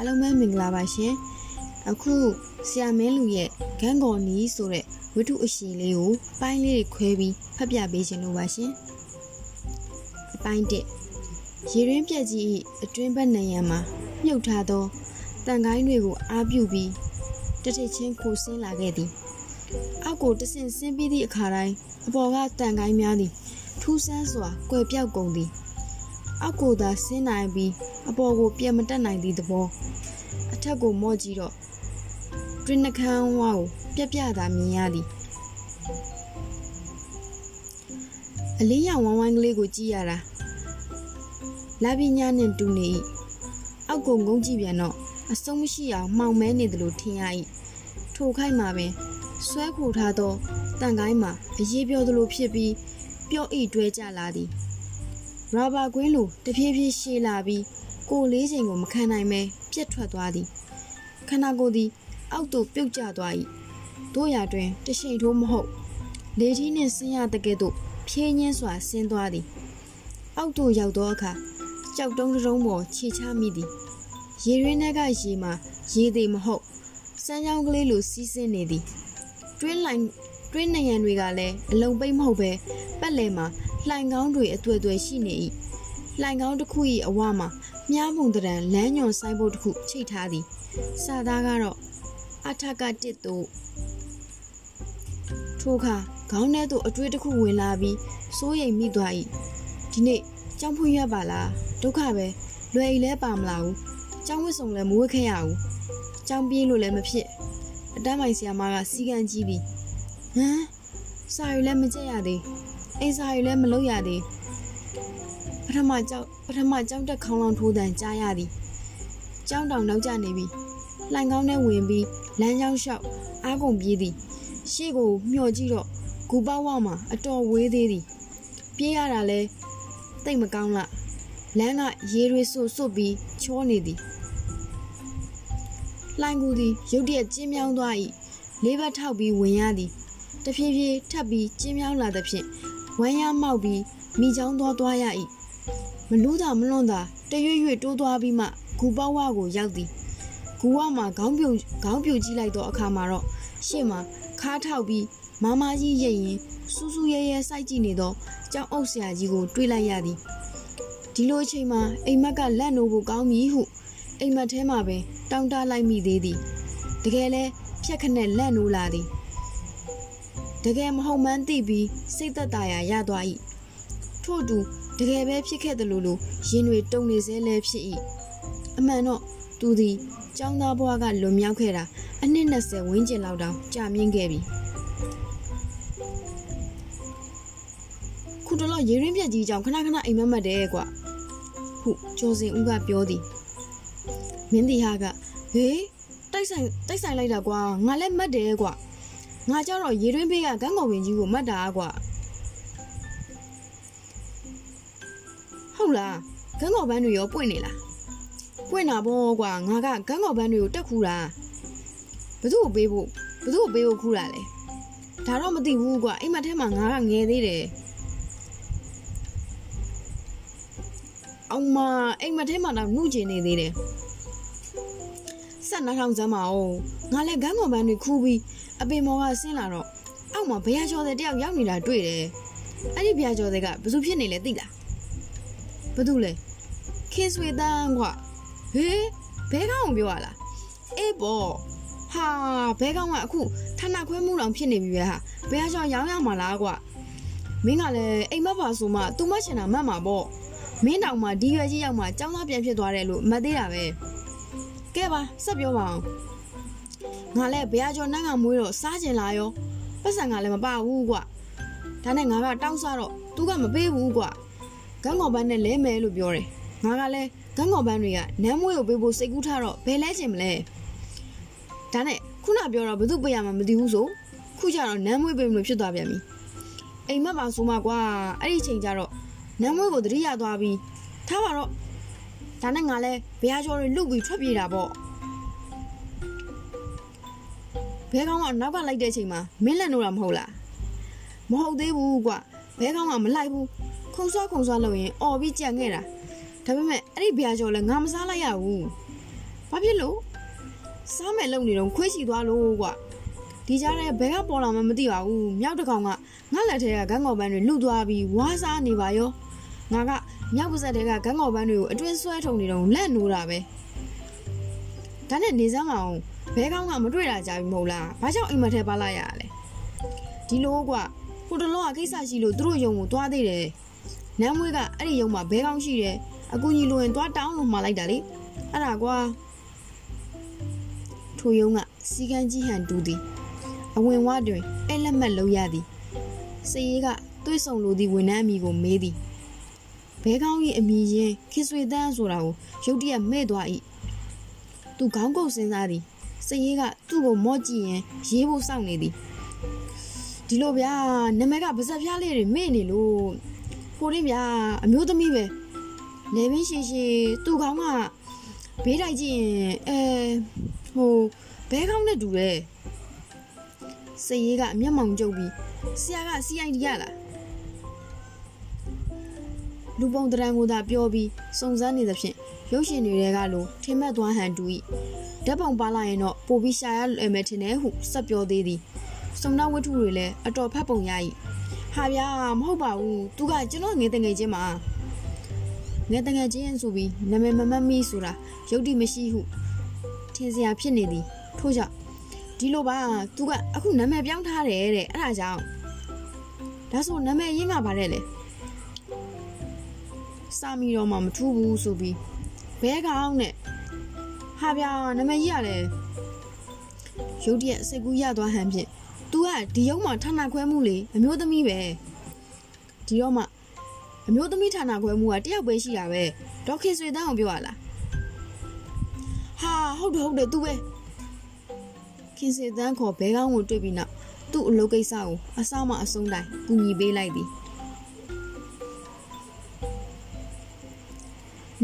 အားလုံးပဲမင်္ဂလာပါရှင်အခုဆရာမင်းလူရဲ့ဂန်းကော်နီဆိုတဲ့ဝတ္ထုအရှိလေးကိုပိုင်းလေးတွေခွဲပြီးဖတ်ပြပေးခြင်းလို့ပါရှင်အပိုင်း1ရေရင်းပြက်ကြီး၏အတွင်းဘက်နံရံမှာမြုပ်ထားသောတန်ကိုင်းတွေကိုအားပြုပြီးတထိတ်ချင်းကိုဆင်းလာခဲ့သည်အောက်ကိုတဆင့်ဆင်းပြီးသည့်အခါတိုင်းအပေါ်ကတန်ကိုင်းများသည်ထူးဆန်းစွာကွယ်ပြောက်ကုန်သည်အောက်ကိုသာဆင်းနိုင်ပြီး အပေါ်ကိုပြန်မတက်နိုင်သည့်သဘောအထက်ကိုမော့ကြည့်တော့တွင်နှခမ်းဝါကိုပြက်ပြတာမြင်ရသည်အလေးရောင်ဝိုင်းဝိုင်းကလေးကိုကြည့်ရတာလာပညာနဲ့တူနေ၏အောက်ကိုငုံကြည့်ပြန်တော့အဆုံးမရှိအောင်မှောင်မဲနေသလိုထင်ရ၏ထိုခိုက်မှာပင်ဆွဲခိုထားသောတန်ကိုင်းမှာအရေးပြောသလိုဖြစ်ပြီးပျော့ဤတွဲကြလာသည်ရာဘာကွင်းလိုတဖြည်းဖြည်းရှည်လာပြီး ကိုလေးချိန်ကိုမခံနိုင်ပဲပြက်ထွက်သွားသည်ခန္ဓာကိုယ်သည် အောက်သို့ပြုတ်ကျသွား၏တို့ရာတွင်တရှိန်ထိုးမဟုတ်လေထီးနှင့်ဆင်းရတဲ့ကဲ့သို့ဖြင်းညင်းစွာဆင်းသွားသည် အောက်သို့ရောက်သောအခါကြောက်တုံးတုံးပေါ်ခြေချမိသည်ရေရင်းထဲကရေမှာရေသေးမဟုတ်စမ်းချောင်းကလေးလိုစီးဆင်းနေသည်တွင်းလိုင်းတွင်းနေရံတွေကလည်းအလုံးပိတ်မဟုတ်ပဲပတ်လည်မှာလှိုင်ကောင်းတွေအတွေ့အတွေ့ရှိနေ၏လှိုင်ကောင်းတစ်ခု၏အဝမှာ မြားပုံတရံလမ်းညွန်ဆိုင်ဘုတ်တစ်ခုချိတ်ထားသည်စာသားကတော့အထကတစ်တို့ထိုအခါခေါင်းထဲသို့အတွေးတစ်ခုဝင်လာပြီးစိုးရိမ်မိသွား၏ဒီနေ့ကြောင်ဖွင့်ရပါလားဒုက္ခပဲလွယ်ဤလဲပါမလားဘူးကြောင်ဝစ်စုံလည်းမဝစ်ခဲ့ရဘူးကြောင်ပြေးလို့လည်းမဖြစ်အတန်းမိုင်ဆရာမကစီကံကြီးပြီဟမ်စာရီလည်းမကြက်ရသေးအိမ်စာရီလည်းမလုပ်ရသေးပ ထမကြောက်ပထမကြောက်တက်ခေါင်းလောင်ထိုးတန်ကြားရသည်ကြောင်းတောင်နောက်ကျနေပြီလှိုင်ကောင်းထဲဝင်ပြီးလမ်းကြောင်းလျှောက်အားကုန်ပြေးသည်ရှေ့ကိုမျှော်ကြည့်တော့ဂူပေါဝမှာအတော်ဝေးသေးသည်ပြေးရတာလဲတိတ်မကောင်းလားလမ်းကရေတွေဆူဆွတ်ပြီးချောနေသည်လှိုင်ကူသည်ရုတ်တရက်ကျင်းမြောင်းသွား၏လေးဘက်ထောက်ပြီးဝင်ရသည်တဖြည်းဖြည်းထပ်ပြီးကျင်းမြောင်းလာသဖြင့်ဝမ်းရမောက်ပြီးမိချောင်းသွားသွားရ၏ မလူးတာမလွန်တာတရွေ့ရွေ့တိုးသွားပြီးမှဂူပေါဝကိုရောက်သည်ဂူဝမှာခေါင်းပြုံခေါင်းပြုတ်ကြည့်လိုက်တော့အခါမှာတော့ရှေ့မှာခါထောက်ပြီးမမကြီးရိတ်ရင်စူးစူးရဲရဲစိုက်ကြည့်နေတော့ကြောင်အုပ်ဆရာကြီးကိုတွေးလိုက်ရသည်ဒီလိုအချိန်မှာအိမ်မက်ကလက်နိုးဖို့ကောင်းပြီဟုအိမ်မက်ထဲမှာပင်တောင်းတလိုက်မိသေးသည်တကယ်လဲဖြက်ခနဲ့လက်နိုးလာသည်တကယ်မဟုတ်မှန်းသိပြီးစိတ်သက်သာရာရသွား၏ထို့တူ တကယ်ပဲဖြစ်ခဲ့တယ်လို့လို့ရင်တွေတုံနေစေလဲဖြစ်၏အမှန်တော့သူသည်ចောင်းသားဘွားကလွန်မြောက်ခဲ့တာအနှစ်20ဝန်းကျင်လောက်တောင်ကြာမြင့်ခဲ့ပြီခုတလောရေရင်းပြက်ကြီးကြောင့်ခဏခဏအိမ်မက်မက်တယ်ကွာဟုကျော်စင်ဦးကပြောသည်မင်းတီဟာကဟေးတိုက်ဆိုင်တိုက်ဆိုင်လိုက်တာကွာငါလည်းမက်တယ်ကွာငါကြတော့ရေရင်းဖေးကဂန်းကောင်ဝင်ကြီးကိုမတ်တာကွာ ဟုတ်လားဂန်းကောင်ပန်းတွေရောပွင့်နေလားပွင့်တာပေါ့ကွာငါကဂန်းကောင်ပန်းတွေကိုတက်ခူတာဘသူ့ကိုပေးဖို့ဘသူ့ကိုပေးဖို့ခူတာလဲဒါတော့မသိဘူးကွာအိမ်မက်ထဲမှာငါကငယ်သေးတယ်အောင်မအိမ်မထဲမှာတော့နှုတ်ကျင်နေသေးတယ်ဆက်နှထောင်စမ်းမအောင်ငါလည်းဂန်းကောင်ပန်းတွေခူးပြီးအပင်မော်ကဆင်းလာတော့အောက်မှာဘရားကျော်တဲ့တယောက်ရောက်နေတာတွေ့တယ်အဲ့ဒီဘရားကျော်တဲ့ကဘယ်သူဖြစ်နေလဲသိလား ဘယ်သူလဲခေဆွေတန်းကွာဟေးဘဲကောင်ကိုပြောရလားအေးပေါ့ဟာဘဲကောင်ကအခုဌာနခွဲမှုတော်ဖြစ်နေပြီပဲဟာဘရားကျော်ရောင်းရမှာလားကွာမင်းကလည်းအိမ်မက်ပါဆိုမှသူမချင်တာမှတ်မှာပေါ့မင်းတောင်မှဒီရွယ်ကြီးရောက်မှចောင်းသားပြန်ဖြစ်သွားတယ်လို့မသိတာပဲကဲပါဆက်ပြောပါအောင်ငါလည်းဘရားကျော်နန်းကမွေးတော့စားကျင်လာရောပတ်စံကလည်းမပါဘူးကွာဒါနဲ့ငါကတောင်းစားတော့သူကမပေးဘူးကွာ ဂန်းကောင်ပန်းနဲ့လဲမယ်လို့ပြောတယ်ငါကလည်းဂန်းကောင်ပန်းတွေကနန်းမွေးကိုပေးဖို့စိတ်ကူးထားတော့ဘယ်လဲချင်မလဲဒါနဲ့ခုနပြောတော့ဘသူပေးရမှာမသိဘူးဆိုခုကျတော့နန်းမွေးပေးမလို့ဖြစ်သွားပြန်ပြီအိမ်မက်ပါဆိုမှကွာအဲ့ဒီချိန်ကျတော့နမ်းမွေးကိုတတိယသွားပြီးထားပါတော့ဒါနဲ့ငါလဲဘရားကျော်တွေလုတ်ပြီးထွက်ပြေးတာပေါ့ဘဲကောင်းကနောက်ကလိုက်တဲ့အချိန်မှာမင်းလက်နိုးတာမဟုတ်လားမဟုတ်သေးဘူးကွဘဲကောင်းကမလိုက်ဘူး ခုံဆွားခုံဆွားလုပ်ရင်အော်ပြီးကြံခဲ့တာဒါပေမဲ့အဲ့ဒီဘရားကျော်လဲငါမစားလိုက်ရဘူးဘာဖြစ်လို့စားမယ်လုံနေတော့ခွေးချီသွားလို့ကွာဒီကြားထဲဘယ်ကပေါ်လာမှမသိပါဘူးမြောက်တစ်ကောင်ကငါလက်ထဲကဂန်းကော်ပန်းတွေလှုပ်သွားပြီးဝါးစားနေပါရောငါကမြောက်ပါဇက်ထဲကဂန်းကော်ပန်းတွေကိုအတွင်းဆွဲထုံနေတော့လက်နိုးတာပဲဒါနဲ့နေစမ်းမအောင်ဘဲကောင်းကမတွေ့တာကြာပြီမဟုတ်လားဘာကြောင့်အိမ်မထဲပါလာရလဲဒီလိုကွာဟိုတလောကကိစ္စရှိလို့သူတို့ယုံကိုသွားသေးတယ် နမ်းမွေးကအဲ့ဒီယုံမှာဘဲကောင်းရှိတယ်အကူကြီးလိုရင်သွားတောင်းလို့မှာလိုက်တာလေအဲ့ဒါကွာထိုယုံကစီကန်းကြီးဟန်တူသည်အဝင်ဝတွင်အဲ့လက်မှတ်လုံးရသည်စည်ရေးကတွေးဆုံလိုသည့်ဝန်ထမ်းအမိကိုမေးသည်ဘဲကောင်း၏အမိရင်းခေဆွေတန်းဆိုတာကိုရုတ်တရက်မဲ့သွား၏သူခေါင်းကုပ်စဉ်းစားသည်စည်ရေးကသူ့ကိုမော့ကြည့်ရင်ရေးဖို့စောင့်နေသည်ဒီလိုဗျာနမကပါဇက်ဖျားလေးတွေမေ့နေလို့ ဟိုရင်းဗျာအမျိုးသမီးပဲလေဘင်းရှင်ရှင်သူ့ခေါင်းကဘေးတိုက်ကြည့်ရင်အဲဟိုဘဲကောင်းနဲ့တူတယ်စည်ရေးကမျက်မှောင်ကျုပ်ပြီးဆရာက CID ရလားလူပုံတရံကိုသာပြောပြီးစုံစမ်းနေသဖြင့်ရုပ်ရှင်တွေကလိုထင်မှတ်သွားဟန်တူ၏ဓာတ်ပုံပါလာရင်တော့ပိုပြီးရှာရလွယ်မယ်ထင်တယ်ဟုစက်ပြောသေးသည်စုံနောက်ဝတ္ထုတွေလည်းအတော်ဖတ်ပုံရ၏ ဟာဗျာမဟုတ်ပါဘူးသူကကျွန်တော်ငယ်တငယ်ချင်းမှာငယ်တငယ်ချင်းဆိုပြီးနာမည်မမတ်မိဆိုတာရုပ်တိမရှိဟုထင်စရာဖြစ်နေသည်ထို့ကြောင့်ဒီလိုပါသူကအခုနာမည်ပြောင်းထားတယ်တဲ့အဲ့ဒါကြောင့်ဒါဆိုနာမည်ရင်းကပါတယ်လေစာမီတော့မှမထူးဘူးဆိုပြီးဘဲကောင်နဲ့ဟာဗျာနာမည်ကြီးရတယ်ရုတ်တရက်စိတ်ကူးရသွားဟန်ဖြင့် तू ကဒီရုံးမှာဌာနခွဲမှုလေအမျိုးသမီးပဲဒီတော့မှအမျိုးသမီးဌာနခွဲမှုကတယောက်ပဲရှိတာပဲဒေါက်ခင်ဆွေတန်းအောင်ပြောရလားဟာဟုတ်တယ်ဟုတ်တယ် तू ပဲခင်စေတန်းခေါ်ဘဲကောင်းကိုတွေ့ပြီးနောက်သူ့အလုပ်ကိစ္စကိုအစမှအဆုံးတိုင်းကူညီပေးလိုက်သည်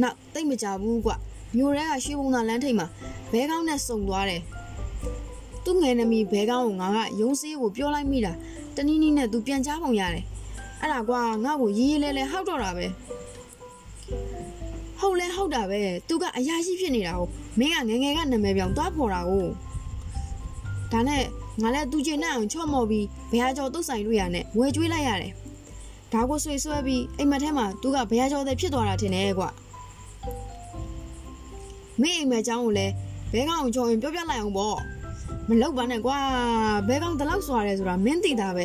နောက်တိတ်မကြဘူးကွမြို့ရဲကရွှေဘုံသာလမ်းထိပ်မှာဘဲကောင်းနဲ့စုံသွားတယ် သူ့ငယ်နမီဘဲကောင်းကိုငါကရုံးစေးကိုပြောလိုက်မိတာတနည်းနည်းနဲ့သူပြန်ချပုံရတယ်အဲ့ဒါကွာငါ့ကိုရေးရေးလဲလဲဟောက်တော့တာပဲဟုတ်လဲဟုတ်တာပဲသူကအရာရှိဖြစ်နေတာကိုမင်းကငယ်ငယ်ကနာမည်ပြောင်သွားဖော်တာကိုဒါနဲ့ငါလည်းသူကျင်နဲ့အောင်ချော့မော်ပြီးဘရားကျော်တုတ်ဆိုင်လို့ရနဲ့ဝယ်ကျွေးလိုက်ရတယ်ဒါကိုဆွေဆွဲပြီးအိမ်မက်ထဲမှာသူကဘရားကျော်တဲ့ဖြစ်သွားတာထင်တယ်ကွာမင်းအိမ်မက်เจ้าကိုလည်းဘဲကောင်ချော်ရင်ပြောပြလိုက်အောင်ပေါ့ မလောက်ပါနဲ့ကွာဘဲကောင်တလောက်စွာတယ်ဆိုတာမင်းသိတာပဲ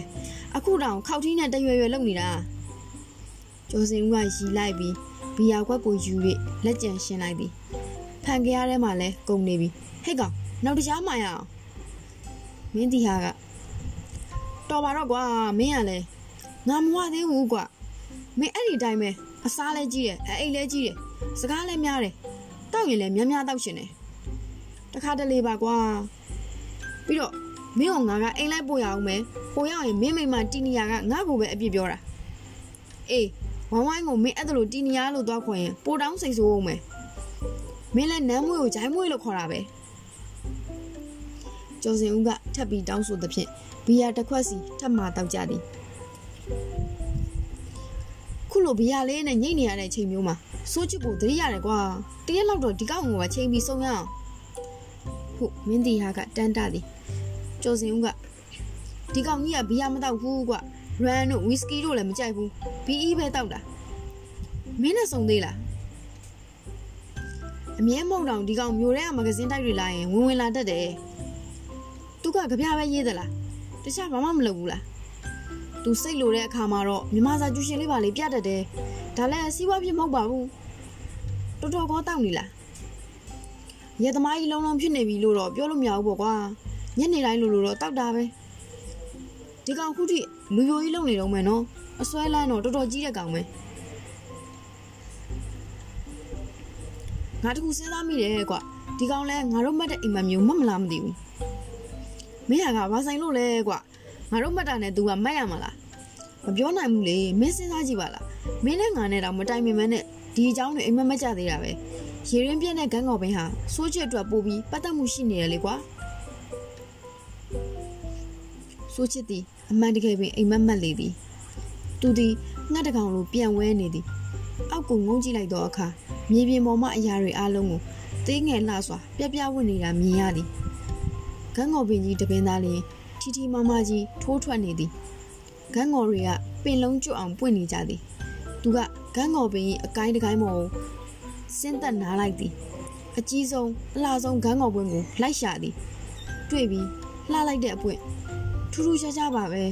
အခုတောင်ခောက်ထီးနဲ့တရွယ်ရွယ်လုံနေတာကျော်စင်ဦးကရီလိုက်ပြီးဘီယာခွက်ကိုယူ၍လက်ကျန်ရှင်းလိုက်သည်ဖန်ကြရထဲမှာလဲကုန်နေပြီဟဲ့ကောင်နောက်တကြားမှရအောင်မင်းတီဟာကတော်ပါတော့ကွာမင်းကလည်းငါမဝသေးဘူးကွာမင်းအဲ့ဒီတိုင်းပဲအစားလဲကြီးတယ်အိတ်လဲကြီးတယ်စကားလဲများတယ်တောက်ရင်လဲများများတောက်ရှင်တယ်တခါတလေပါကွာ ပြီးတော့မင်းကငါကအိမ်လိုက်ပို့ရအောင်မယ်ပို့ရရင်မင်းမိမတီနီယာကငါ့ကိုပဲအပြစ်ပြောတာအေးဝိုင်းဝိုင်းကိုမင်းအဲ့ဒါလိုတီနီယာလို့သွားခေါ်ရင်ပိုတောင်းစိတ်ဆိုးအောင်မယ်မင်းလည်းနမ်းမွေးကိုဂျိုင်းမွေးလို့ခေါ်တာပဲကျော်စင်ဦးကထပ်ပြီးတောင်းဆိုသဖြင့်ဘီယာတစ်ခွက်စီထပ်မှတောက်ကြသည်ခုလိုဘီယာလေးနဲ့ညိတ်နေရတဲ့ချိန်မျိုးမှာစိုးချစ်ကိုသတိရတယ်ကွာတရက်လောက်တော့ဒီကောင်ကိုပဲချိန်ပြီးစုံရအောင်ဟုတ်မင်းတီဟာကတန်းတသည် ကျော်စင်ဦးကဒီကောင်ကြီးကဘီယာမတောက်ဘူးကွရန်တို့ဝီစကီတို့လည်းမကြိုက်ဘူးဘီအီးပဲတောက်တာမင်းနဲ့စုံသေးလားအမြဲမုံတောင်ဒီကောင်မျိုးထဲကမဂဇင်းတိုက်တွေလာရင်ဝင်ဝင်လာတတ်တယ်သူကကြပြပဲရေးသလားတခြားဘာမှမလုပ်ဘူးလားသူစိတ်လိုတဲ့အခါမှာတော့မြမစာကျူရှင်လေးပါလေးပြတတ်တယ်ဒါလည်းစီးပွားဖြစ်မဟုတ်ပါဘူးတော်တော်ကောတောက်နေလားရသမားကြီးလုံးလုံးဖြစ်နေပြီလို့တော့ပြောလို့မရဘူးပေါ့ကွာ ညနေတိုင်းလို့လို့တော့တောက်တာပဲဒီကောင်ခုထိလူယိုကြီးလုံနေတော့မယ်နော်အစွဲလန်းတော့တော်တော်ကြီးတဲ့ကောင်ပဲငါတခုစဉ်းစားမိတယ်ကွာဒီကောင်လဲငါတို့မှတ်တဲ့အိမ်မမျိုးမမလားမသိဘူးမင်းကဘာဆိုင်လို့လဲကွာငါတို့မှတ်တာနဲ့ तू ကမှတ်ရမှာလားမပြောနိုင်ဘူးလေမင်းစဉ်းစားကြည့်ပါလားမင်းနဲ့ငါနဲ့တော့မတိုင်ပင်မနဲ့ဒီအကြောင်းတွေအိမ်မမက်ကြသေးတာပဲရေရင်းပြက်တဲ့ဂန်းကော်ပင်ဟာစိုးချစ်အတွက်ပို့ပြီးပတ်သက်မှုရှိနေတယ်လေကွာ စိုးချစ်သည်အမှန်တကယ်ပင်အိမ်မက်မက်လေသည်သူသည်ငှက်တကောင်လိုပြန်ဝဲနေသည်အောက်ကိုငုံကြည့်လိုက်တော့အခါမြေပြင်ပေါ်မှအရာတွေအလုံးကိုသေးငယ်လှစွာပြပြဝတ်နေတာမြင်ရသည်ဂန်းငေါ်ပင်ကြီးတပင်သားလျင်ထီထီမမကြီးထိုးထွက်နေသည်ဂန်းငေါ်တွေကပင်လုံးကျွတ်အောင်ပွင့်နေကြသည်သူကဂန်းငေါ်ပင်ကြီးအကိုင်းတကိုင်းမော်ကိုစင်းသက်နားလိုက်သည်အကြီးဆုံးအလှဆုံးဂန်းငေါ်ပွင့်ကိုလိုက်ရှာသည်တွေ့ပြီးလှလိုက်တဲ့အပွင့် ထူးထူးခြားခြားပါပဲ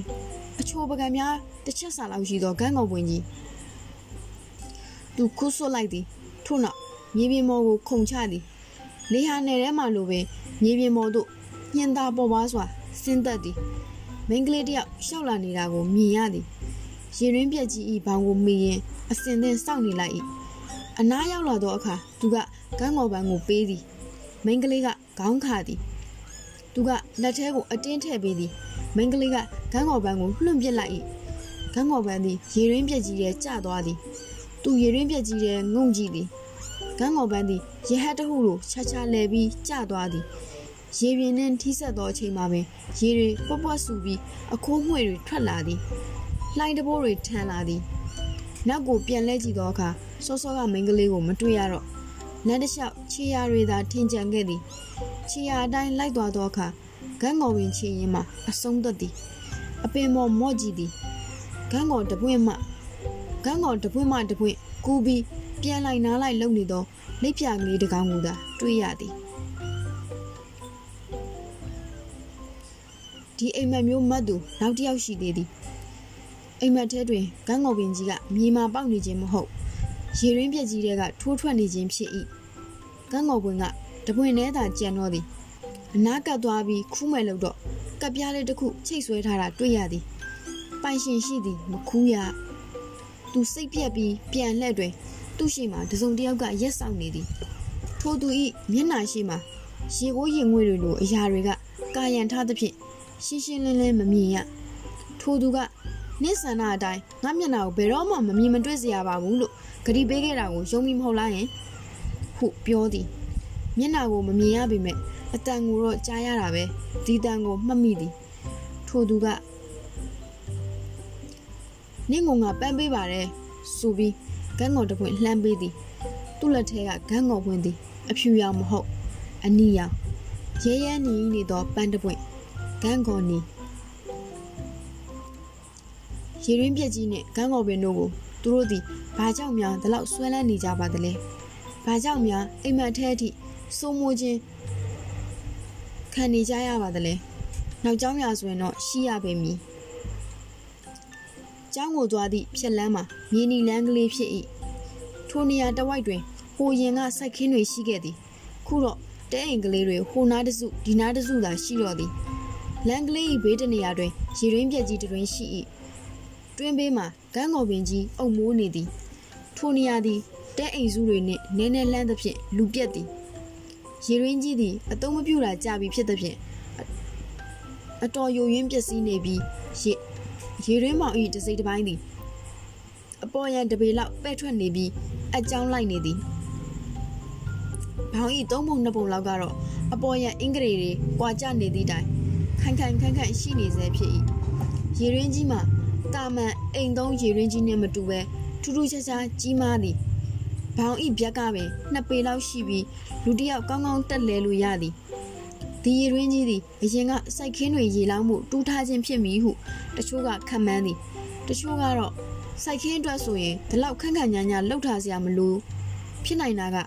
အချိုပကံများတစ်ချက်စာလောက်ရှိသောဂန်းငေါ်ပွင့်ကြီးသူခုဆွတ်လိုက်သည်ထို့နောက်မြေပြင်မော်ကိုခုန်ချသည်လေဟာနယ်ထဲမှလိုပင်မြေပြင်မော်သို့ညင်သာပေါ်ပါစွာဆင်းသက်သည်မိန်းကလေးတယောက်ရှောက်လာနေတာကိုမြင်ရသည်ရေရင်းပြက်ကြီးဤဘောင်ကိုမိရင်အစင်သင်စောင့်နေလိုက်၏အနားရောက်လာသောအခါသူကကန်းငေါ်ပန်းကိုပေးသည်မိန်းကလေးကခေါင်းခါသည် သူကလက်ထဲကိုအတင်းထည့်ပေးသည်မိန်းကလေးကကန်းငေါ်ပန်းကိုလွှင့်ပစ်လိုက်၏ကန်းငေါ်ပန်းသည်ရေရင်းပြက်ကြီးထဲကျသွားသည်သူရေရင်းပြက်ကြီးထဲငုံကြည့်သည်ကန်းငေါ်ပန်းသည်ရဟတ်တဟုလိုခြားခြားလဲပြီးကျသွားသည်ရေပြင်နှင့်ထိဆက်သောအချိန်မှာပင်ရေတွေပွက်ပွက်ဆူပြီးအခိုးငွေတွေထွက်လာသည်လှိုင်းတဘိုးတွေထန်လာသည်နောက်ကိုပြန်လဲကြည့်သောအခါစောစောကမိန်းကလေးကိုမတွေ့ရတော့လမ်းတစ်လျှောက်ခြေရာတွေသာထင်ကြံခဲ့သည် ခြေရာအတိုင်းလိုက်သွားသောအခါဂန်းငေါ်ဝင်ခြေရင်မှအဆုံးသက်သည်အပင်ပေါ်မော့ကြည့်သည်ဂန်းငေါ်တပွင့်မှဂန်းငေါ်တပွင့်မှတပွင့်ကူးပြီးပြန်လိုက်နားလိုက်လုံနေသောလက်ပြကလေးတစ်ကောင်ကိုသာတွေ့ရသည်ဒီအိမ်မက်မျိုးမတ်သူနောက်တစ်ယောက်ရှိသေးသည်အိမ်မက်ထဲတွင်ဂန်းငေါ်ပင်ကြီးကမြေမာပေါက်နေခြင်းမဟုတ်ရေရင်းပြက်ကြီးတွေကထိုးထွက်နေခြင်းဖြစ်၏ကန်းငေါ်ပွင့်က တပွင့်ထဲသာကြံတော့သည်အနားကပ်သွားပြီးခူးမဲ့လို့တော့ကပ်ပြားလေးတစ်ခုချိတ်ဆွဲထားတာတွေ့ရသည်ပိုင်ရှင်ရှိသည်မခူးရသူစိတ်ပြက်ပြီးပြန်လှည့်တွင်သူ့ရှိမှတစုံတစ်ယောက်ကရက်ဆောင်နေသည်ထိုသူဤမျက်နှာရှိမှရေကိုးရင်ငွေတွေလိုအရာတွေကကာယံထားသဖြင့်ရှင်းရှင်းလင်းလင်းမမြင်ရထိုသူကနေ့ဆန္ဒအတိုင်းငါမျက်နှာကိုဘယ်တော့မှမမြင်မတွေ့စေရပါဘူးလို့ဂရီပေးခဲ့တာကိုယုံမိမဟုတ်လားယင်ဟုပြောသည် မျက်နှာကိုမမြင်ရပေမဲ့အတန်ကိုတော့ကြားရတာပဲဒီတန်ကိုမှတ်မိသည်ထိုသူကနင့်ငုံကပန်းပေးပါတယ်ဆိုပြီးဂန်းငေါ်တစ်ပွင့်လှမ်းပေးသည်သူ့လက်ထဲကဂန်းငေါ်ပွင့်သည်အဖြူရောင်မဟုတ်အနီရောင်ရဲရဲနီနေသောပန်းတစ်ပွင့်ဂန်းကော်နီရေရင်းပြက်ကြီးနဲ့ဂန်းကော်ပင်တို့ကိုသူတို့သည်ဘာကြောင့်များဒီလောက်ဆွဲလန်းနေကြပါသလဲဘာကြောင့်များအိမ်မက်ထဲအထိ စိုးမိုးခြင်းခံနေကြရပါသလဲနောက်ကျောင်းရဆိုရင်တော့ရှိရပေမည်ကျောင်းကိုသွားသည့်ဖြက်လန်းမှာမြေနီလန်းကလေးဖြစ်၏ထိုနေရာတဝိုက်တွင်ဟိုရင်ကစိုက်ခင်းတွေရှိခဲ့သည်ခုတော့တဲအိမ်ကလေးတွေဟိုနားတစုဒီနားတစုသာရှိတော့သည်လန်ကလေး၏ဘေးတနေရာတွင်ရေရင်းပြက်ကြီးတွင်ရှိ၏တွင်ဘေးမှာဂန်းငေါ်ပင်ကြီးအုံမိုးနေသည်ထိုနေရာသည်တဲအိမ်စုတွေနှင့်နည်းနည်းလန်းသဖြင့်လူပြက်သည် ရေရင်းကြီးသည်အတုံးမပြူတာကြပြီဖြစ်သဖြင့်အတော်ယိုယွင်းပျက်စီးနေပြီးရေရေရင်းမောင်၏တစိမ့်တစ်ပိုင်းသည်အပေါ်ရန်တပေလောက်ပဲ့ထွက်နေပြီးအကြောင်းလိုက်နေသည်ဘောင်ဤသုံးပုံနှစ်ပုံလောက်ကတော့အပေါ်ရန်အင်္ဂရီတွေကွာကျနေသည့်တိုင်ခိုင်ခိုင်ခန့်ခန့်ရှိနေစေဖြစ်၏ရေရင်းကြီးမှာတာမန်အိမ်သုံးရေရင်းကြီးနဲ့မတူပဲထူးထူးခြားခြားကြီးမားသည် ဘောင်ဤဗျက်ကပင်နှစ်ပေလောက်ရှိပြီးလူတစ်ယောက်ကောင်းကောင်းတက်လဲလို့ရသည်ဒီရေရင်းကြီးသည်အရင်ကစိုက်ခင်းတွေရေလောင်းမှုတူးထားခြင်းဖြစ်မည်ဟုတချို့ကခံမှန်းသည်တချို့ကတော့စိုက်ခင်းအတွက်ဆိုရင်ဒီလောက်ခန့်ခန့်ညာညာလှုပ်ထားစရာမလိုဖြစ်နိုင်တာက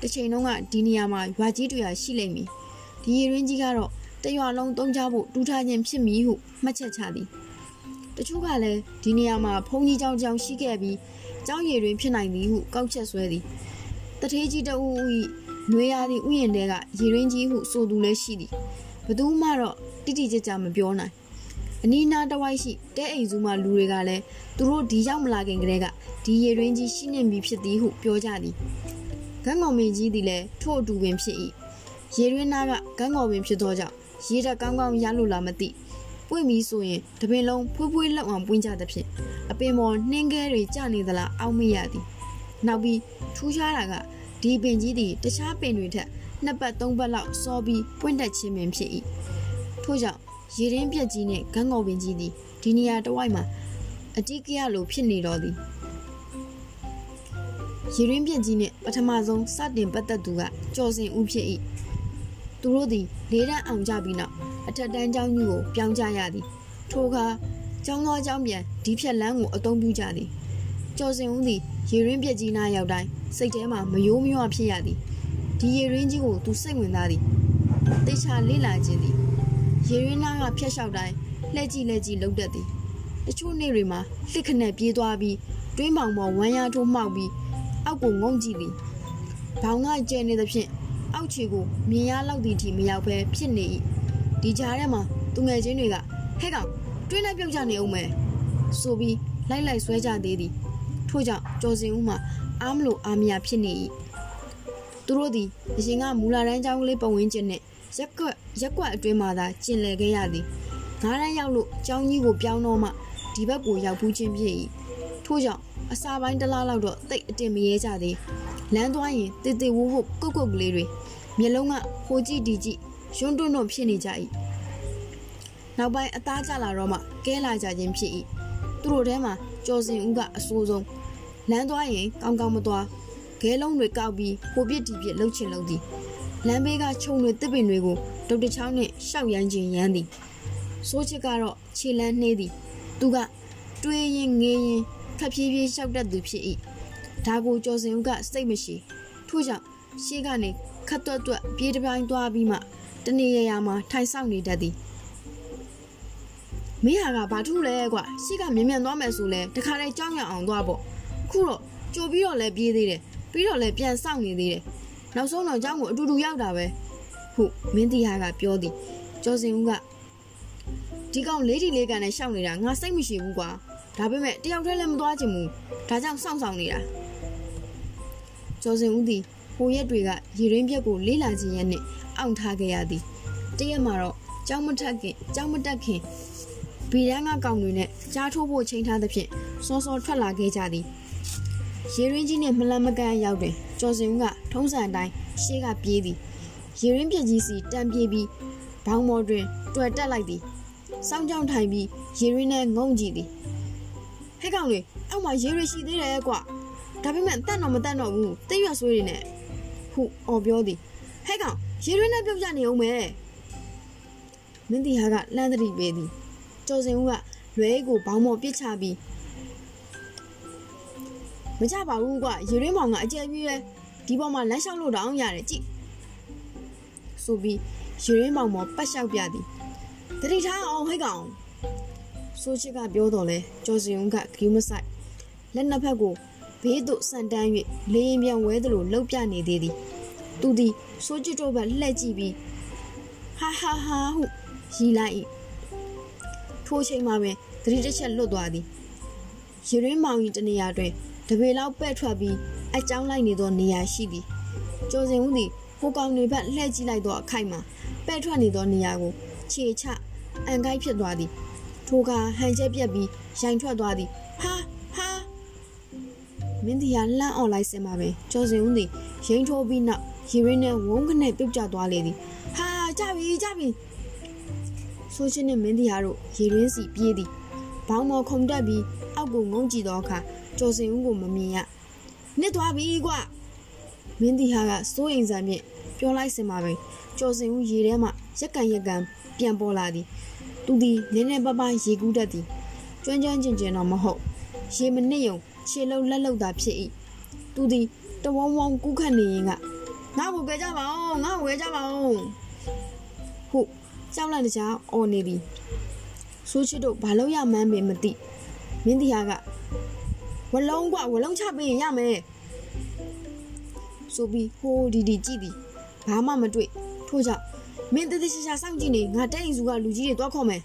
တစ်ချိန်လုံးကဒီနေရာမှာရွာကြီးတွေရာရှိလိမ့်မည်ဒီရေရင်းကြီးကတော့တရွာလုံးတုံးချဖို့တူးထားခြင်းဖြစ်မည်ဟုမှတ်ချက်ချသည်တချို့ကလည်းဒီနေရာမှာဘုံကြီးကြောင်ကြောင်ရှိခဲ့ပြီး ကြောင်းရည်တွင်ဖြစ်နိုင်သည်ဟုကောက်ချက်ဆွဲသည်တထေးကြီးတဦးဦး၏နွေရာသီဥယျာဉ်တဲကရည်ရင်းကြီးဟုဆိုသူလည်းရှိသည်ဘသူမှတော့တိတိကျကျမပြောနိုင်အနီးနားတစ်ဝိုက်ရှိတဲအိမ်စုမှလူတွေကလည်းသူတို့ဒီရောက်မလာခင်ကတည်းကဒီရည်ရင်းကြီးရှိနေပြီဖြစ်သည်ဟုပြောကြသည်ဂန်းကောင်မင်းကြီးသည်လည်းထို့အတူပင်ဖြစ်၏ရေရင်းနာကဂန်းကောင်ပင်ဖြစ်သောကြောင့်ရေတက်ကောင်းကောင်းရလို့လားမသိ ပွင့်ပြီးဆိုရင်တပင်လုံးဖွေးဖွေးလောက်အောင်ပွင့်ကြသဖြင့်အပင်ပေါ်နှင်းခဲတွေကျနေသလားအောက်မရသည်နောက်ပြီးထူးခြားတာကဒီပင်ကြီးသည်တခြားပင်တွေထက်နှစ်ပတ်သုံးပတ်လောက်စောပြီးပွင့်တက်ခြင်းပင်ဖြစ်၏ထို့ကြောင့်ရေရင်းပြက်ကြီးနဲ့ဂန်းငေါ်ပင်ကြီးသည်ဒီနေရာတစ်ဝိုက်မှာအတိကရလိုဖြစ်နေတော်သည်ရေရင်းပြစ်ကြီးနဲ့ပထမဆုံးစတင်ပတ်သက်သူကကျော်စင်ဦးဖြစ်၏သူတို့သည်လေးတန်းအောင်ကြပြီးနောက် အထက်တန်းကျောင်းကြီးကိုပြောင်းကြရသည်ထိုအခါကျောင်းသောကျောင်းပြန်ဒီဖြက်လန်းကိုအသုံးပြုကြသည်ကျော်စင်ဦးသည်ရေရင်းပြစ်ကြီးနားရောက်တိုင်းစိတ်ထဲမှာမယိုးမရွဖြစ်ရသည်ဒီရေရင်းကြီးကိုသူစိတ်ဝင်စားသည်တေချာလေးလာခြင်းသည်ရေရင်းနားကဖျက်လျှောက်တိုင်းလှဲ့ကြည့်လှဲ့ကြည့်လှုပ်တတ်သည်တချို့နေ့တွေမှာလှစ်ခနဲ့ပြေးသွားပြီးတွင်းပေါင်ပေါ်ဝမ်းရထိုးမှောက်ပြီးအောက်ကိုငုံကြည့်သည်ဘောင်ကကျဲနေသဖြင့်အောက်ခြေကိုမြင်ရလောက်သည့်အထိမရောက်ဘဲဖြစ်နေ၏ ဒီကြားထဲမှာသူငယ်ချင်းတွေကဟဲ့ကောင်တွင်းနဲ့ပြုတ်ကြနေအောင်မယ်ဆိုပြီးလိုက်လိုက်ဆွဲကြသေးသည်ထို့ကြောင့်ကျော်စင်ဦးမှာအားမလို့အားမရဖြစ်နေ၏သူတို့သည်အရင်ကမူလာတန်းကျောင်းကလေးပုံဝင်းကျင်နဲ့ရက်ကွက်ရက်ကွက်အတွင်းမှာသာကျင်လည်ခဲ့ရသည်ငားတန်းရောက်လို့ကျောင်းကြီးကိုပြောင်းတော့မှဒီဘက်ကိုရောက်ဘူးချင်းဖြစ်၏ထို့ကြောင့်အစာပိုင်းတစ်လားလောက်တော့တိတ်အတင်မရဲကြသေးလမ်းသွားရင်တေတေဝိုးဝုတ်ကုတ်ကုတ်ကလေးတွေမျက်လုံးကဟိုကြည့်ဒီကြည့် ရွံ့တွန့်တွန့်ဖြစ်နေကြ၏နောက်ပိုင်းအသားကျလာတော့မှကဲလာကြခြင်းဖြစ်၏သူတို့ထဲမှာကျော်စင်ဦးကအဆိုးဆုံးလမ်းသွားရင်ကောင်းကောင်းမသွားခဲလုံးတွေကောက်ပြီးဟိုပြစ်ဒီပြစ်လှုပ်ချင်လှုပ်သည်လမ်းဘေးကခြုံတွေတစ်ပင်တွေကိုဒုတ်တချောင်းနဲ့ရှောက်ရမ်းခြင်းရမ်းသည်စိုးချစ်ကတော့ခြေလန်းနှေးသည်သူကတွေးရင်ငေးရင်ခပ်ဖြည်းဖြည်းလျှောက်တတ်သူဖြစ်၏ဒါကိုကျော်စင်ဦးကစိတ်မရှိထို့ကြောင့်ရှေးကနေခတ်တွတ်တွတ်ပြေးတစ်ပိုင်းသွားပြီးမှ တနေရရာမှာထိုင်ဆောင်နေတတ်သည်မင်းဟာကဘာထူးလဲကွာရှေ့ကမြင်မြန်သွားမယ်ဆိုလဲတခါတည်းကြောင်းရအောင်သွားပေါ့ခုတော့ကြိုပြီးတော့လဲပြေးသေးတယ်ပြီးတော့လဲပြန်ဆောင်နေသေးတယ်နောက်ဆုံးတော့ကြောင်းကိုအတူတူရောက်တာပဲဟုမင်းတီဟာကပြောသည်ကျော်စင်ဦးကဒီကောင်လေးဒီလေးကန်နဲ့ရှောက်နေတာငါစိတ်မရှိဘူးကွာဒါပေမဲ့တယောက်တည်းလည်းမသွားချင်ဘူးဒါကြောင့်စောင့်ဆောင်နေတာကျော်စင်ဦးသည်ဟိုရက်တွေကရေရင်းပြက်ကိုလေးလာခြင်းရဲ့နဲ့ အောင့်ထားခဲ့ရသည်တရက်မှာတော့ကြောင်းမထက်ခင်ကြောင်းမတက်ခင်ဗီရန်ကကောင်တွေနဲ့ကြားထိုးဖို့ချိန်ထားသဖြင့်စောစောထွက်လာခဲ့ကြသည်ရေရင်းကြီးနဲ့မလန်မကန်ရောက်တွင်ကျော်စင်ဦးကထုံးစံအတိုင်းရှေးကပြေးသည်ရေရင်းပြက်ကြီးစီတန်ပြေးပြီးဘောင်းမော်တွင်တွေ့တက်လိုက်သည်စောင်းကြောင်ထိုင်ပြီးရေရင်းနဲ့ငုံကြည့်သည်ဟဲ့ကောင်လေးအောက်မှာရေရရှိသေးတယ်ကွာဒါပေမဲ့တတ်တော့မတတ်တော့ဘူးတိတ်ရွဆွေးနေနဲ့ဟုအော်ပြောသည်ဟဲ့ကောင် ရေရင်းနဲ့ပြုတ်ကြနေအောင်မယ်မင်းတီဟာကလှမ်းသတိပေးသည်ကျော်စင်ဦးကလွဲကိုဘောင်းမော်ပစ်ချပြီးမကြပါဘူးကွာရေရင်းမောင်ကအကျယ်ကြီးလဲဒီပေါ်မှာလမ်းလျှောက်လို့တောင်ရတယ်ကြည့်ဆိုပြီးရေရင်းမောင်မော်ပတ်လျှောက်ပြသည်တတိထားအောင်ဟဲ့ကောင်ဆိုချစ်ကပြောတော်လဲကျော်စင်ဦးကဂီးမဆိုင်လက်နှစ်ဖက်ကိုဘေးသို့ဆန်တန်း၍လေရင်ပြန်ဝဲသလိုလှုပ်ပြနေသေးသည်သူသည် ဆိုချစ်တို့ဘက်လှည့်ကြည့်ပြီးဟာဟာဟာဟုရီလိုက်၏ထိုးချိန်မှာပင်သတိတစ်ချက်လွတ်သွားသည်ရေရင်းမောင်ကြီးတနေရာတွင်တပေလောက်ပဲ့ထွက်ပြီးအကြောင်းလိုက်နေသောနေရာရှိသည်ကျော်စင်ဦးသည်ဟိုကောင်တွေဘက်လှည့်ကြည့်လိုက်သောအခိုက်မှာပဲ့ထွက်နေသောနေရာကိုခြေချအန်ကိုက်ဖြစ်သွားသည်ထိုကဟန်ချက်ပြက်ပြီးရိုင်ထွက်သွားသည်ဟာဟာမင်းဒီယာလှမ်းអော်လိုက်စင်ပါပဲကျော်စင်ဦးသည်ရိန်ထိုးပြီးနောက် ရေရင်းနဲ့ဝုန်းခနဲ့ပြုတ်ကျသွားလေသည်ဟာကြပြီကြပြီဆိုချင်းနဲ့မင်းဒီယာတို့ရေရင်းစီပြေးသည်ဘောင်းမော်ခုံတက်ပြီးအောက်ကိုငုံကြည့်သောအခါကျော်စင်ဦးကိုမမြင်ရနစ်သွားပြီကွမင်းဒီဟာကစိုးရင်စံဖြင့်ပြောလိုက်စင်ပါပဲကျော်စင်ဦးရေထဲမှရက်ကန်ရက်ကန်ပြန်ပေါ်လာသည်သူသည်နည်းနည်းပါးပါးရေကူးတတ်သည်ကျွမ်းကျွမ်းကျင်ကျင်တော့မဟုတ်ရေမနစ်ယုံခြေလုံးလက်လုံးသာဖြစ်၏သူသည်တဝုံဝုံကူးခတ်နေရင်က ငါ့ကိုကြကြပါအောင်ငါ့ကိုကြကြပါအောင်ဟုကြောက်လန့်တကြားအော်နေသည်ဆိုးချစ်တို့ဘာလို့ရမှန်းပင်မသိမင်းတီဟာကဝလုံးกว่าဝလုံးချပေးရင်ရမယ်ဆိုပြီးဟိုးဒီဒီကြည့်သည်ဘာမှမတွေ့ထို့ကြောင့်မင်းတသက်ရှာရှာစောင့်ကြည့်နေငါတဲ့အိမ်စုကလူကြီးတွေတွားခေါ်မယ်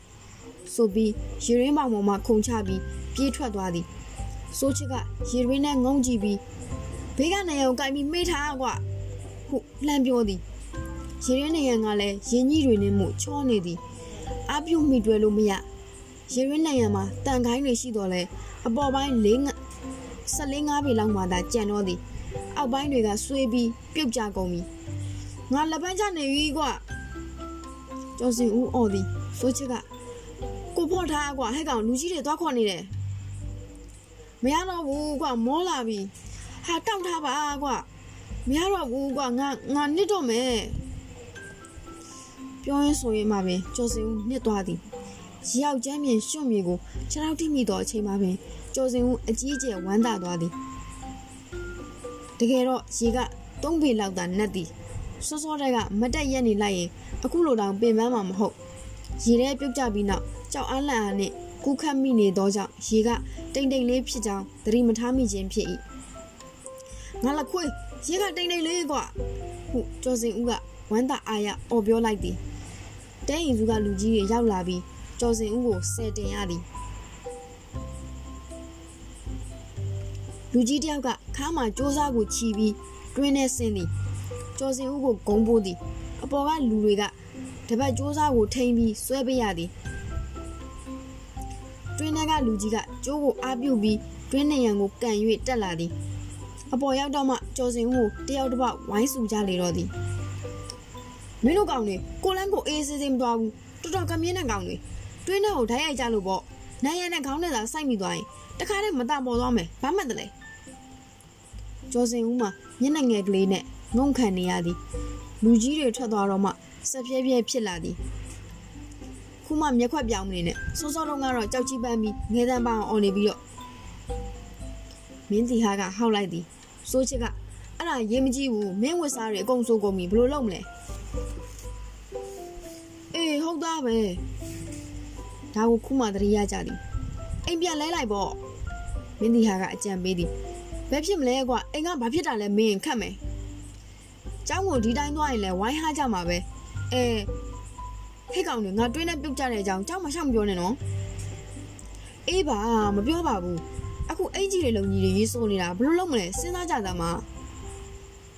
ဆိုပြီးရေရင်းပေါင်ပေါ်မှာခုန်ချပြီးပြေးထွက်သွားသည်စိုးချစ်ကရေရင်းနဲ့ငုံကြည့်ပြီးဘေးကနေရုံကိုင်ပြီးမိထားကွာ ဟုလှမ်းပြောသည်ရေရင်းနေရန်ကလည်းရင်ကြီးတွေနဲ့မှုချောနေသည်အပြုတ်မိတွဲလို့မရရေရင်းနေရန်မှာတန်ခိုင်းတွေရှိတော့လဲအပေါ်ပိုင်း၄14 5ပေလောက်မှသာကြံတော့သည်အောက်ပိုင်းတွေကဆွေးပြီးပြုတ်ကြကုန်ပြီငါလက်ပန်းချနေပြီကွာကျော်စင်ဦးအော်သည်စိုးချစ်ကကိုဖော့ထားကွာဟဲ့ကောင်လူကြီးတွေသွားခေါ်နေတယ်မရတော့ဘူးကွာမောလာပြီဟဟာတောက်ထားပါကွာ မရတော့ဘူးကွာငါငါနစ်တော့မယ်ပြောရင်ဆိုရင်မှပင်ကျော်စင်ဦးနစ်သွားသည်ရီယောက်ကျမ်းမြင်ရွှွန့်မြေကိုခြေထောက်ထိမိသောအချိန်မှပင်ကျော်စင်ဦးအကြီးအကျယ်ဝမ်းသာသွားသည်တကယ်တော့ရေက၃ပေလောက်သာနက်သည်စောစောတည်းကမတက်ရက်နေလိုက်ရင်အခုလိုတောင်ပင်ပန်းမှာမဟုတ်ရေထဲပြုတ်ကြပြီးနောက်ကြောက်အားလန့်အားနဲ့ကူးခတ်မိနေသောကြောင့်ရေကတိမ်တိမ်လေးဖြစ်ကြောင်းသတိမထားမိခြင်းဖြစ်၏ငါလခွေး ရေကတိမ်တိမ်လေးကွာဟုကျော်စင်ဦးကဝမ်းသာအားရအော်ပြောလိုက်သည်တဲရင်စုကလူကြီးတွေရောက်လာပြီးကျော်စင်ဦးကိုဆယ်တင်ရသည်လူကြီးတယောက်ကခါမှစူးစားကိုချီပြီးတွင်းနဲ့ဆင်းသည်ကျော်စင်ဦးကိုဂုံပိုးသည်အပေါ်ကလူတွေကတပတ်စူးစားကိုထိန်ပြီးဆွဲပေးရသည်တွင်းထဲကလူကြီးကကျိုးကိုအားပြုတ်ပြီးတွင်းနေရန်ကိုကန်၍တက်လာသည် အပေါ်ရောက်တော့မှကျော်စင်ဦးကိုတယောက်တစ်ပတ်ဝိုင်းစုကြလေတော့သည်မင်းတို့ကောင်တွေကိုလန်းကိုအေးစေးစေးမသွားဘူးတော်တော်ကမြင်းတဲ့ကောင်တွေတွင်းထဲကိုဓာတ်ရိုက်ကြလို့ပေါ့နိုင်ရန်နဲ့ခေါင်းနဲ့သာစိုက်မိသွားရင်တခါတည်းမတပေါ်သွားမယ်ဘာမှမတလဲကျော်စင်ဦးမှာမျက်နှာငယ်ကလေးနဲ့ငုံခံနေရသည်လူကြီးတွေထွက်သွားတော့မှဆက်ပြဲပြဲဖြစ်လာသည်ခုမှမျက်ခွက်ပြောင်းမနေနဲ့စောစောတုန်းကတော့ကြောက်ကြီးပန်းပြီးငဲတန်းပအောင်អော်နေပြီးတော့မင်းတီဟာကဟောက်လိုက်သည် စိုးချစ်ကအဲ့ဒါရေးမကြည့်ဘူးမင်းဝတ်စားတွေအကုန်စိုးကုန်ပြီဘယ်လိုလုပ်မလဲအေးဟုတ်သားပဲဒါကိုခုမှသတိရကြသည်အိမ်ပြန်လဲလိုက်ပေါ့မင်းတီဟာကအကြံပေးသည်ဘယ်ဖြစ်မလဲကွာအိမ်ကဘာဖြစ်တာလဲမင်းခတ်မယ်ကျောင်းကိုဒီတိုင်းသွားရင်လဲဝိုင်းဟားကြမှာပဲအဲဟဲ့ကောင်တွေငါတွင်းနဲ့ပြုတ်ကြတဲ့အကြောင်းကြောက်မရှောင်ပြောနဲ့နော်အေးပါမပြောပါဘူး အခုအင်ကြီးတွေလုံကြီးတွေရေးစိုးနေတာဘယ်လိုလုပ်မလဲစဉ်းစားကြတာမှာ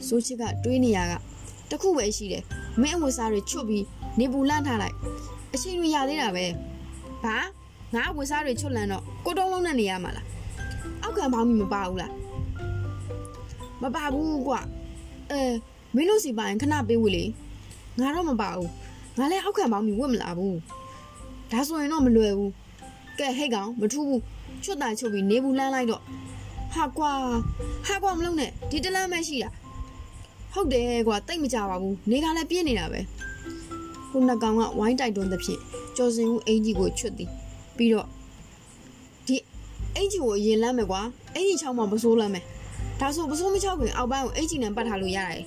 ဆိုချစ်ကတွေးနေရကတခုပဲရှိတယ်မင်းအဝတ်စားတွေချွတ်ပြီးနေပူလန့်ထားလိုက်အချိန်တွေရသေးတာပဲဘာငါအဝတ်စားတွေချွတ်လန့်တော့ကိုတုံးလုံးနဲ့နေရမှာလားအောက်ခံပေါင်းမိမပါဘူးလားမပါဘူးကွအဲမင်းတို့စီပါရင်ခဏပေးဝေလေငါတော့မပါဘူးငါလည်းအောက်ခံပေါင်းမိဝတ်မလာဘူးဒါဆိုရင်တော့မလွယ်ဘူးကဲဟဲ့ကောင်မထူးဘူး ချွတ်တာချုပ်ပြီးနေဘူးလန်းလိုက်တော့ဟာကွာဟာကွာမလုံးနဲ့ဒီတလန်းပဲရှိတာဟုတ်တယ်ကွာတိတ်မကြပါဘူးနေကလည်းပြင်းနေတာပဲခုနှစ်ကောင်ကဝိုင်းတိုက်တွန်းသဖြင့်ကျော်စင်ဦးအင်ကြီးကိုချွတ်သည်ပြီးတော့ဒီအင်ကြီးကိုအရင်လမ်းမယ်ကွာအင်ကြီးချောင်းမှာပစိုးလမ်းမယ်ဒါဆိုပစိုးမချောက်ခင်အောက်ပိုင်းကိုအင်ကြီးနဲ့ပတ်ထားလို့ရတယ်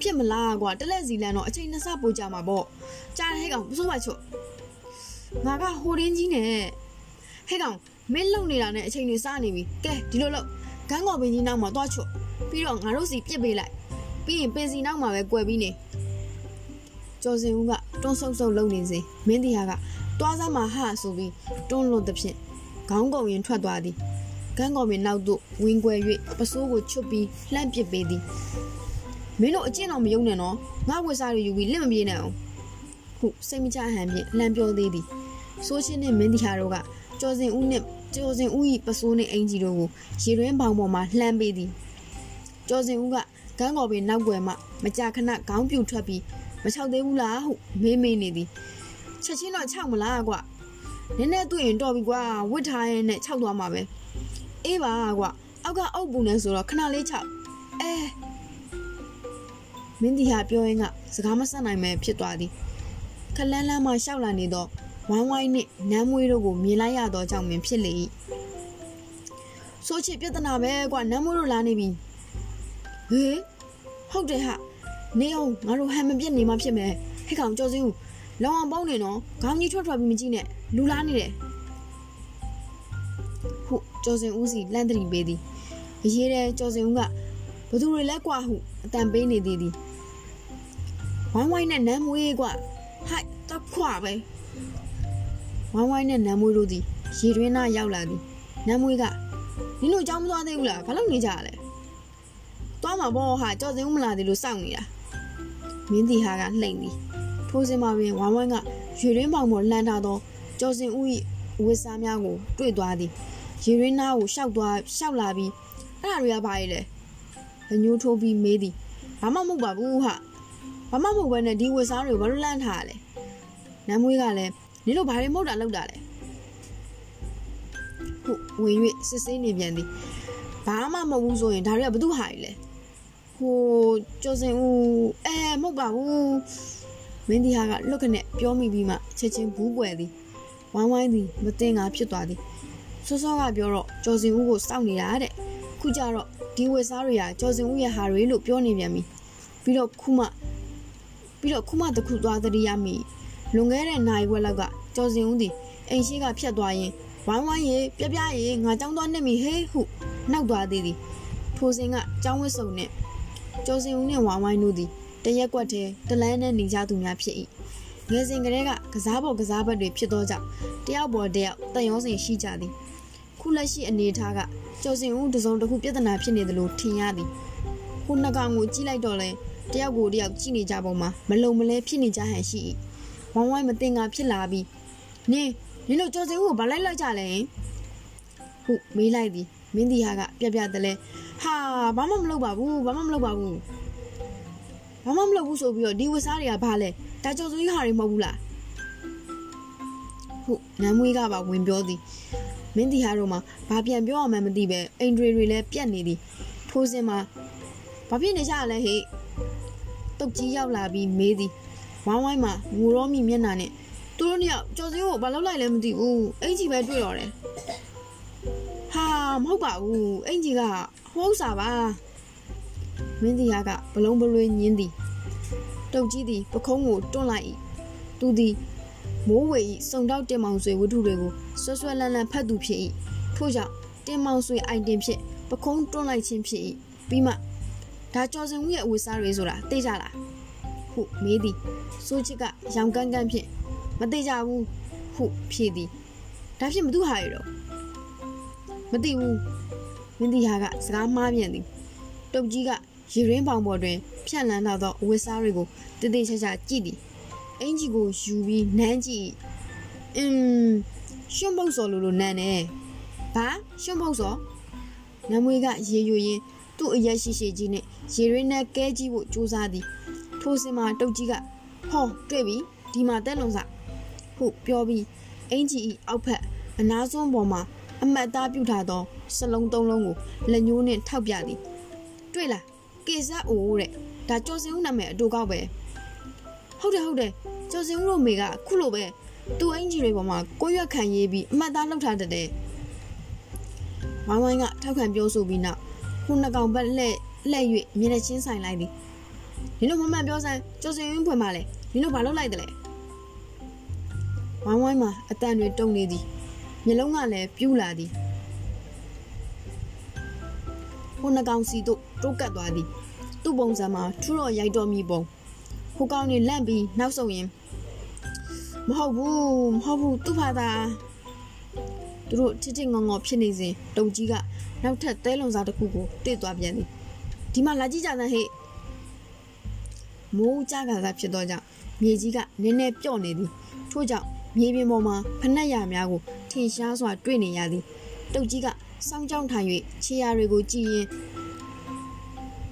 ဖြစ်မလားကွာတလက်စီလန်တော့အချိန်နှစ်ဆပိုကြမှာပေါ့ကြားတဲ့ကောင်ပစိုးမချွတ်ငါကဟိုရင်းကြီးနဲ့ ဟဲ့ကောင်မင်းလုံနေတာနဲ့အချိန်တွေစားနေပြီကဲဒီလိုလို့ဂန်းကော်ပင်ကြီးနောက်မှာသွားချွတ်ပြီးတော့ငါတို့စီပြစ်ပေးလိုက်ပြီးရင်ပင်စီနောက်မှာပဲကွယ်ပြီးနေကျော်စင်ဦးကတွန်းဆုပ်ဆုပ်လုံနေစဉ်မင်းတရားကတွားစားမှာဟဆိုပြီးတွန်းလွန်သဖြင့်ခေါင်းကုန်ရင်ထွက်သွားသည်ကန်းကော်ပင်နောက်သို့ဝင်းကွယ်၍ပစိုးကိုချွတ်ပြီးလှမ်းပစ်ပေးသည်မင်းတို့အကျင့်တော်မယုံနဲ့နော်ငါဝက်စားတွေယူပြီးလက်မပြေးနဲ့အောင်ဟုစိတ်မချဟန်ဖြင့်လှမ်းပြောသေးသည်ဆိုးချင်းနဲ့မင်းတရားတို့က ကျော်စင်ဦးနှင့်ကျော်စင်ဦး၏ပစိုးနှင့်အင်ကြီးတို့ကိုရေတွင်းပေါင်ပေါ်မှာလှမ်းပေးသည်ကျော်စင်ဦးကကန်းကော်ပင်နောက်ွယ်မှမကြာခဏခေါင်းပြူထွက်ပြီးမချောက်သေးဘူးလားဟုမေးမေးနေသည်ချက်ချင်းတော့ချောက်မလားကွနည်းနည်းတွေ့ရင်တော့ပြီကွာဝစ်ထားရဲ့နဲ့ချောက်သွားမှာပဲအေးပါကွအောက်ကအုပ်ပူနေဆိုတော့ခဏလေးချောက်အဲမင်းဒီဟာပြောရင်ကစကားမဆက်နိုင်မဲဖြစ်သွားသည်ခလန်းလန်းမှရှောက်လာနေတော့ ဝိုင်းဝိုင်းနှင့်နမ်းမွေးတို့ကိုမြင်လိုက်ရသောကြောင့်ပင်ဖြစ်လေ၏ဆိုချစ်ပြဿနာပဲကွနမ်းမွေးတို့လာနေပြီဟေးဟုတ်တယ်ဟာနေအောင်ငါတို့ဟန်မပြစ်နေမှဖြစ်မယ်ဟဲ့ကောင်ကြော်စင်းဦးလောင်အောင်ပေါင်းနေနော်ခေါင်းကြီးထွက်ထွက်ပြီးမကြည့်နဲ့လူလားနေတယ်ဟုတ်ကြော်စင်ဦးစီလန့်တရီပေးသည်အရေးတဲ့ကြော်စင်ဦးကဘသူတွေလဲကွာဟုအတန်ပေးနေသည်သည်ဝိုင်းဝိုင်းနဲ့နမ်းမွေးကွာဟိုက်တော့ခွာပဲ ဝိုင်းဝိုင်းနဲ့နမ်းမွေးတို့သည်ရေတွင်းနာရောက်လာသည်နမ်းမွေးကနင်တို့ကြောင်းမသွားသေးဘူးလားဘာလို့နေကြရလဲသွားမှာပေါ့ဟာကြော်စင်ဦးမလာသေးလို့စောင့်နေတာမင်းတီဟာကလှိမ့်သည်ထိုးစင်မှာပင်ဝမ်းဝမ်းကရွေရင်းပေါင်ပေါ်လှမ်းထားသောကျော်စင်ဦး၏ဝစ်စားများကိုတွေ့သွားသည်ရေရင်းနားကိုရှောက်သွားရှောက်လာပြီးအဲ့ဒါတွေကဘာလဲလဲညိုးထိုးပြီးမေးသည်ဘာမှမဟုတ်ပါဘူးဟာဘာမှမဟုတ်ဘဲနဲ့ဒီဝစ်စားတွေကိုဘာလို့လှမ်းထားရလဲနမ်းမွေးကလည်း နင်တို့ဘာတွေမဟုတ်တာလောက်တာလဲဟုတ်ဝင်၍စစ်ဆေးနေပြန်သည်ဘာမှမဟုတ်ဘူးဆိုရင်ဒါတွေကဘသူဟာကြီးလဲဟိုကျော်စင်ဦးအဲမဟုတ်ပါဘူးမင်းဒီဟာကလွတ်ခနဲ့ပြောမိပြီးမှချက်ချင်းဘူးပွယ်သည်ဝိုင်းဝိုင်းသည်မတင်ငါဖြစ်သွားသည်စောစောကပြောတော့ကျော်စင်ဦးကိုစောင့်နေတာတဲ့ခုကျတော့ဒီဝက်စားတွေကကျော်စင်ဦးရဲ့ဟာတွေလို့ပြောနေပြန်ပြီပြီးတော့ခုမှပြီးတော့ခုမှတခုသွားသတိရမိ လွန်ခဲ့တဲ့နိုင်ဝက်လောက်ကကျော်စင်ဦးသည်အိမ်ရှိကဖြတ်သွားရင်ဝိုင်းဝိုင်းရေပြပြရေငါចောင်းသွားနေပြီဟေးဟုနောက်သွားသေးသည်ထိုစဉ်ကចောင်းဝစ်စုံနှင့်ကျော်စင်ဦးနှင့်ဝိုင်းဝိုင်းတို့သည်တရက်ကွက်တည်းတလန်းနဲ့နေကြသူများဖြစ်၏ငယ်စဉ်ကလေးကကစားပေါ်ကစားဘက်တွေဖြစ်သောကြောင့်တယောက်ပေါ်တယောက်တန်ရောစင်ရှိကြသည်ခုလက်ရှိအနေအထားကကျော်စင်ဦးတစုံတစ်ခုပြဿနာဖြစ်နေသလိုထင်ရသည်ခုနှစ်ကောင်ကိုကြည့်လိုက်တော့လဲတယောက်ကိုတယောက်ကြည့်နေကြပုံမှာမလုံမလဲဖြစ်နေကြဟန်ရှိ၏ ဝိုင်းဝိုင်းမတင်ငါဖြစ်လာပြီးနင်းနင်တို့ကျော်စင်ဦးကိုဗလိုက်လိုက်ကြလဲဟုမေးလိုက်သည်မင်းဒီဟာကပြက်ပြက်တလဲဟာဘာမှမလုပ်ပါဘူးဘာမှမလုပ်ပါဘူးဘာမှမလုပ်ဘူးဆိုပြီးတော့ဒီဝစားတွေကဘာလဲဒါကျော်စင်ဦးဟာတွေမဟုတ်ဘူးလားဟုနမ်းမွေးကပါဝင်ပြောသည်မင်းဒီဟာတို့မှာဘာပြန်ပြောအောင်မှမသိပဲအိမ်တွေတွေလည်းပြက်နေသည်ထိုးစင်မှာဘာဖြစ်နေကြလဲဟေ့တုတ်ကြီးရောက်လာပြီးမေးသည် ဝိုင်းဝိုင်းမှာငိုရောမိမျက်နှာနဲ့သူတို့နှစ်ယောက်ကြော်စင်းကိုဘာလုပ်လိုက်လဲမသိဘူးအင်ကြီးပဲတွေ့တော့တယ်ဟာမဟုတ်ပါဘူးအင်ကြီးကဟိုးစားပါမင်းဒီယာကဘလုံးဘလွေညင်းသည်တုတ်ကြီးသည်ပခုံးကိုတွန့်လိုက်၏သူသည်မိုးဝေ၏စုံတောက်တင်မောင်ဆွေဝတ္ထုတွေကိုဆွဆွလန်းလန်းဖတ်သူဖြစ်၏ထို့ကြောင့်တင်မောင်ဆွေအိုင်တင်ဖြစ်ပခုံးတွန့်လိုက်ခြင်းဖြစ်၏ပြီးမှဒါကျော်စင်ဦးရဲ့အဝတ်စားတွေဆိုတာသိကြလား ဟုမေးသည်စိုးချစ်ကရောင်ကန်းကန်းဖြင့်မသိကြဘူးဟုဖြေသည်ဒါဖြင့်မသူဟာရတော့မသိဘူးမင်းဒီဟာကစကားမှားပြန်သည်တုတ်ကြီးကရေရင်းပေါင်ပေါ်တွင် ဖြန့်လန်းလာသောအဝတ်စားတွေကိုတည်တည်ချာချာကြည့်သည်အင်ကြီးကိုယူပြီးနမ်းကြည့်အင်းရှွန့်ပုတ်စော်လိုလိုနမ်းနေဘာရှွန့်ပုတ်စော်နမွေကရေယူရင်းသူ့အရက်ရှိရှိကြီးနဲ့ရေရင်းနဲ့ကဲကြည့်ဖို့ကြိုးစားသည် ထိုစင်မှာတုတ်ကြီးကဟောတွေ့ပြီဒီမှာတက်လုံစားဟုပြောပြီးအင်ကြီးဤအောက်ဖက်အနားစွန်းပေါ်မှာအမတ်သားပြုထားသောစလုံးသုံးလုံးကိုလက်ညှိုးနှင့်ထောက်ပြသည်တွေ့လားကေဇက်အိုးတဲ့ဒါကျော်စင်ဦးနာမည်အတူကောက်ပဲဟုတ်တယ်ဟုတ်တယ်ကျော်စင်ဦးတို့မေကခုလိုပဲသူ့အင်ဂျီတွေပေါ်မှာကိုရွက်ခံရေးပြီးအမတ်သားလှုပ်ထားတတ်တယ်ဝိုင်းဝိုင်းကထောက်ခံပြောဆိုပြီးနောက်ခုနှစ်ကောင်ဘက်လက်လက်၍မျက်နှာချင်းဆိုင်လိုက်သည် နင်တို့မမှန်ပြောစမ်းကျော်စင်ဦးဖွင့်ပါလေနင်တို့ဘာလုပ်လိုက်တယ်လဲဝိုင်းဝိုင်းမှာအတန်တွေတုံနေသည်မျက်လုံးကလည်းပြူးလာသည်ဟိုနှကောင်စီတို့တိုးကတ်သွားသည်သူ့ပုံစံမှာထူတော့ရိုက်တော်မီပုံဟိုကောင်နေလန့်ပြီးနောက်ဆုတ်ရင်မဟုတ်ဘူးမဟုတ်ဘူးသူ့ဖာသာသူတို့ချစ်ချစ်ငေါငေါဖြစ်နေစဉ်တုံကြီးကနောက်ထပ်သဲလုံစားတစ်ခုကိုတွေ့သွားပြန်သည်ဒီမှာလာကြည့်ကြစမ်းဟဲ့ မိုးကြကစားဖြစ်သောကြောင့်မြေကြီးကနည်းနည်းပြော့နေသည်ထို့ကြောင့်မြေပြင်ပေါ်မှာဖနက်ရများကိုထင်ရှားစွာတွေ့နေရသည်တုတ်ကြီးကစောင်းကြောင်းထိုင်၍ခြေရာတွေကိုကြည့်ရင်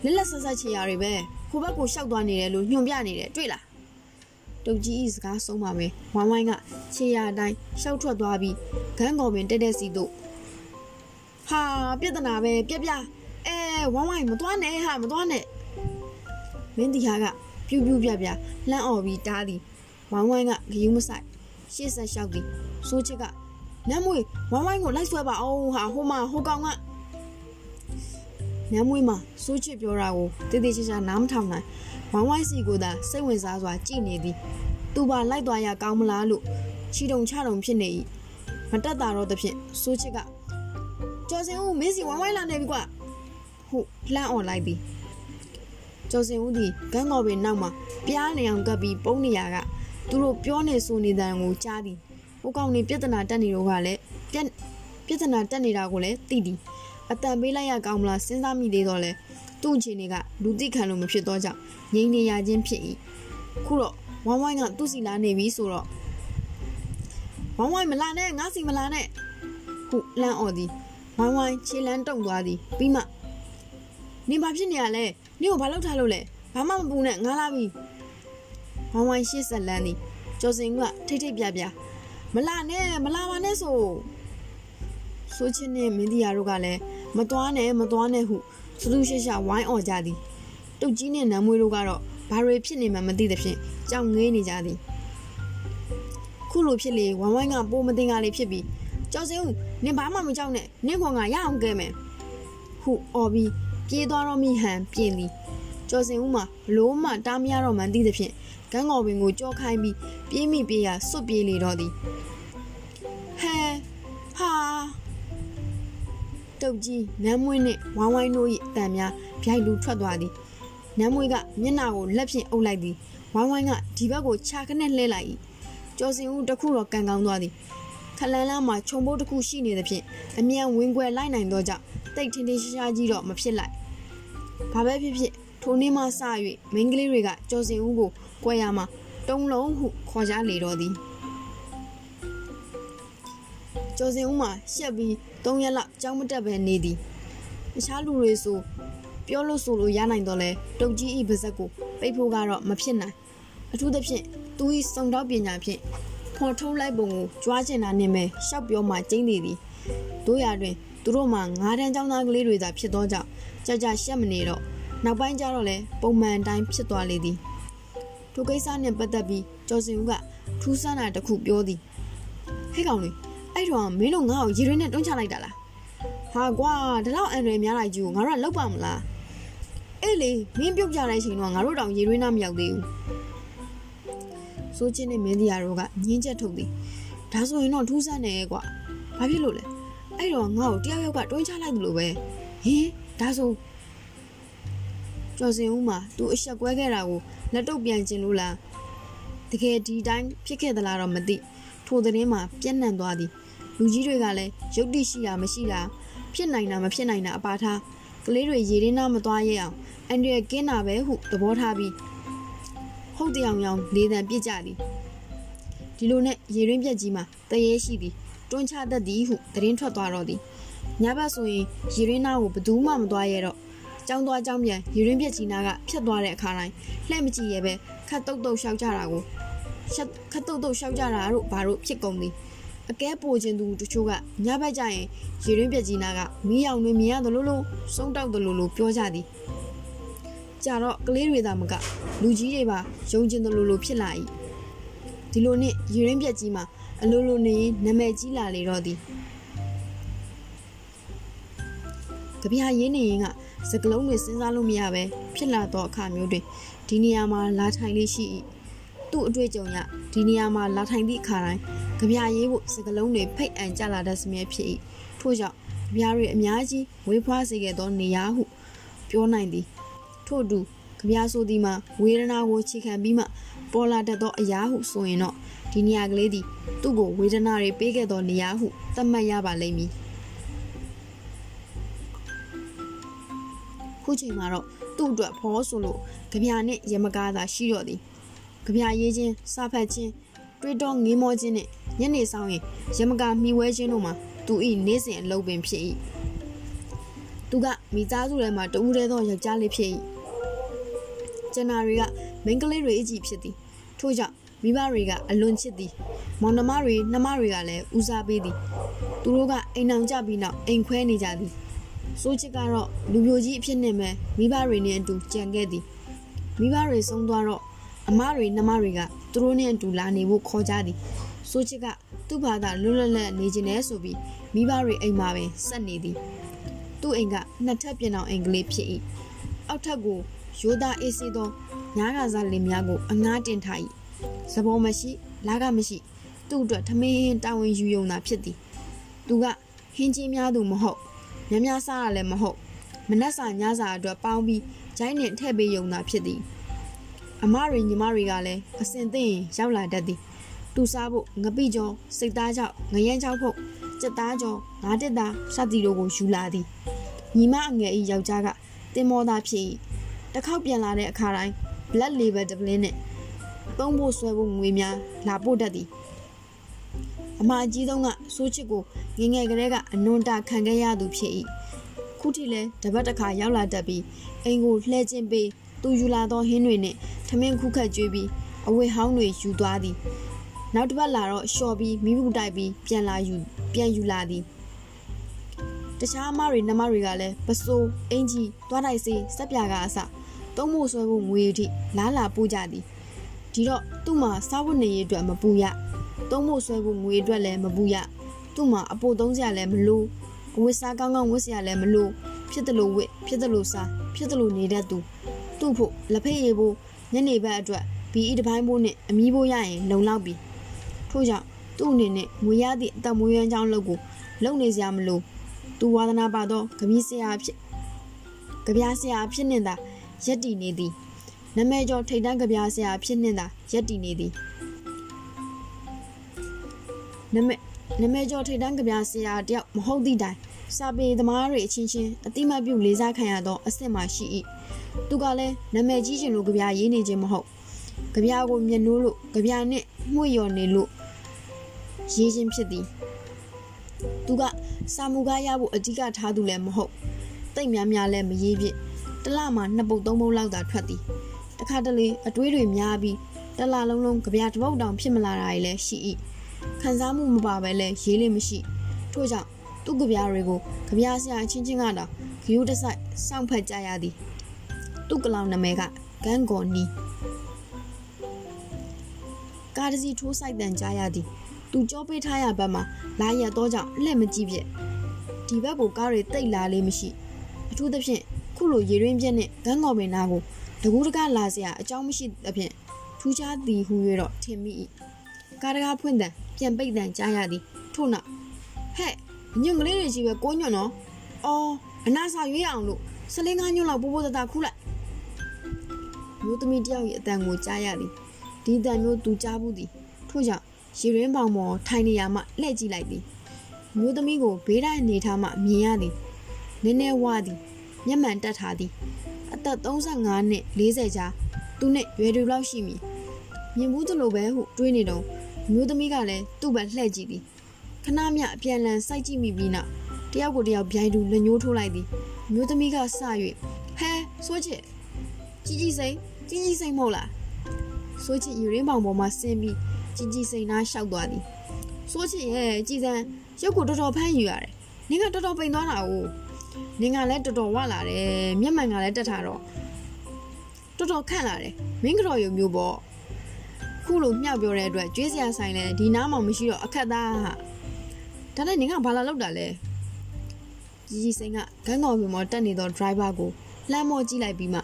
လက်လက်ဆက်ဆက်ခြေရာတွေပဲခိုးဘက်ကိုရှောက်သွားနေတယ်လို့ညွှန်ပြနေတယ်တွေ့လားတုတ်ကြီးဤစကားဆုံးပါပဲဝိုင်းဝိုင်းကခြေရာအတိုင်းရှောက်ထွက်သွားပြီးဂန်းကော်ပင်တက်တက်စီတို့ဟာပြဿနာပဲပြက်ပြအဲဝိုင်းဝိုင်းမသွားနဲ့ဟာမသွားနဲ့မင်းဒီဟာက ပြူးပြူးပြပြလှမ်းអော်ပြီးတားသည်ဝိုင်းဝိုင်းကဂယုမဆိုင်ရှေ့ဆက်လျှောက်သည်စိုးချစ်ကနမ်းမွေဝိုင်းဝိုင်းကိုလိုက်ဆွဲပါအောင်ဟာဟိုမှာဟိုကောင်ကနမ်းမွေမှာစိုးချစ်ပြောတာကိုတည်တည်ချာချာနားမထောင်နိုင်ဝိုင်းဝိုင်းစီကိုသာစိတ်ဝင်စားစွာကြည့်နေသည်သူပါလိုက်သွားရကောင်းမလားလို့ချီတုံချတုံဖြစ်နေ၏မတက်တာတော့သဖြင့်စိုးချစ်ကကျော်စင်ဦးမင်းစီဝိုင်းဝိုင်းလာနေပြီကွဟုလှမ်းអော်လိုက်သည် ကျော်စင်ဦးသည်ဂန်းကော်ပင်နောက်မှာပြားနေအောင်ကပ်ပြီးပုံနေရကသူတို့ပြောနေဆိုနေတဲ့ကိုကြားသည်ဟိုကောင်နေပြဿနာတက်နေတော့ကလည်းပြက်ပြဿနာတက်နေတာကိုလည်းသိသည်အတန်ပေးလိုက်ရကောင်းမလားစဉ်းစားမိသေးတော့လဲသူ့အခြေအနေကလူသိခံလို့မဖြစ်တော့ကြောင့်ငြိမ်နေရခြင်းဖြစ်၏ခုတော့ဝိုင်းဝိုင်းကသူ့စီလာနေပြီဆိုတော့ဝိုင်းဝိုင်းမလာနဲ့ငါစီမလာနဲ့ဟုလန့်អော်သည်ဝိုင်းဝိုင်းခြေလန်းတုံသွားသည်ပြီးမှနင်ဘာဖြစ်နေရလဲ နင်ကိုဘာလုပ်ထားလို့လဲဘာမှမပူနဲ့ငါလာပြီဝိုင်းဝိုင်းရှေ့ဆက်လန်းသည်ကျော်စင်ကထိတ်ထိတ်ပြပြမလာနဲ့မလာပါနဲ့ဆိုဆိုချင်းနဲ့မင်းဒီယာတို့ကလည်းမသွားနဲ့မသွားနဲ့ဟုစသူရှက်ရှက်ဝိုင်းអော်ကြသည်တုတ်ကြီးနဲ့နမ်းမွေးတို့ကတော့ဘာတွေဖြစ်နေမှမသိသဖြင့်ကြောင်ငေးနေကြသည်ခုလိုဖြစ်လေဝိုင်းဝိုင်းကပိုးမတင်ကလေးဖြစ်ပြီးကျော်စင်ဦးနင်ဘာမှမကြောက်နဲ့နင့်ခွန်ကရအောင်ကဲမယ်ဟုအော်ပြီး ပြေးသွားတော့မိဟန်ပြင်းသည်ကျော်စင်ဦးမှာဘလို့မှတားမရတော့မှန်းသိသဖြင့်ကန်းကော်ပင်ကိုကြောခိုင်းပြီးပြေးမိပြေးရစွတ်ပြေးလေတော့သည်ဟဲဟာတုတ်ကြီးနမ်းမွေးနှင့်ဝိုင်းဝိုင်းတို့၏အတန်များဗျိုက်လူထွက်သွားသည်နမ်းမွေးကမျက်နှာကိုလက်ဖြင့်အုပ်လိုက်သည်ဝိုင်းဝိုင်းကဒီဘက်ကိုခြာခနဲ့လှဲလိုက်၏ကျော်စင်ဦးတခုတော့ကန်ကောင်းသွားသည်ခလန်လာမှာခြုံပိုးတစ်ခုရှိနေသဖြင့်အမြန်ဝင်ခွဲလိုက်နိုင်သောကြောင့်တိတ်ထင်းထင်းရှားရှားကြီးတော့မဖြစ်လိုက် ဘာပဲဖြစ်ဖြစ်ထိုနေ့မှစ၍မိန်းကလေးတွေကကျော်စင်ဦးကိုကွဲရမှာတုံးလုံးဟုခေါ်ကြလေတော့သည်ကျော်စင်ဦးမှာရှက်ပြီး၃ရက်လောက်ကြောင်းမတက်ပဲနေသည်တခြားလူတွေဆိုပြောလို့ဆိုလို့ရနိုင်တော့လဲတုတ်ကြီးဤပါဇက်ကိုပိတ်ဖို့ကတော့မဖြစ်နိုင်အထူးသဖြင့်သူ၏စုံတော့ပညာဖြင့်ဖော်ထုတ်လိုက်ပုံကိုကြွားကျင်တာနဲ့ပဲရှောက်ပြောမှကျင်းနေသည်တို့ရတွင်သူတို့မှငါးတန်းចောင်းသားကလေးတွေသာဖြစ်သောကြောင့် ကြကြရှက်မနေတော့နောက်ပိုင်းကျတော့လဲပုံမှန်တိုင်းဖြစ်သွားလေသည်ထိုကိစ္စနဲ့ပတ်သက်ပြီးကျော်စင်ဦးကထူးဆန်းတာတစ်ခုပြောသည်ဟဲ့ကောင်လေးအဲ့တော့မင်းတို့ငါ့ကိုရေရွေးနဲ့တွန်းချလိုက်တာလားဟာကွာဒီလောက်အန်ရယ်များလိုက်ကြီးကိုငါတို့ကလောက်ပါမလားအေးလေမင်းပြုတ်ကြတဲ့အချိန်တော့ငါတို့တောင်ရေရွေးနာမရောက်သေးဘူးစိုးချင်းနဲ့မင်းတရားတို့ကညင်းချက်ထုတ်သည်ဒါဆိုရင်တော့ထူးဆန်းတယ်ကွာဘာဖြစ်လို့လဲအဲ့တော့ငါ့ကိုတယောက်ယောက်ကတွန်းချလိုက်တယ်လို့ပဲဟင် ဒါဆိုကျော်စင်ဦးမှာသူအဆက်ကွဲခဲ့တာကိုလက်တော့ပြန်ကျင်လို့လားတကယ်ဒီတိုင်းဖြစ်ခဲ့သလားတော့မသိထိုသတင်းမှာပြက်နှံ့သွားသည်လူကြီးတွေကလည်းရုပ်တိရှိတာမရှိတာဖြစ်နိုင်တာမဖြစ်နိုင်တာအပါထားကလေးတွေရေရင်းနာမသွားရအောင်အန်ဒရကင်းတာပဲဟုသဘောထားပြီးဟုတ်တောင်ရောင်လေးတန်ပြစ်ကြသည်ဒီလိုနဲ့ရေရင်းပြက်ကြီးမှာတရေရှိသည်တွန်းချတတ်သည်ဟုသတင်းထွက်သွားတော့သည် ညဘက်ဆိုရင်ရေရင်းနာကိုဘသူမှမသွားရတော့ကျောင်းသွားကျောင်းပြန်ရေရင်းပြက်ကြီးနာကဖြတ်သွားတဲ့အခါတိုင်းလှဲ့မကြည့်ရဲပဲခတ်တုတ်တုတ်ရှောက်ကြတာကိုခတ်တုတ်တုတ်ရှောက်ကြတာတို့ဘာတို့ဖြစ်ကုန်သည်အကဲပိုခြင်းသူတချို့ကညဘက်ကျရင်ရေရင်းပြက်ကြီးနာကမီးရောင်တွေမြင်ရတယ်လို့လို့စုံတောက်တယ်လို့လို့ပြောကြသည်ကြတော့ကလေးတွေသာမကလူကြီးတွေပါယုံကျင်တယ်လို့လို့ဖြစ်လာ၏ဒီလိုနဲ့ရေရင်းပြက်ကြီးမှာအလိုလိုနေရင်နာမည်ကြီးလာလေတော့သည် ကြပြရင်းနေရင်ကစကလုံးတွေစဉ်းစားလို့မရပဲဖြစ်လာတော့အခါမျိုးတွင်ဒီနေရာမှာလာထိုင်လေးရှိ၏သူ့အတွေ့အကြုံရဒီနေရာမှာလာထိုင်သည့်အခါတိုင်းကြပြရေးဖို့စကလုံးတွေဖိတ်အံကြလာတတ်စမြဲဖြစ်၏ထို့ကြောင့်ကြပြတွေအများကြီးဝေးဖွားစေခဲ့သောနေရာဟုပြောနိုင်သည်ထို့အတူကြပြဆိုသည်မှာဝေဒနာကိုခြေခံပြီးမှပေါ်လာတတ်သောအရာဟုဆိုရင်တော့ဒီနေရာကလေးသည်သူ့ကိုဝေဒနာတွေပေးခဲ့သောနေရာဟုသတ်မှတ်ရပါလိမ့်မည် ခုချိန်မှာတော့သူ့အတွက်ဖောဆိုလို့ကြပြနဲ့ရမကားသာရှိတော့သည်ကြပြရေးချင်းစားဖက်ချင်းတွေးတော့ငေးမောခြင်းနဲ့ညနေဆောင်ရင်ရမကာမှီဝဲခြင်းတို့မှာသူ၏နေ့စဉ်အလုပ်ပင်ဖြစ်၏သူကမိသားစုထဲမှာတဦးတည်းသောယောက်ျားလေးဖြစ်၏ကျန်နာတွေကမိန်းကလေးတွေအကြည့်ဖြစ်သည်ထို့ကြောင့်မိဘတွေကအလွန်ချစ်သည် မောင်နှမတွေနှမတွေကလည်းဦးစားပေးသည် သူတို့ကအိမ်အောင်ကြပြီးနောက်အိမ်ခွဲနေကြသည် စိုးချစ်ကတော့လူမျိုးကြီးအဖြစ်နဲ့ပဲမိဘတွေနဲ့အတူကြံခဲ့သည်မိဘတွေဆုံးသွားတော့အမတွေနှမတွေကသူတို့နဲ့အတူလာနေဖို့ခေါ်ကြသည်စိုးချစ်ကသူ့ဘာသာလွတ်လပ်လပ်နေခြင်းနဲ့ဆိုပြီးမိဘတွေအိမ်မှာပင်ဆက်နေသည်သူ့အိမ်ကနှစ်ထပ်ပြင်အောင်အိမ်ကလေးဖြစ်၏အောက်ထပ်ကိုရိုးသားအေးဆေးသောညားကစားလင်များကိုအငားတင်ထား၏သဘောမရှိလာကမရှိ သူ့အတွက်ထမင်းတာဝန်ယူယုံတာဖြစ်သည်သူကဟင်းကြီးများသူမဟုတ် များများစားရလည်းမဟုတ်မနှက်စာညစာအတွက်ပေါင်းပြီးဂျိုင်းနဲ့ထည့်ပေးယုံတာဖြစ်သည်အမတွေညီမတွေကလည်းအစင်သိရင်ရောက်လာတတ်သည်တူစားဖို့ငပိကျော်စိတ်သားကြောင့်ငရမ်းချောက်ဖို့စက်သားကျော်ငါးတက်သားစသည်တို့ကိုယူလာသည်ညီမအငယ်ဤယောက်ျားကတင်မောသားဖြစ်၏တစ်ခေါက်ပြန်လာတဲ့အခါတိုင်း blood label တပလင်းနဲ့သုံးဖို့ဆွဲဖို့ငွေများလာပို့တတ်သည် အမအကြီးဆုံးကစိုးချစ်ကိုငငယ်ကလေးကအနွန်တာခံခဲ့ရသူဖြစ်၏ခုထိလဲတပတ်တစ်ခါရောက်လာတတ်ပြီးအိမ်ကိုလှဲခြင်းပေးသူယူလာသောဟင်းတွေနဲ့ထမင်းခုခတ်ကျွေးပြီးအဝတ်ဟောင်းတွေယူသွားသည်နောက်တစ်ပတ်လာတော့လျှော်ပြီးမိမှုတိုက်ပြီးပြန်လာယူပြန်ယူလာသည်တခြားအမတွေနှမတွေကလည်းပစိုးအင်ကြီးသွားတိုက်စေးစက်ပြာကအစသုံးဖို့ဆွဲဖို့ငွေအထိလားလာပို့ကြသည်ဒီတော့သူ့မှာစားဝတ်နေရေးအတွက်မပူရ သုံးဖို့ဆွဲဖို့ငွေအတွက်လည်းမပူရသူ့မှာအပိုသုံးစရာလည်းမလိုအဝတ်စားကောင်းကောင်းဝတ်စရာလည်းမလိုဖြစ်တယ်လို့ဝတ်ဖြစ်တယ်လို့စားဖြစ်တယ်လို့နေတတ်သူသူ့ဖို့လက်ဖက်ရည်ဖို့ညနေဘက်အတွက်ဘီအီတစ်ပိုင်းဖို့နဲ့အမီးဖို့ရရင်လုံလောက်ပြီထို့ကြောင့်သူ့အနေနဲ့ငွေရသည့်အသက်မွေးရမ်းကြောင်းလုပ်ကိုလုံနေစရာမလိုသူဝါသနာပါသောကပီးဆရာဖြစ်ကဗျာဆရာဖြစ်နေတာရက်တည်နေသည်နမဲကျော်ထိတ်တန်းကဗျာဆရာဖြစ်နေတာရက်တည်နေသည် နမဲနမဲကျော်ထိတ်တန်းကဗျာဆရာတယောက်မဟုတ်သည့်တိုင်စာပေသမားတွေအချင်းချင်းအတိမတ်ပြုလေးစားခံရသောအဆင့်မှရှိ၏သူကလည်းနမဲကြီးရှင်လိုကဗျာရေးနေခြင်းမဟုတ်ကဗျာကိုမျက်နှိုးလို့ကဗျာနဲ့မှု့ရော်နေလို့ရေးခြင်းဖြစ်သည်သူကစာမူကားရဖို့အဓိကထားသူလည်းမဟုတ်တိတ်များများလည်းမရေးဖြစ်တလမှာနှစ်ပုတ်သုံးပုတ်လောက်သာထွက်သည်တခါတလေအတွေးတွေများပြီးတလလုံးလုံးကြပြတပုတ်တောင်ဖြစ်မလာတာလည်းရှိ၏ ခံစားမှုမပါဘဲလည်းရေးလေးမရှိထို့ကြောင့်သူ့ကြပြတွေကိုကြပြဆရာအချင်းချင်းကတော့ဂယုတဆိုင်စောင့်ဖက်ကြရသည်သူ့ကလောင်နာမည်ကဂန်ဂေါ်နီကားတစီထိုးဆိုင်တန်ကြားရသည်သူကြောပေးထားရဘက်မှာလာရတော့ကြောင့်လက်မကြည့်ပြက်ဒီဘက်ကိုကားတွေတိတ်လာလေးမရှိအထူးသဖြင့်ခုလိုရေရင်းပြက်နဲ့ဂန်းကော်ပင်နာကိုတကူးတကလာစရာအကြောင်းမရှိသဖြင့်ထူးခြားသည်ဟူ၍တော့ထင်မိ၏ကားတကားဖွင့်တန် ပြန်ပိတ်တန်ကြားရသည်ထို့နောက်ဟဲ့ညွန့်ကလေးတွေကြီးပဲကိုညွန့်နော်အော်အနာစာရွေးအောင်လို့ဆလင်းကားညွန့်လောက်ပိုးပိုးတတခူးလိုက်မျိုးသမီးတယောက်ရဲ့အတန်ကိုကြားရသည်ဒီတန်မျိုးသူကြားဘူးသည်ထို့ကြောင့်ရေရင်းပေါင်ပေါ်ထိုင်နေရမှလှည့်ကြည့်လိုက်သည်မျိုးသမီးကိုဘေးတိုင်းအနေထားမှမြင်ရသည်နည်းနည်းဝသည်မျက်မှန်တက်ထားသည်အသက်35နှစ်40ကြားသူနဲ့ရွယ်တူလောက်ရှိမည်မြင်ဘူးသလိုပဲဟုတွေးနေတော့ မျိုးသမီးကလည်းသူ့ဘက်လှည့်ကြည့်သည်ခဏမြအပြန်လန်စိုက်ကြည့်မိပြီးနောက်တယောက်ကိုတယောက်ဗျိုင်းတူလက်ညှိုးထိုးလိုက်သည်မျိုးသမီးကစ၍ဟဲစိုးချစ်ကြီးကြီးစိန်ကြီးကြီးစိန်မဟုတ်လားစိုးချစ်ယူရင်းပေါင်ပေါ်မှာဆင်းပြီးကြီးကြီးစိန်နားလျှောက်သွားသည်စိုးချစ်ရဲ့ကြည်စံရုပ်ကိုတော်တော်ဖမ်းယူရတယ်နင်ကတော်တော်ပိန်သွားတာ哦နင်ကလည်းတော်တော်ဝလာတယ်မျက်မှန်ကလည်းတက်ထားတော့တော်တော်ခန့်လာတယ်မင်းကတော့ရုံမျိုးပေါ့ ခုလိုမြောက်ပြောတဲ့အတွက်ကျွေးစရာဆိုင်လဲဒီနားမှမရှိတော့အခက်သားဟာဒါနဲ့နင်ကဘာလာလောက်တာလဲကြီးကြီးစိန်ကဂန်းကောင်မျိုးမတက်နေသော driver ကိုလှမ်းမော်ကြည့်လိုက်ပြီးမှ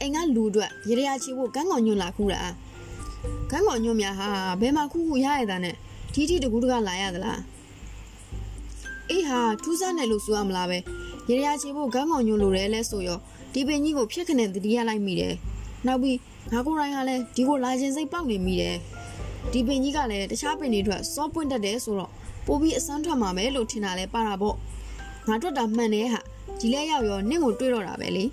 အိမ်ကလူအတွက်ရေရရချီဖို့ဂန်းကောင်ညွန့်လာခုတာဂန်းကောင်ညွန့်များဟာဘယ်မှာခုခုရရတာနဲ့ထီထီတကူတကလာရသလားအေးဟာထူးဆန်းတယ်လို့ဆိုရမလားပဲရေရရချီဖို့ဂန်းကောင်ညွန့်လိုတယ်လဲဆိုရောဒီပင်ကြီးကိုဖျက်ခနဲ့တတိယလိုက်မိတယ်နောက်ပြီး ငါကိုယ်တိုင်ကလည်းဒီကိုလာခြင်းစိတ်ပေါက်နေမိတယ်ဒီပင်ကြီးကလည်းတခြားပင်တွေအတွက်စောပွင့်တတ်တယ်ဆိုတော့ပိုပြီးအစမ်းထွက်မှာပဲလို့ထင်တာလဲပါတာပေါ့ငါတွေ့တာမှန်တယ်ဟာဒီလဲရောက်ရောနင့်ကိုတွေ့တော့တာပဲလေ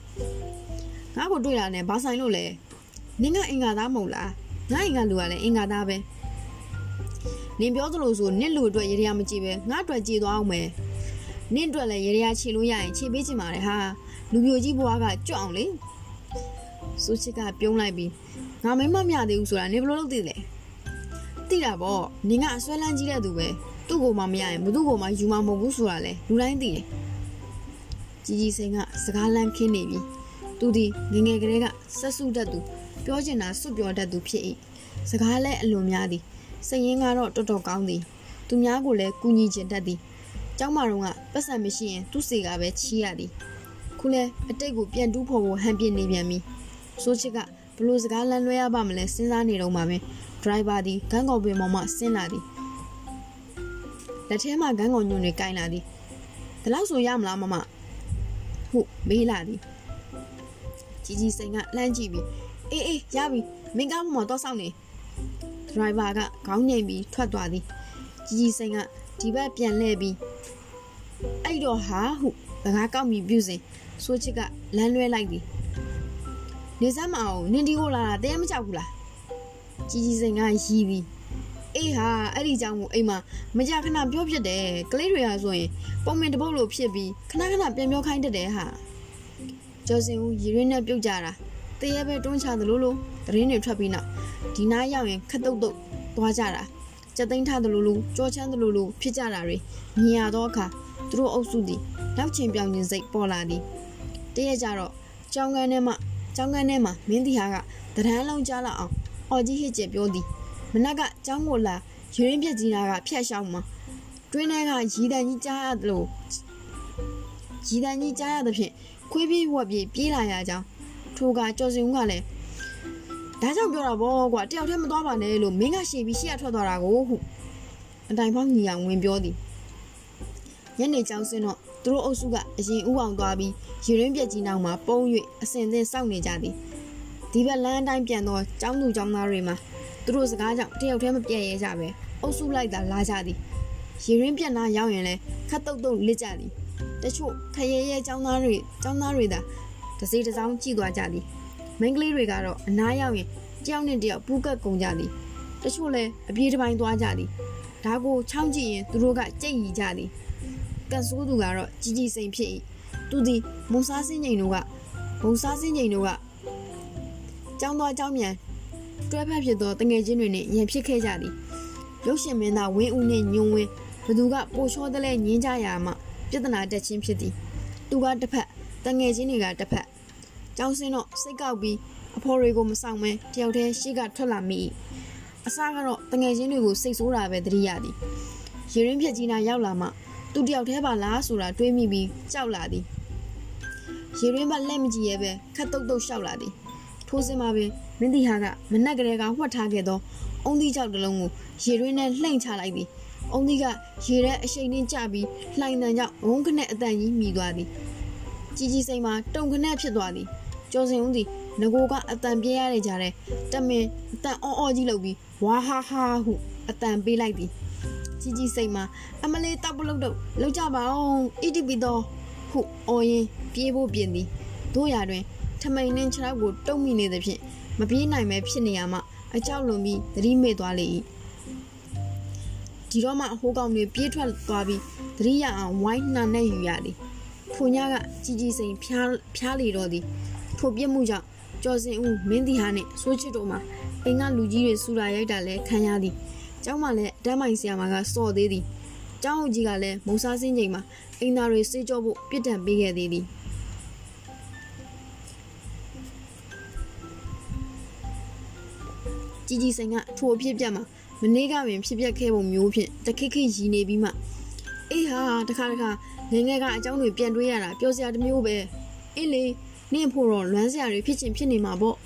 ငါ့ကိုတွေ့တာနဲ့ဘာဆိုင်လို့လဲနင်ကအင်္ဂါသားမဟုတ်လားငါအင်္ဂါလူကလည်းအင်္ဂါသားပဲနင်ပြောသလိုဆိုနင့်လူအတွက်ရေရမကြည့်ပဲငါအတွက်ကြည်သွားအောင်မယ်နင့်အတွက်လည်းရေရခြေလို့ရရင်ခြေပေးချင်ပါတယ်ဟာလူမျိုးကြီးဘွားကကြွအောင်လေ ဆိုချစ်ကပြုံးလိုက်ပြီးငါမိမမရသေးဘူးဆိုတာနင်ဘယ်လိုလုပ်သိလဲသိတာပေါ့နင်ကအစွဲလန်းကြီးတဲ့သူပဲသူ့ကိုမှမရရင်ဘသူ့ကိုမှယူမှာမဟုတ်ဘူးဆိုတာလေလူတိုင်းသိတယ်ကြီးကြီးစိန်ကစကားလန်းခင်းနေပြီသူဒီငငယ်ကလေးကဆက်စုတတ်သူပြောချင်တာစွတ်ပြောတတ်သူဖြစ်၏စကားလည်းအလွန်များသည်စရင်ကတော့တော်တော်ကောင်းသည်သူများကိုလည်းကူညီချင်တတ်သည်ကျောင်းမတော်ကပတ်စံမရှိရင်သူ့စေကပဲချီးရသည်ခုလဲအတိတ်ကိုပြန်တူးဖို့ဟန်ပြနေပြန်ပြီ ဆိုချစ်ကဘလို့စကားလမ်းလွှဲရပါမလဲစဉ်းစားနေတော့မှပဲဒရိုင်ဘာဒီဂန်းကောင်ပင်ပေါ်မှဆင်းလာသည်လက်ထဲမှာဂန်းကောင်ညွန့်တွေကင်လာသည်ဒါလောက်ဆိုရမလားမမဟုတ်မေးလာသည်ကြီးကြီးစိန်ကလှမ်းကြည့်ပြီးအေးအေးရပြီမင်းကားပေါ်မှာတော့စောင့်နေဒရိုင်ဘာကခေါင်းငိမ်ပြီးထွက်သွားသည်ကြီးကြီးစိန်ကဒီဘက်ပြန်လှည့်ပြီးအဲ့တော့ဟာဟုစကားကောက်ပြီးပြုစဉ်ဆိုချစ်ကလမ်းလွဲလိုက်သည် နေစမ်းမအောင်နင်ဒီကိုလာတာတဲမကြောက်ဘူးလားကြီးကြီးစိန်ကရီးပြီးအေးဟာအဲ့ဒီကြောင့်မို့အိမ်မှာမကြခဏပြောဖြစ်တယ်ကလေးတွေဟာဆိုရင်ပုံမင်တပုတ်လိုဖြစ်ပြီးခဏခဏပြန်ပြောခိုင်းတတ်တယ်ဟာကျော်စင်ဦးရီရင်းနဲ့ပြုတ်ကြတာတရေပဲတွန်းချသလိုလိုသတင်းတွေထွက်ပြီးနောက်ဒီနားရောက်ရင်ခက်တုတ်တုတ်သွားကြတာကြက်သိမ်းထားသလိုလိုကြောချမ်းသလိုလိုဖြစ်ကြတာတွေမြင်ရသောအခါသူတို့အုပ်စုသည်နောက်ချင်ပြောင်ခြင်းစိတ်ပေါ်လာသည်တရက်ကြတော့ကြောင်းကန်းထဲမှ ကြောင်းကန်းထဲမှာမင်းတီဟာကတရန်လုံးကြားလာအောင်အော်ကြီးဟစ်ကျပြောသည်မနက်ကကြောင်းကိုလာရွရင်းပြက်ကြီးနာကဖျက်ရှောင်းမှာတွင်းထဲကရီတန်ကြီးကြားရသလိုရီတန်ကြီးကြားရသဖြင့်ခွေးပြေးဝက်ပြေးပြေးလာရကြောင်းထိုကကြော်စင်ဦးကလည်းဒါကြောင့်ပြောတာဗောကွာတယောက်တည်းမသွားပါနဲ့လို့မင်းကရှေ့ပြီးရှေ့ကထွက်သွားတာကိုဟုအတိုင်ဖောင်းညီအောင်ဝင်ပြောသည်ညနေကြောင်စင်းတော့ သူတို့အုပ်စုကအရင်ဥအောင်သွားပြီးရေရင်းပြက်ကြီးနောက်မှာပုံ၍အစင်စင်စောင့်နေကြသည်ဒီဘက်လမ်းအတိုင်းပြန်တော့ကျောင်းသူကျောင်းသားတွေမှာသူတို့စကားကြောင့်တယောက်တည်းမပြည့်ရဲကြပဲအုပ်စုလိုက်တာလာကြသည်ရေရင်းပြက်နာရောက်ရင်လဲခတ်တုတ်တုတ်လစ်ကြသည်တချို့ခရဲရဲကျောင်းသားတွေကျောင်းသားတွေသာတစေတစောင်းကြည့်သွားကြသည်မိန်းကလေးတွေကတော့အနားရောက်ရင်တယောက်နဲ့တယောက်ပူးကပ်ကုန်ကြသည်တချို့လည်းအပြေးတစ်ပိုင်းသွားကြသည်ဒါကိုချောင်းကြည့်ရင်သူတို့ကကြိတ်ရီကြသည် ကန်ဆိုးသူကတော့ကြီးကြီးစိမ်ဖြစ်၏သူသည်မုံစားစင်းငိန်တို့ကမုံစားစင်းငိန်တို့ကကျောင်းသွားကျောင်းမြန်တွဲဖက်ဖြစ်သောတငယ်ချင်းတွေနဲ့ရင်ဖြစ်ခဲ့ကြသည်ရုပ်ရှင်မင်းသားဝင်းဦးနှင့်ညုံဝင်းဘသူကပိုချောတဲ့လဲညင်းကြရာမှပြဿနာတက်ချင်းဖြစ်သည်သူကတစ်ဖက်တငယ်ချင်းတွေကတစ်ဖက်ကျောင်းစင်းတော့စိတ်ကောက်ပြီးအဖော်တွေကိုမဆောင်မဲတယောက်တည်းရှေ့ကထွက်လာမိ၏အစားကတော့တငယ်ချင်းတွေကိုစိတ်ဆိုးတာပဲတတိယသည်ရေရင်းပြက်ကြီးနာရောက်လာမှ သူတယောက်တည်းပါလားဆိုတာတွေးမိပြီးကြောက်လာသည်ရေရင်းဘလက်မကြည့်ရဲပဲခတ်တုတ်တုတ်ရှောက်လာသည်ထိုးစင်မှာပင်မင်းတီဟာကမနက်ကလေးကဝှက်ထားခဲ့သောအုံသီးကြောက်တစ်လုံးကိုရေရင်းနဲ့လှိမ့်ချလိုက်သည်အုံသီးကရေထဲအရှိန်နှင်းကျပြီးလှိုင်တန်ကြောင့်ဝုန်းခနဲ့အတန်ကြီးမြည်သွားသည်ကြီးကြီးစိမ်မှာတုံခနဲ့ဖြစ်သွားသည်ကျော်စင်ဦးသည်ငကိုကအတန်ပြေးရတဲ့ကြားထဲတမင်အတန်အော်အော်ကြီးလုပ်ပြီးဝါဟာဟာဟုအတန်ပေးလိုက်သည် ကြီးကြီးစိတ်မှာအမလေးတောက်ပလုတ်တော့လောက်ကြပါအောင်အီတီပီတော့ဟုအော်ရင်ပြေးဖို့ပြင်သည်တို့ရတွင်ထမိန်နှင်းခြေထောက်ကိုတုံမိနေသဖြင့်မပြေးနိုင်ပဲဖြစ်နေရမှအကြောက်လွန်ပြီးသတိမေ့သွားလေ၏ဒီတော့မှအဟိုးကောင်တွေပြေးထွက်သွားပြီးသတိရအောင်ဝိုင်းနှံနဲ့ယူရသည်ဖိုညကကြီးကြီးစိန်ဖျားဖျားလေတော့သည်ထိုပြစ်မှုကြောင့်ကျော်စင်ဦးမင်းတီဟာနှင့်စိုးချစ်တို့မှာအိမ်ကလူကြီးတွေစူလာရိုက်တာလဲခံရသည် ကျောင်းမှာလည်းအတန်းမိုင်ဆီယာမကစော့သေးသည်ကျောင်းအုပ်ကြီးကလည်းမုံစားစင်းချိန်မှာအင်သားတွေစေးကြောဖို့ပြစ်ဒဏ်ပေးခဲ့သေးသည်ကြည်ကြည်ဆိုင်ကထိုအဖြစ်ပြက်မှာမနေ့ကပင်ဖြစ်ပျက်ခဲ့ပုံမျိုးဖြင့်တခိခိရီနေပြီးမှအေးဟာတခါတခါငငယ်ကအကြောင်းတွေပြန်တွေးရတာပျော်စရာတစ်မျိုးပဲအေးလေနင့်ဖို့တော့လွမ်းစရာတွေဖြစ်ချင်းဖြစ်နေမှာပေါ့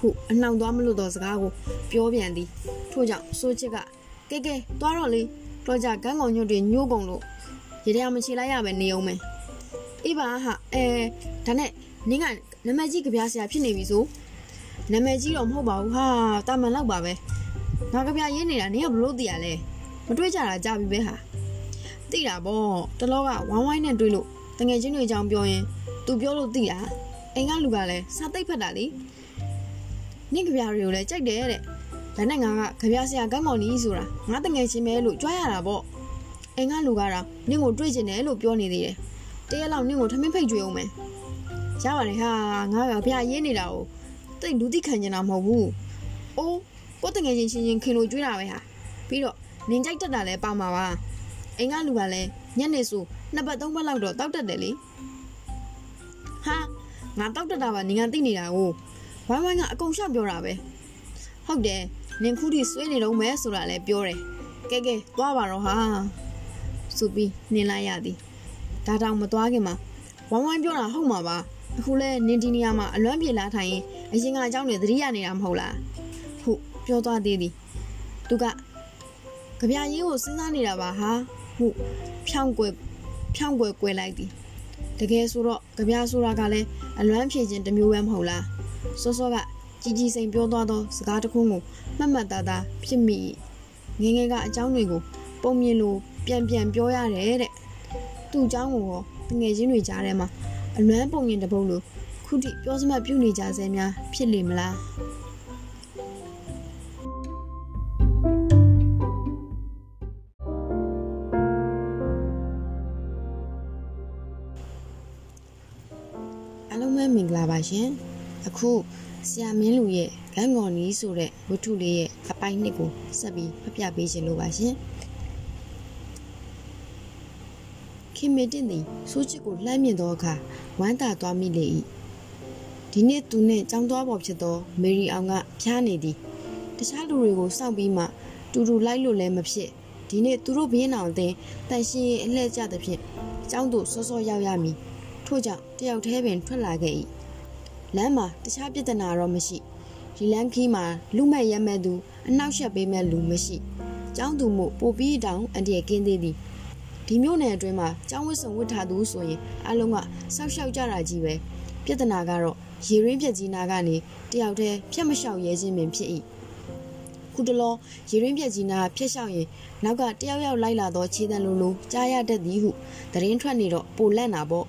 ဟုအနှောင်သွားမလို့တော့စကားကိုပြောပြန်သည်ထို့ကြောင့်စိုးချစ်ကကဲကဲသွားတော့လေတော့ကြကန်းကောင်ညွတ်တွေညှိုးကုန်လို့ရေထဲမချေလိုက်ရပဲနေအောင်မယ်အေးပါဟာအဲဒါနဲ့နင်းကနမကြီးကြပြဆရာဖြစ်နေပြီဆိုနမကြီးတော့မဟုတ်ပါဘူးဟာတာမန်လောက်ပါပဲငါကြပြရေးနေတာနင်းကဘလို့သိရလဲမတွေးကြတာကြပြီပဲဟာသိတာပေါ့တလောကဝိုင်းဝိုင်းနဲ့တွေးလို့တငယ်ချင်းတွေအကြောင်းပြောရင်သူပြောလို့သိတာအိမ်ကလူကလည်းစာသိပ်ဖတ်တာလေ နင့်ကြပြတွေကိုလည်းကြိုက်တယ်တဲ့ဒါနဲ့ငါကကြပြဆရာကမ်းမောင်ကြီးဆိုတာငါတငယ်ချင်းပဲလို့ကြွားရတာပေါ့အိမ်ကလူကတော့နင့်ကိုတွေ့ကျင်တယ်လို့ပြောနေသေးတယ်တရက်လောက်နင့်ကိုထမင်းဖိတ်ကြွေအောင်မယ်ရပါတယ်ဟာငါကဗျာရေးနေတာကိုတိတ်လူသိခံနေတာမဟုတ်ဘူးအိုးကိုတငယ်ချင်းချင်းချင်းခင်လို့ကြွေးတာပဲဟာပြီးတော့နင်ကြိုက်တတ်တာလဲပါမှာပါအိမ်ကလူကလည်းညနေဆိုနှစ်ပတ်သုံးပတ်လောက်တော့တောက်တတ်တယ်လေဟာငါတောက်တတ်တာပါနင်ကသိနေတာကို ဝိုင်းဝိုင်းကအကုန်ရှောက်ပြောတာပဲဟုတ်တယ်နင်ခုထိဆွေးနေတော့မဲဆိုတာလည်းပြောတယ်ကဲကဲသွားပါတော့ဟာဆိုပြီးနင်လိုက်ရသည်ဒါတောင်မသွားခင်မှာဝိုင်းဝိုင်းပြောတာဟုတ်မှာပါအခုလဲနင်ဒီနေရာမှာအလွမ်းပြေလာထိုင်ရင်အရင်ကအကြောင်းတွေသတိရနေတာမဟုတ်လားဟုတ်ပြောသွားသေးသည်သူကကြပြရေးကိုစဉ်းစားနေတာပါဟာဟုဖြောင်းကွယ်ဖြောင်းကွယ်ကွယ်လိုက်သည်တကယ်ဆိုတော့ကြပြဆိုတာကလည်းအလွမ်းဖြည့်ခြင်းတစ်မျိုးပဲမဟုတ်လား စောစောကကြီးကြီးစိန်ပြောသွားသောစကားတစ်ခုကိုမှတ်မှတ်သားသားဖြစ်မိငငယ်ကအကြောင်းတွေကိုပုံမြင်လို့ပြန်ပြန်ပြောရတယ်တဲ့သူ့အကြောင်းကိုရောငယ်ချင်းတွေကြားထဲမှာအလွမ်းပုံရင်တပုတ်လို့ခုထိပြောစမှတ်ပြုနေကြဆဲများဖြစ်လိမ့်မလားအားလုံးပဲမင်္ဂလာပါရှင် အခုဆရာမင်းလူရဲ့ဂန်းဂေါ်နီဆိုတဲ့ဝတ္ထုလေးရဲ့အပိုင်းနှစ်ကိုဆက်ပြီးဖပြပေးခြင်းလို့ပါရှင်ခင်မေတင်သည်ဆိုးချစ်ကိုလှမ်းမြင်သောအခါဝမ်းသာသွားမိလေ၏ဒီနေ့သူနှင့်ကြောင်းသွားပေါ်ဖြစ်သောမေရီအောင်ကဖျားနေသည်တခြားလူတွေကိုစောင့်ပြီးမှတူတူလိုက်လို့လည်းမဖြစ်ဒီနေ့သူတို့ဘင်းအောင်တင်တန်ရှင်းအလှည့်ကျသဖြင့်ကျောင်းသို့စောစောရောက်ရမည်ထို့ကြောင့်တယောက်တည်းပင်ထွက်လာခဲ့၏ လမ်းမှာတခြားပြဿနာတော့မရှိဒီလမ်းခီးမှာလူမဲ့ရဲမဲ့သူအနောက်ရှက်ပေးမဲ့လူမရှိကျောင်းသူမှုပိုပြီးတောင်အန်တရကင်းသေးသည်ဒီမျိုးနယ်အတွင်းမှာကျောင်းဝတ်စုံဝတ်ထားသူဆိုရင်အလုံးကစောက်ရှောက်ကြတာကြီးပဲပြဿနာကတော့ရေရင်းပြက်ကြီးနာကနေတယောက်တည်းဖြတ်မလျှောက်ရဲခြင်းပင်ဖြစ်၏ခုတလောရေရင်းပြက်ကြီးနာဖြတ်လျှောက်ရင်နောက်ကတယောက်ယောက်လိုက်လာသောခြေတံလိုလိုကြားရတတ်သည်ဟုသတင်းထွက်နေတော့ပိုလန့်တာပေါ့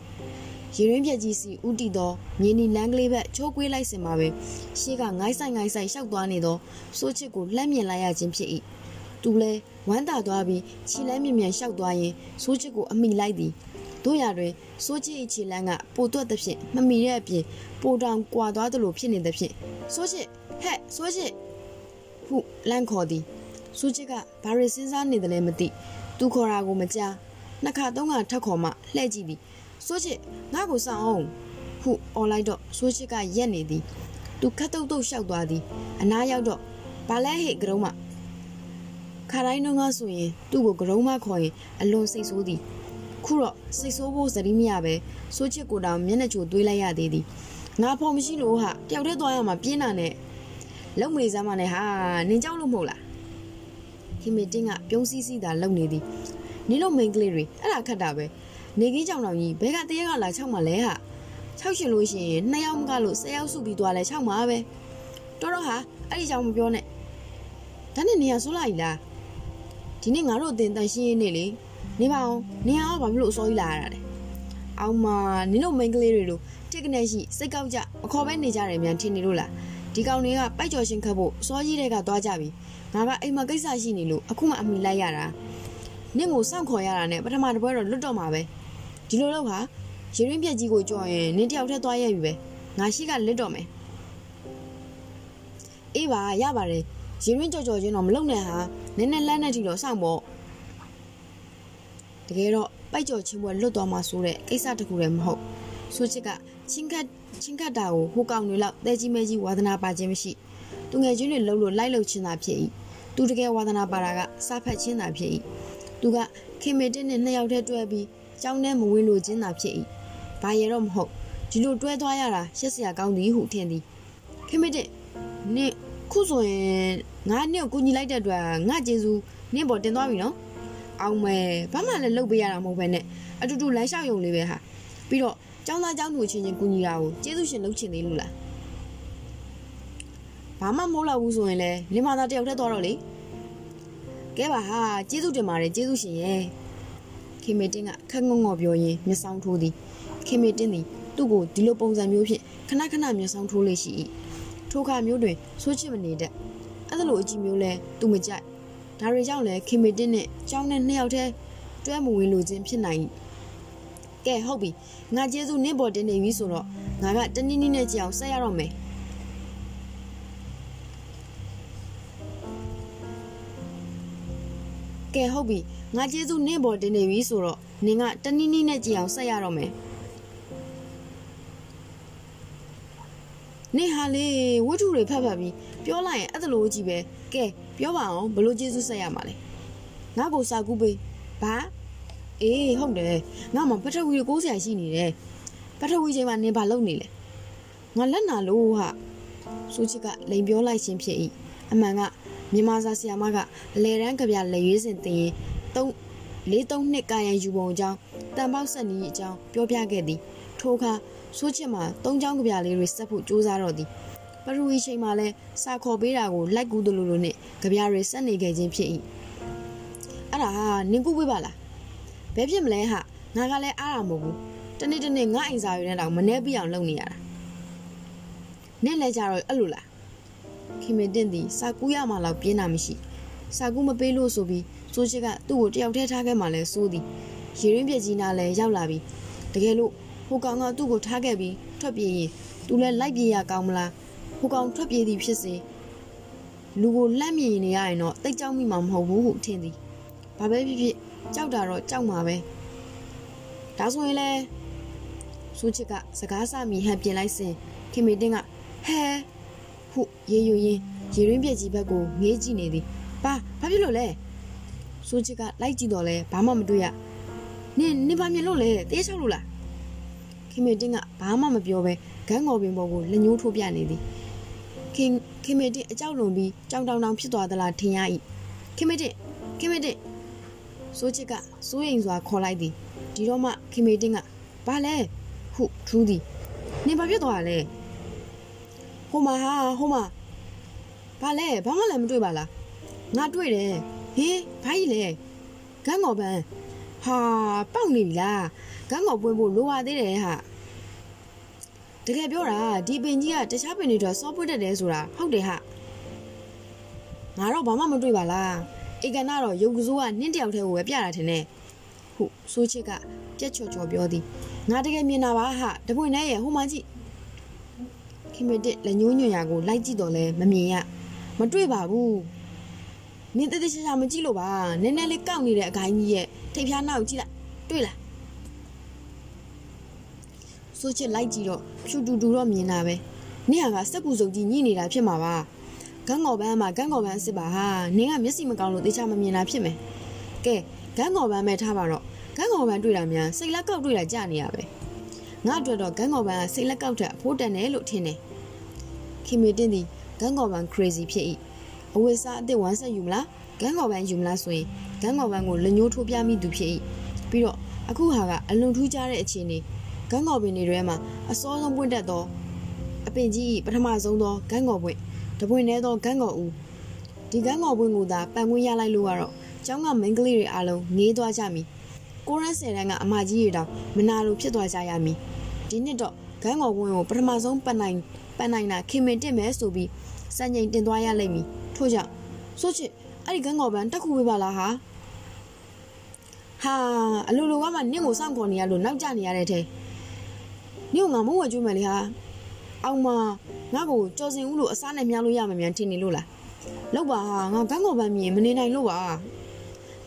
ရေရင်းပြက်ကြီးစီဥတီသောမြင်းနီလန်းကလေးဘက်ချိုးကွေးလိုက်စင်မှာပဲရှေးကငိုင်းဆိုင်ငိုင်းဆိုင်ရှောက်သွားနေသောစိုးချစ်ကိုလှမ်းမြင်လိုက်ရခြင်းဖြစ်၏သူလဲဝမ်းသာသွားပြီးခြေလမ်းမြင်မြန်ရှောက်သွားရင်စိုးချစ်ကိုအမိလိုက်သည်တို့ရတွင်စိုးချစ်၏ခြေလမ်းကပိုတွက်သဖြင့်မမီတဲ့အပြင်ပိုတောင်ကွာသွားသလိုဖြစ်နေသဖြင့်စိုးချစ်ဟဲ့စိုးချစ်ဟုလန့်ခေါ်သည်စိုးချစ်ကဘာရစဉ်းစားနေတယ်လဲမသိသူခေါ်တာကိုမကြားနှစ်ခါသုံးခါထပ်ခေါ်မှလှဲ့ကြည့်သည် စိုးချစ်ငါ့ကိုစောင့်အောင်ဟုអော်လိုက်တော့စိုးချစ်ကရက်နေသည်သူခတ်တုတ်တုတ်လျှောက်သွားသည်အနားရောက်တော့ဘာလဲဟဲ့ကရုံးမခါတိုင်းတော့ငါဆိုရင်သူ့ကိုကရုံးမခေါ်ရင်အလွန်စိတ်ဆိုးသည်ခုတော့စိတ်ဆိုးဖို့စရီးမရပဲစိုးချစ်ကိုတောင်မျက်နှာချိုသွေးလိုက်ရသေးသည်ငါဖော်မရှိလို့ဟာတယောက်တည်းသွားရမှာပြင်းတာနဲ့လုံမနေစမ်းမနဲ့ဟာနင်ကြောက်လို့မဟုတ်လားဟီမီတင်းကပြုံးစည်းစည်းသာလုံနေသည်နင်တို့မိန်ကလေးတွေအဲ့ဒါခတ်တာပဲ နေကြီးကြောင်တော်ကြီးဘဲကတရက်ကလာချောက်မှလဲဟာချောက်ရှင်လို့ရှိရင်နှစ်ယောက်မကလို့ဆယ်ယောက်စုပြီးသွားလဲချောက်မှာပဲတော်တော့ဟာအဲ့ဒီကြောင်မပြောနဲ့ဒါနဲ့နေရဆိုးလိုက်လားဒီနေ့ငါတို့အတင်တန်ရှင်းရင်းနေလေနေပါအောင်နေရအောင်ဘာဖြစ်လို့အစောကြီးလာရတာလဲအောင်မနင်တို့မိန်ကလေးတွေလို့တစ်ကနေရှိစိတ်ကောက်ကြမခေါ်ပဲနေကြတယ်မြန်ထင်နေလို့လားဒီကောင်တွေကပိုက်ကြော်ရှင်ခတ်ဖို့စောကြီးတွေကသွားကြပြီငါကအိမ်မှာကိစ္စရှိနေလို့အခုမှအမိလိုက်ရတာနင့်ကိုစောင့်ခေါ်ရတာနဲ့ပထမတစ်ပွဲတော့လွတ်တော့မှာပဲ ဒီလိုတော့ဟာရေရင်းပြက်ကြီးကိုကြော်ရင်နင်းတယောက်တည်းသွားရပြီပဲငါရှိကလစ်တော့မယ်အေးပါရပါတယ်ရေရင်းကြော်ကြော်ချင်းတော့မလုံနဲ့ဟာနည်းနည်းလန်းနဲ့ထီတော့စောင့်ပေါ့တကယ်တော့ပိုက်ကြော်ချင်းပွဲလွတ်သွားမှဆိုတဲ့ကိစ္စတခုလည်းမဟုတ်ဆိုချစ်ကချင်းခတ်ချင်းခတ်တာကိုဟိုကောင်တွေလောက်တဲကြီးမဲကြီးဝါသနာပါခြင်းမရှိသူငယ်ချင်းတွေလှုပ်လို့လိုက်လှုပ်ချင်းသာဖြစ်၏သူတကယ်ဝါသနာပါတာကစားဖက်ချင်းသာဖြစ်၏သူကခင်မေတင်းနဲ့နှစ်ယောက်တည်းတွဲပြီး ကြောင်းထဲမဝင်လို့ချင်းသာဖြစ်၏ဘာရတော့မဟုတ်ဒီလိုတွဲသွားရတာရှက်စရာကောင်းသည်ဟုထင်သည်ခင်မေတင်းနင့်ခုဆိုရင်ငါနင့်ကိုကူညီလိုက်တဲ့အတွက်ငါကျေးဇူးနင့်ပေါ်တင်သွားပြီနော်အောင်မယ်ဘာမှလည်းလုပ်ပေးရတာမဟုတ်ဘဲနဲ့အတူတူလမ်းလျှောက်ရုံလေးပဲဟာပြီးတော့ကျောင်းသားကျောင်းသူချင်းချင်းကူညီတာကိုကျေးဇူးရှင်လုပ်ချင်သေးလို့လားဘာမှမဟုတ်တော့ဘူးဆိုရင်လည်းလင်မသားတယောက်တည်းသွားတော့လေကဲပါဟာကျေးဇူးတင်ပါတယ်ကျေးဇူးရှင်ရဲ့ ခင်မေတင်းကခက်ငုံငေါ်ပြောရင်းမျက်စောင်းထိုးသည်ခင်မေတင်းသည်သူ့ကိုဒီလိုပုံစံမျိုးဖြင့်ခဏခဏမျက်စောင်းထိုးလေးရှိ၏ထိုခါမျိုးတွင်ဆိုးချစ်မနေတတ်အဲ့လိုအကြည့်မျိုးလဲသူမကြိုက်ဒါတွေကြောင့်လဲခင်မေတင်းနဲ့ကျောင်းနဲ့နှစ်ယောက်တည်းတွဲမဝင်လို့ခြင်းဖြစ်နိုင်၏ကဲဟုတ်ပြီငါကျေးဇူးနင့်ပေါ်တင်နေပြီဆိုတော့ငါကတနည်းနည်းနဲ့ကြည့်အောင်ဆက်ရတော့မယ် ကဲဟုတ်ပြီငါကျေးဇူးနင့်ပေါ်တင်နေပြီဆိုတော့နင်ကတနည်းနည်းနဲ့ကြည့်အောင်ဆက်ရတော့မယ်နင်ဟာလေဝတ္ထုတွေဖတ်ဖတ်ပြီးပြောလိုက်ရင်အဲ့ဒါလိုကြီးပဲကဲပြောပါအောင်ဘလို့ကျေးဇူးဆက်ရမှာလဲငါ့ကိုစာကူးပေးဘာအေးဟုတ်တယ်ငါမှပထဝီကို60ရှိနေတယ်ပထဝီချိန်မှာနင်ဘာလုပ်နေလဲငါလက်နာလို့ဟာဆိုချစ်ကလိန်ပြောလိုက်ခြင်းဖြစ်၏အမှန်က မြန်မာစာဆရာမကအလဲတန်းကြပြလက်ရွေးစင်တင်ရင်3 43နှစ်ကာယံယူပုံအကြောင်းတန်ပေါက်ဆက်နီးအကြောင်းပြောပြခဲ့သည်ထိုအခါဆိုးချစ်မှာ၃ချောင်းကြပြလေးတွေစက်ဖို့ကြိုးစားတော့သည်ပရူဝီချိန်မှာလဲစာခေါ်ပေးတာကိုလိုက်ကူးသလိုလိုနဲ့ကြပြတွေဆက်နေခဲ့ခြင်းဖြစ်၏အဲ့ဒါဟာနင်ကူပေးပါလားဘယ်ဖြစ်မလဲဟာငါကလည်းအားရမဟုတ်ဘူးတနေ့တနေ့ငါအိမ်စာရွေးနဲ့တော့မနှဲပြအောင်လုပ်နေရတာနင့်လဲကြတော့အဲ့လိုလား ခင်မင်တင်သည်စာကူးရမှလောက်ပြင်းတာမရှိစာကူးမပေးလို့ဆိုပြီးစိုးချစ်ကသူ့ကိုတယောက်တည်းထားခဲ့မှလဲစိုးသည်ရေရင်းပြက်ကြီးနာလဲရောက်လာပြီတကယ်လို့ဟိုကောင်ကသူ့ကိုထားခဲ့ပြီးထွက်ပြေးရင်သူလဲလိုက်ပြေးရကောင်းမလားဟိုကောင်ထွက်ပြေးသည်ဖြစ်စေလူကိုလှမ်းမြင်နေရရင်တော့တိတ်ကြောက်မိမှာမဟုတ်ဘူးဟုထင်သည်ဘာပဲဖြစ်ဖြစ်ကြောက်တာတော့ကြောက်မှာပဲဒါဆိုရင်လဲစူချစ်ကစကားစမိဟန်ပြင်လိုက်စဉ်ခင်မေတင်းကဟဲ ဟုရေယူရင်းရေရင်းပြက်ကြီးဘက်ကိုငေးကြည့်နေသည်ဘာဘာဖြစ်လို့လဲစူချစ်ကလိုက်ကြည့်တော့လဲဘာမှမတွေ့ရနင်နင်ဘာမြင်လို့လဲတေးချောက်လို့လားခင်မေတင်းကဘာမှမပြောပဲဂန်းငေါ်ပင်ပေါ်ကိုလက်ညှိုးထိုးပြနေသည်ခင်ခင်မေတင်းအကြောက်လွန်ပြီးကြောင်တောင်တောင်ဖြစ်သွားသလားထင်ရ၏ခင်မေတင်းခင်မေတင်းစိုးချစ်ကစိုးရိမ်စွာခေါ်လိုက်သည်ဒီတော့မှခင်မေတင်းကဘာလဲဟုထူးသည်နင်ဘာဖြစ်သွားလဲ ဟိုမှာဟာဟိုမှာဘာလဲဘာမှလည်းမတွေ့ပါလားငါတွေ့တယ်ဟင်ဘာကြီးလဲဂန်းငေါ်ပန်းဟာပေါက်နေပြီလားဂန်းငေါ်ပွင့်ဖို့လိုပါသေးတယ်ဟာတကယ်ပြောတာဒီပင်ကြီးကတခြားပင်တွေတော့စောပွင့်တတ်တယ်ဆိုတာဟုတ်တယ်ဟာငါတော့ဘာမှမတွေ့ပါလားဧကနာတော့ရုပ်ကစိုးကနင်းတယောက်တည်းကိုပဲပြတာထင်တယ်ဟုဆိုးချစ်ကပြက်ချော်ချော်ပြောသည်ငါတကယ်မြင်တာပါဟာတပွင့်နဲ့ရဲ့ဟိုမှကြည့် ခင်မတစ်လက်ညှိုးညွန့်ရာကိုလိုက်ကြည့်တော့လဲမမြင်ရမတွေ့ပါဘူးနင်းတသက်ချာချာမကြည့်လို့ပါနည်းနည်းလေးကောက်နေတဲ့အကိုင်းကြီးရဲ့ထိပ်ဖျားနောက်ကြည့်လိုက်တွေ့လားဆိုချစ်လိုက်ကြည့်တော့ဖြူတူတူတော့မြင်တာပဲနင့်ဟာကစက်ကူစုပ်ကြီးညှိနေတာဖြစ်မှာပါဂန်းငေါ်ပန်းမှာဂန်းငေါ်ပန်းအစ်စ်ပါဟာနင်းကမျက်စိမကောင်းလို့တေချာမမြင်တာဖြစ်မယ်ကဲဂန်းငေါ်ပန်းပဲထားပါတော့ဂန်းငေါ်ပန်းတွေ့တာများစိတ်လက်ကောက်တွေ့တာကြာနေရပဲငါအတွက်တော့ဂန်းငေါ်ပန်းကစိတ်လက်ကောက်ထက်အဖိုးတန်တယ်လို့ထင်တယ် ခင်မီတင်းသည်ဂန်းငေါ်ပန်း crazy ဖြစ်၏အဝိစားအစ်စ်ဝမ်းဆက်ယူမလားဂန်းငေါ်ပန်းယူမလားဆိုရင်ဂန်းငေါ်ပန်းကိုလက်ညှိုးထိုးပြမိသူဖြစ်၏ပြီးတော့အခုဟာကအလွန်ထူးခြားတဲ့အခြေအနေဂန်းငေါ်ပင်တွေထဲမှာအစောဆုံးပွင့်တက်သောအပင်ကြီးပထမဆုံးသောဂန်းငေါ်ပွင့်တပွင့်ထဲသောဂန်းငေါ်ဦးဒီဂန်းငေါ်ပွင့်ကိုသာပန်ခွင့်ရလိုက်လို့ကတော့ကျောင်းကမိန်းကလေးတွေအားလုံးငေးသွားကြမည်ကိုရန်ဆယ်တန်းကအမကြီးတွေတောင်မနာလိုဖြစ်သွားကြရမည်ဒီနှစ်တော့ဂန်းငေါ်ပွင့်ကိုပထမဆုံးပန်နိုင်ပ န်နိုင်တာခင်မင်တက်မယ်ဆိုပြီးစံချိန်တင်သွားရလိမ့်မည်ထို့ကြောင့်ဆိုချစ်အဲ့ဒီဂန်းငေါ်ပန်တက်ခုပေးပါလားဟာဟာအလိုလိုကမှနင့်ကိုစောင့်ခေါ်နေရလို့နောက်ကျနေရတဲ့ထဲနင့်ကငါမဝဲကျွေးမယ်လေဟာအောင်မငါ့ကိုကြော်စင်ဦးလို့အစားနဲ့မြားလို့ရမှမြန်ထင်နေလို့လားလောက်ပါဟာငါကန်းကော်ပန်းမြင်မနေနိုင်လို့ပါ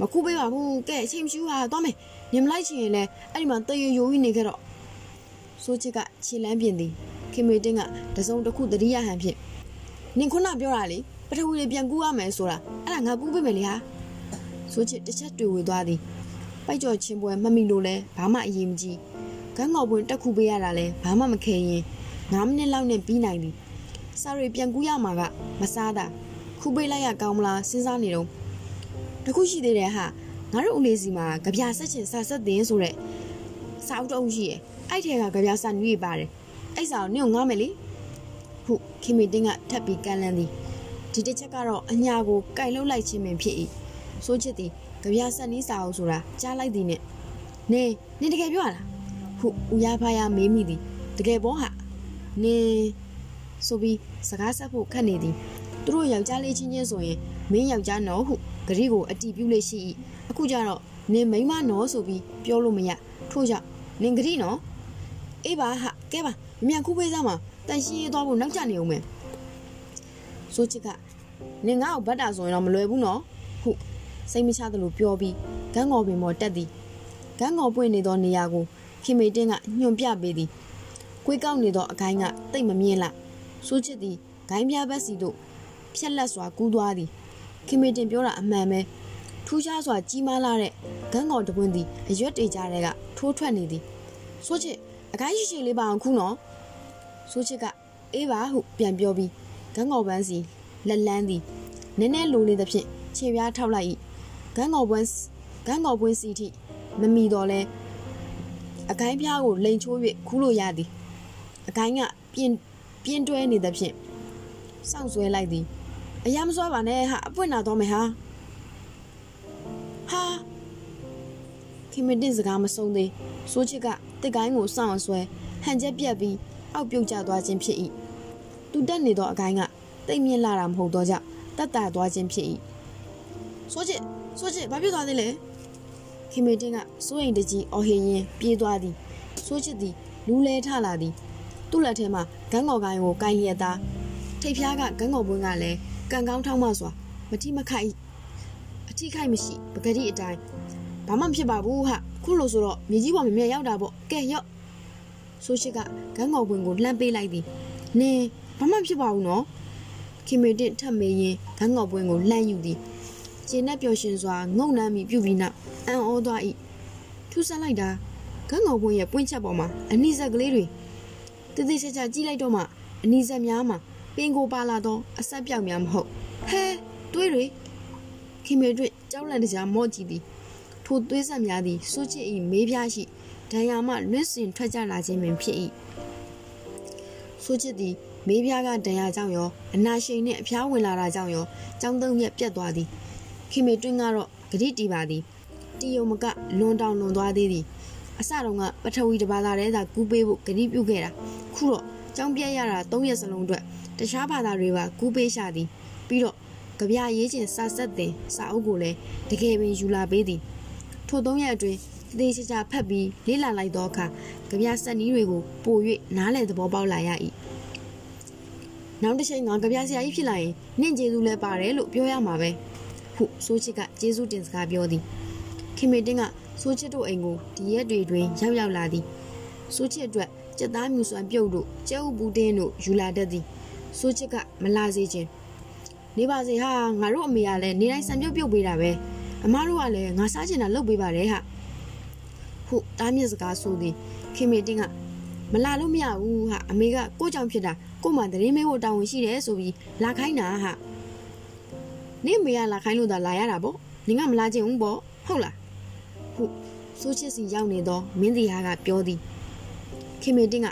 မကူပေးပါဘူးကဲအချိန်မရှိဘူးဟာသွားမယ်ညမလိုက်ချင်ရင်လည်းအဲ့ဒီမှာတရေယိုကြီးနေခဲ့တော့ဆိုချစ်ကခြေလန်းပြင်သည် ခင်မေတင်းကတစုံတစ်ခုတတိယဟန်ဖြင့်နင်ခုနပြောတာလေပထဝီတွေပြန်ကူးရမယ်ဆိုတာအဲ့ဒါငါကူးပေးမယ်လေဟာဆိုချစ်တစ်ချက်တွေ့ဝေသွားသည်ပိုက်ကြော်ချင်းပွဲမမိလို့လဲဘာမှအရေးမကြီးကန်းငေါ်ပွင့်တက်ခုပေးရတာလဲဘာမှမခဲရင်9မိနစ်လောက်နဲ့ပြီးနိုင်သည်စာရီပြန်ကူးရမှာကမစားတာခုပေးလိုက်ရကောင်းမလားစဉ်းစားနေတော့တခုရှိသေးတယ်ဟာငါတို့ဦးလေးစီမှာကြပြဆက်ချင်စာဆက်တင်ဆိုတဲ့စာအုပ်တုံးရှိရဲ့အဲ့ထဲကကြပြစာနွေးပါတယ် အဲ့စာကိုနင့်ကိုငားမယ်လေဟုခင်မီတင်းကထပ်ပြီးကန်လန်းသည်ဒီတစ်ချက်ကတော့အညာကိုကင်လုတ်လိုက်ခြင်းပင်ဖြစ်၏ဆိုချစ်သည်ကြပြဆက်နီးစာအုပ်ဆိုတာကြားလိုက်သည်နဲ့နင်းနင်းတကယ်ပြောရလားဟုဦးရဖားရမေးမိသည်တကယ်ပေါ့ဟာနင်းဆိုပြီးစကားဆက်ဖို့ခက်နေသည်သူတို့ယောက်ျားလေးချင်းချင်းဆိုရင်မင်းယောက်ျားနော်ဟုဂရီကိုအတီးပြုလေးရှိ၏အခုကျတော့နင်မိန်းမနော်ဆိုပြီးပြောလို့မရထို့ကြောင့်နင်ဂရီနော်အေးပါဟာကဲပါ မြန်ခုပေးစားမှာတန်ရှင်းရေးသွားဖို့နောက်ကျနေအောင်မယ်ဆိုချစ်ကနင်ငါ့ကိုဗတ်တာဆိုရင်တော့မလွယ်ဘူးနော်ဟုစိတ်မချသလိုပြောပြီးဂန်းငေါ်ပင်ပေါ်တက်သည်ဂန်းငေါ်ပွင့်နေသောနေရာကိုခင်မေတင်းကညွန်ပြပေးသည်ကွေးကောက်နေသောအကိုင်းကတိတ်မမြင်လားဆိုချစ်သည်ဂိုင်းပြားဘက်စီတို့ဖြက်လက်စွာကူးသွားသည်ခင်မေတင်ပြောတာအမှန်ပဲထူးခြားစွာကြီးမားလာတဲ့ဂန်းကောင်တပွင့်သည်အရွက်တေကြတဲ့ကထိုးထွက်နေသည်ဆိုချစ် အကိုင်းရှိရှိလေးပါအောင်ခုနော်ဆိုချစ်ကအေးပါဟုပြန်ပြောပြီးဂန်းကောင်ပန်းစီလက်လန်းသည်နည်းနည်းလိုနေသဖြင့်ခြေပြားထောက်လိုက်၏ဂန်းကောင်ပွန်းဂန်းကောင်ပွန်းစီထိမမီတော့လဲအကိုင်းပြားကိုလိန်ချိုး၍ခူးလို့ရသည်အကိုင်းကပြင်းပြင်းတွဲနေသဖြင့်စောင့်ဆွဲလိုက်သည်အရာမစွာပါနဲ့ဟာအပွင့်နာတော့မယ်ဟာဟာခင်မတင်စကားမဆုံးသေးစိုးချစ်က တစ်ကိုင်းကိုစောင့်ဆွဲဟန်ချက်ပြက်ပြီးအောက်ပြုတ်ကျသွားခြင်းဖြစ်၏သူတက်နေသောအကိုင်းကတိတ်မြင့်လာတာမဟုတ်တော့ကြောင့်တတ်တာသွားခြင်းဖြစ်၏စိုးချစ်စိုးချစ်ဘာဖြစ်သွားသေးလဲခင်မတင်ကစိုးရင်တကြီးအော်ဟင်ရင်ပြေးသွားသည်စိုးချစ်သည်လူးလဲထလာသည်သူ့လက်ထဲမှာဂန်းကော်ကိုင်းကိုကိုင်းရက်သားထိတ်ဖျားကဂန်းကော်ပွင့်ကလည်းကန်ကောင်းထောင်းမစွာမတိမခိုက်အထိခိုက်မရှိပကတိအတိုင်း ဘာမှမဖြစ်ပါဘူးဟာခုလိုဆိုတော့မြေကြီးပေါ်မမြက်ရောက်တာပေါ့ကဲရော့ဆိုချစ်ကဂန်းကော်ပွင့်ကိုလှမ်းပေးလိုက်သည်နင်းဘာမှဖြစ်ပါဘူးနော်ခင်မေတင်ထပ်မေးရင်ဂန်းကော်ပွင့်ကိုလှမ်းယူသည်ကျင်းနဲ့ပျော်ရွှင်စွာငုံနှမ်းမိပြုပြီးနောက်အံ့ဩသွား၏ထူးဆန်းလိုက်တာဂန်းကော်ပွင့်ရဲ့ပွင့်ချက်ပေါ်မှာအနိစ္စကလေးတွေတည်တည်ချာချာကြည့်လိုက်တော့မှအနိစ္စများမှာပင်ကိုပါလာတော့အဆက်ပြောက်များမဟုတ်ဟဲတွေးတွေခင်မေတွေ့ကြောက်လန့်တကြားမော့ကြည့်သည် ထိုသွေးဆက်များသည်စိုးချစ်၏မေးပြားရှိဒဏ်ရာမှလွတ်စင်ထွက်ကြလာခြင်းပင်ဖြစ်၏စိုးချစ်သည်မေးပြားကဒဏ်ရာကြောင့်ရောအနာရှိန်နှင့်အဖျားဝင်လာတာကြောင့်ရောကြောင်းသုံးရက်ပြတ်သွားသည်ခင်မေတွင်းကတော့ဂတိတီပါသည်တီယုံမကလွန်တောင်လွန်သွားသေးသည်အစတုန်းကပထဝီတစ်ပါးသာတည်းသာကူးပေးဖို့ဂတိပြုခဲ့တာခုတော့ကြောင်းပြက်ရတာ၃ရက်စလုံးအတွက်တခြားဘာသာတွေပါကူးပေးရှာသည်ပြီးတော့ကြပြရေးချင်းစာဆက်တင်စာအုပ်ကိုလည်းတကယ်ပင်ယူလာပေးသည် ထို၃ရက်အတွင်းသေချာချာဖတ်ပြီးလေ့လာလိုက်သောအခါကြပြဆက်နီးတွေကိုပို၍နားလည်သဘောပေါက်လာရ၏နောက်တစ်ချိန်ငါကြပြဆရာကြီးဖြစ်လာရင်နင့်ကျေးဇူးလည်းပါတယ်လို့ပြောရမှာပဲဟုဆိုချစ်ကကျေးဇူးတင်စကားပြောသည်ခင်မေတင်းကဆိုချစ်တို့အိမ်ကိုဒီရက်တွေတွင်ရောက်ရောက်လာသည်ဆိုချစ်အတွက်ကြက်သားမြူစွမ်းပြုတ်တို့ကျဲဥပူတင်းတို့ယူလာတတ်သည်စိုးချစ်ကမလာစေခြင်းနေပါစေဟာငါတို့အမေကလည်းနေတိုင်းစံပြုတ်ပြုတ်ပေးတာပဲ အမားတို့ကလည်းငါစားချင်တာလုပ်ပေးပါတယ်ဟာဟုတ်တားမြစ်စကားဆိုသည်ခင်မေတင်းကမလာလို့မရဘူးဟာအမေကကိုကြောင့်ဖြစ်တာကိုမှတရင်မေးဖို့တာဝန်ရှိတယ်ဆိုပြီးလာခိုင်းတာဟာနင့်မေကလာခိုင်းလို့သာလာရတာပေါ့နင်ကမလာချင်ဘူးပေါ့ဟုတ်လားဟုတ်စိုးချစ်စီရောက်နေတော့မင်းတီဟာကပြောသည်ခင်မေတင်းက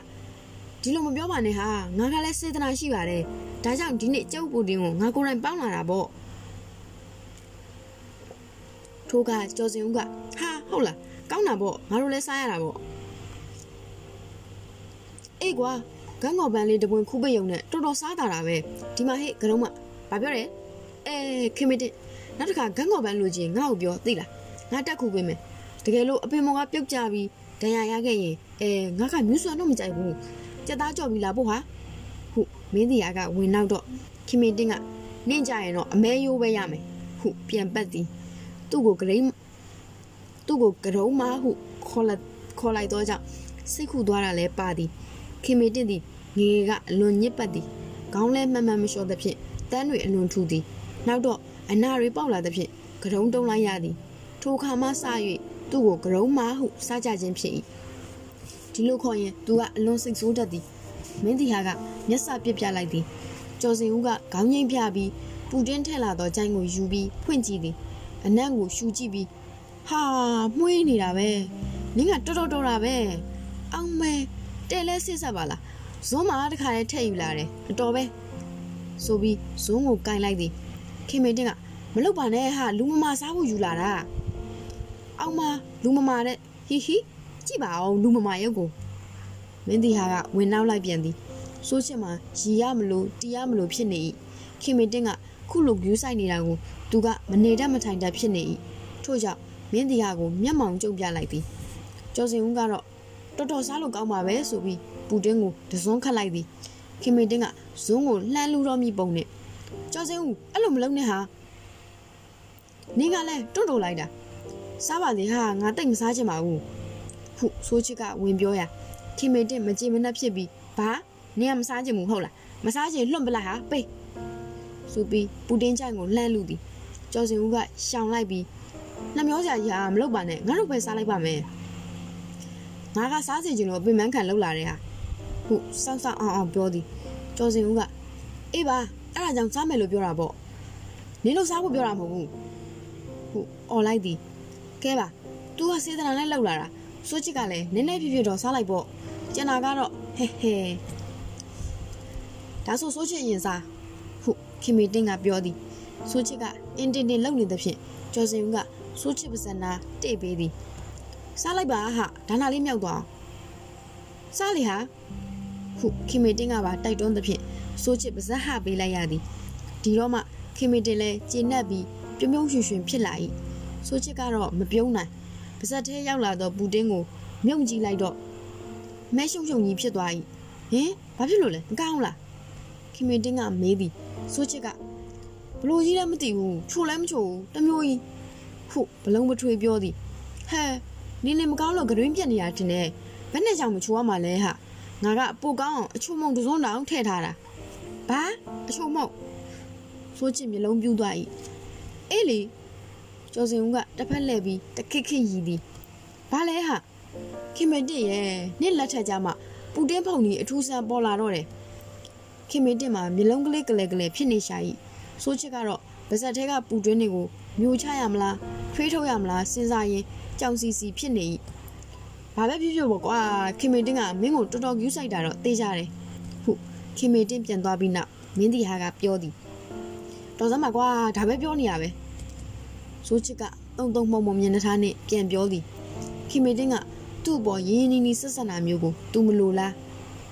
ဒီလိုမပြောပါနဲ့ဟာငါကလည်းစေတနာရှိပါတယ်ဒါကြောင့်ဒီနေ့ကျုပ်ပူတင်ကိုငါကိုယ်တိုင်ပေါင်းလာတာပေါ့ ထိုးကကြော်စင်ဦးကဟာဟုတ်လားကောင်းတာပေါ့ငါတို့လည်းစားရတာပေါ့အေးကွာဂန်းကော်ပန်လေးတပွင့်ခူးပိတ်ယုံနဲ့တော်တော်စားတာတာပဲဒီမှာဟေ့ကရုံးမဘာပြောလဲအဲခင်မတင်နောက်တစ်ခါဂန်းကော်ပန်လိုချင်ငါ့ကိုပြောသိလားငါတက်ခုပေးမယ်တကယ်လို့အပင်မော်ကပြုတ်ကြပြီးဒဏ်ရာရခဲ့ရင်အဲငါကမြူးစွာတော့မကြိုက်ဘူးကြက်သားကြော်ပြီးလာဖို့ဟာဟုမင်းတရားကဝင်နောက်တော့ခင်မင်းတင်းကနင့်ကြရင်တော့အမဲရိုးပဲရမယ်ဟုပြန်ပတ်သည် သူ့ကိုဂရိမ်းသူ့ကိုကရုံးမဟုခေါ်လိုက်ခေါ်လိုက်တော့ကြောင့်စိတ်ခုသွားတာလဲပါသည်ခင်မင်းတင်းသည်ငေကအလွန်ညစ်ပတ်သည်ခေါင်းလဲမှန်မှန်မလျှော်သဖြင့်တန်းတွေအလွန်ထူသည်နောက်တော့အနာတွေပေါက်လာသဖြင့်ကရုံးတုံးလိုက်ရသည်ထိုခါမှစ၍သူ့ကိုကရုံးမဟုစားကြခြင်းဖြစ်၏ဒီလိုခေါ်ရင်သူကအလွန်စိတ်ဆိုးတတ်သည်မင်းတီဟာကမျက်စာပြစ်ပြလိုက်သည်ကျော်စင်ဦးကခေါင်းငိမ့်ပြပြီးပူတင်းထက်လာသောကြိုင်ကိုယူပြီးဖွင့်ကြည့်သည် အနံ့ကိုရှူကြည့်ပြီးဟာမှုေးနေတာပဲနင်းကတော်တော်တော်တာပဲအောင်မဲတဲလဲစစ်ဆက်ပါလားဇွန်းမာတခါတည်းထည့်ယူလာတယ်အတော်ပဲဆိုပြီးဇွန်းကိုကင်လိုက်သည်ခင်မေတင်ကမလုပ်ပါနဲ့ဟာလူမမာစားဖို့ယူလာတာအောင်မလူမမာတဲ့ဟီဟီကြည့်ပါအောင်လူမမာရုပ်ကိုမင်းတီဟာကဝင်နောက်လိုက်ပြန်သည်စိုးချစ်မှာရီရမလို့တီးရမလို့ဖြစ်နေ၏ခင်မင်းတင်းကခုလိုဂူးဆိုင်နေတာကို သူကမနေတတ်မထိုင်တတ်ဖြစ်နေ၏ထို့ကြောင့်မင်းတီဟာကိုမျက်မှောင်ကျုပ်ပြလိုက်သည်ကျော်စင်ဦးကတော့တော်တော်စားလို့ကောင်းပါပဲဆိုပြီးပူတင်းကိုတစွန်းခတ်လိုက်သည်ခင်မင်းတင်းကဇွန်းကိုလှမ်းလူတော့မိပုံနဲ့ကျော်စင်ဦးအဲ့လိုမလုပ်နဲ့ဟာနင်းကလည်းတွန့်တိုလိုက်တာစားပါလေဟာငါတိတ်မစားချင်ပါဘူးဟုဆိုးချစ်ကဝင်ပြောရခင်မေတင်မကြည်မနှက်ဖြစ်ပြီးဘာနင်ကမစားချင်ဘူးဟုတ်လားမစားချင်လွန့်ပလိုက်ဟာပိတ်ဆိုပြီးပူတင်းချိုင်ကိုလှမ်းလူသည် ကျော်စင်ဦးကရှောင်လိုက်ပြီးနှမျောစရာကြီးဟာမလုပ်ပါနဲ့ငါတို့ပဲစားလိုက်ပါမယ်ငါကစားစီချင်လို့အပင်မခံလောက်လာတဲ့ဟာဟုစောက်စောက်အောင်အောင်ပြောသည်ကျော်စင်ဦးကအေးပါအဲ့ဒါကြောင့်စားမယ်လို့ပြောတာပေါ့နင်တို့စားဖို့ပြောတာမဟုတ်ဘူးဟုអော်လိုက်သည်ကဲပါ तू ကစေတနာနဲ့လောက်လာတာစိုးချစ်ကလည်းနည်းနည်းဖြစ်ဖြစ်တော့စားလိုက်ပေါ့ကျန်တာကတော့ဟဲဟဲဒါဆိုစိုးချစ်ရင်စားဟုခင်မီတင်းကပြောသည် စိုးချစ်ကအင်းတင်းတင်းလုံနေသဖြင့်ကျော်စင်ဦးကစိုးချစ်ပါစနာတိတ်ပေးသည်စားလိုက်ပါဟာဒါနာလေးမြောက်သွားအောင်စားလေဟာဟုခင်မီတင်းကပါတိုက်တွန်းသဖြင့်စိုးချစ်ပါဇက်ဟပေးလိုက်ရသည်ဒီတော့မှခင်မီတင်းလည်းကျေနပ်ပြီးပြုံးပြုံးရွှင်ရွှင်ဖြစ်လာ၏စိုးချစ်ကတော့မပြုံးနိုင်ပါဇက်ထဲရောက်လာတော့ပူတင်းကိုမြုပ်ကြည့်လိုက်တော့မဲရှုံရှုံကြီးဖြစ်သွား၏ဟင်ဘာဖြစ်လို့လဲမကောင်းလားခင်မေတင်းကမေးသည်ဆိုချစ်က ဘလို့ကြီးလည်းမသိဘူးချိုလည်းမချိုဘူးတမျိုးကြီးဟုတ်ဘလုံးမထွေပြောသည်ဟဲနင်းနေမကောင်းလို့ဂရင်းပြက်နေရတင်တယ်ဘယ်နဲ့ကြောင့်မချိုရမှာလဲဟာငါကအပိုကောင်းအောင်အချိုမုံတစ်စုံတောင်ထည့်ထားတာဘာအချိုမုံဆိုချစ်မျိုးလုံးပြူးသွား၏အေးလေကျော်စင်ဦးကတစ်ဖက်လှည့်ပြီးတခစ်ခစ်ရီသည်ဘာလဲဟာခင်မတစ်ရဲ့နှစ်လက်ထက်ကြမှာပူတင်းဖုန်ကြီးအထူးဆန်းပေါ်လာတော့တယ်ခင်မတစ်မှာမျိုးလုံးကလေးကလေးကလေးဖြစ်နေရှာ၏ ဆိုချစ်ကတော့ဗဇက်ထဲကပူတွင်းတွေကိုမျိုးချရမလားထွေးထုတ်ရမလားစဉ်းစားရင်ကြောင်စီစီဖြစ်နေ၏ဘာပဲဖြစ်ဖြစ်ပေါ့ကွာခင်မတင်ကမင်းကိုတော်တော်ယူဆိုင်တာတော့သိကြတယ်ဟုတ်ခင်မတင်ပြန်သွားပြီးနောက်မင်းတီဟာကပြောသည်တော်စမ်းပါကွာဒါပဲပြောနေရပဲဆိုချစ်ကတုံတုံမှုံမှုံမျက်နှာထားနဲ့ပြန်ပြောသည်ခင်မတင်ကသူ့ဘောရင်းရင်းနီးနီးဆက်ဆက်နာမျိုးကို तू မလိုလား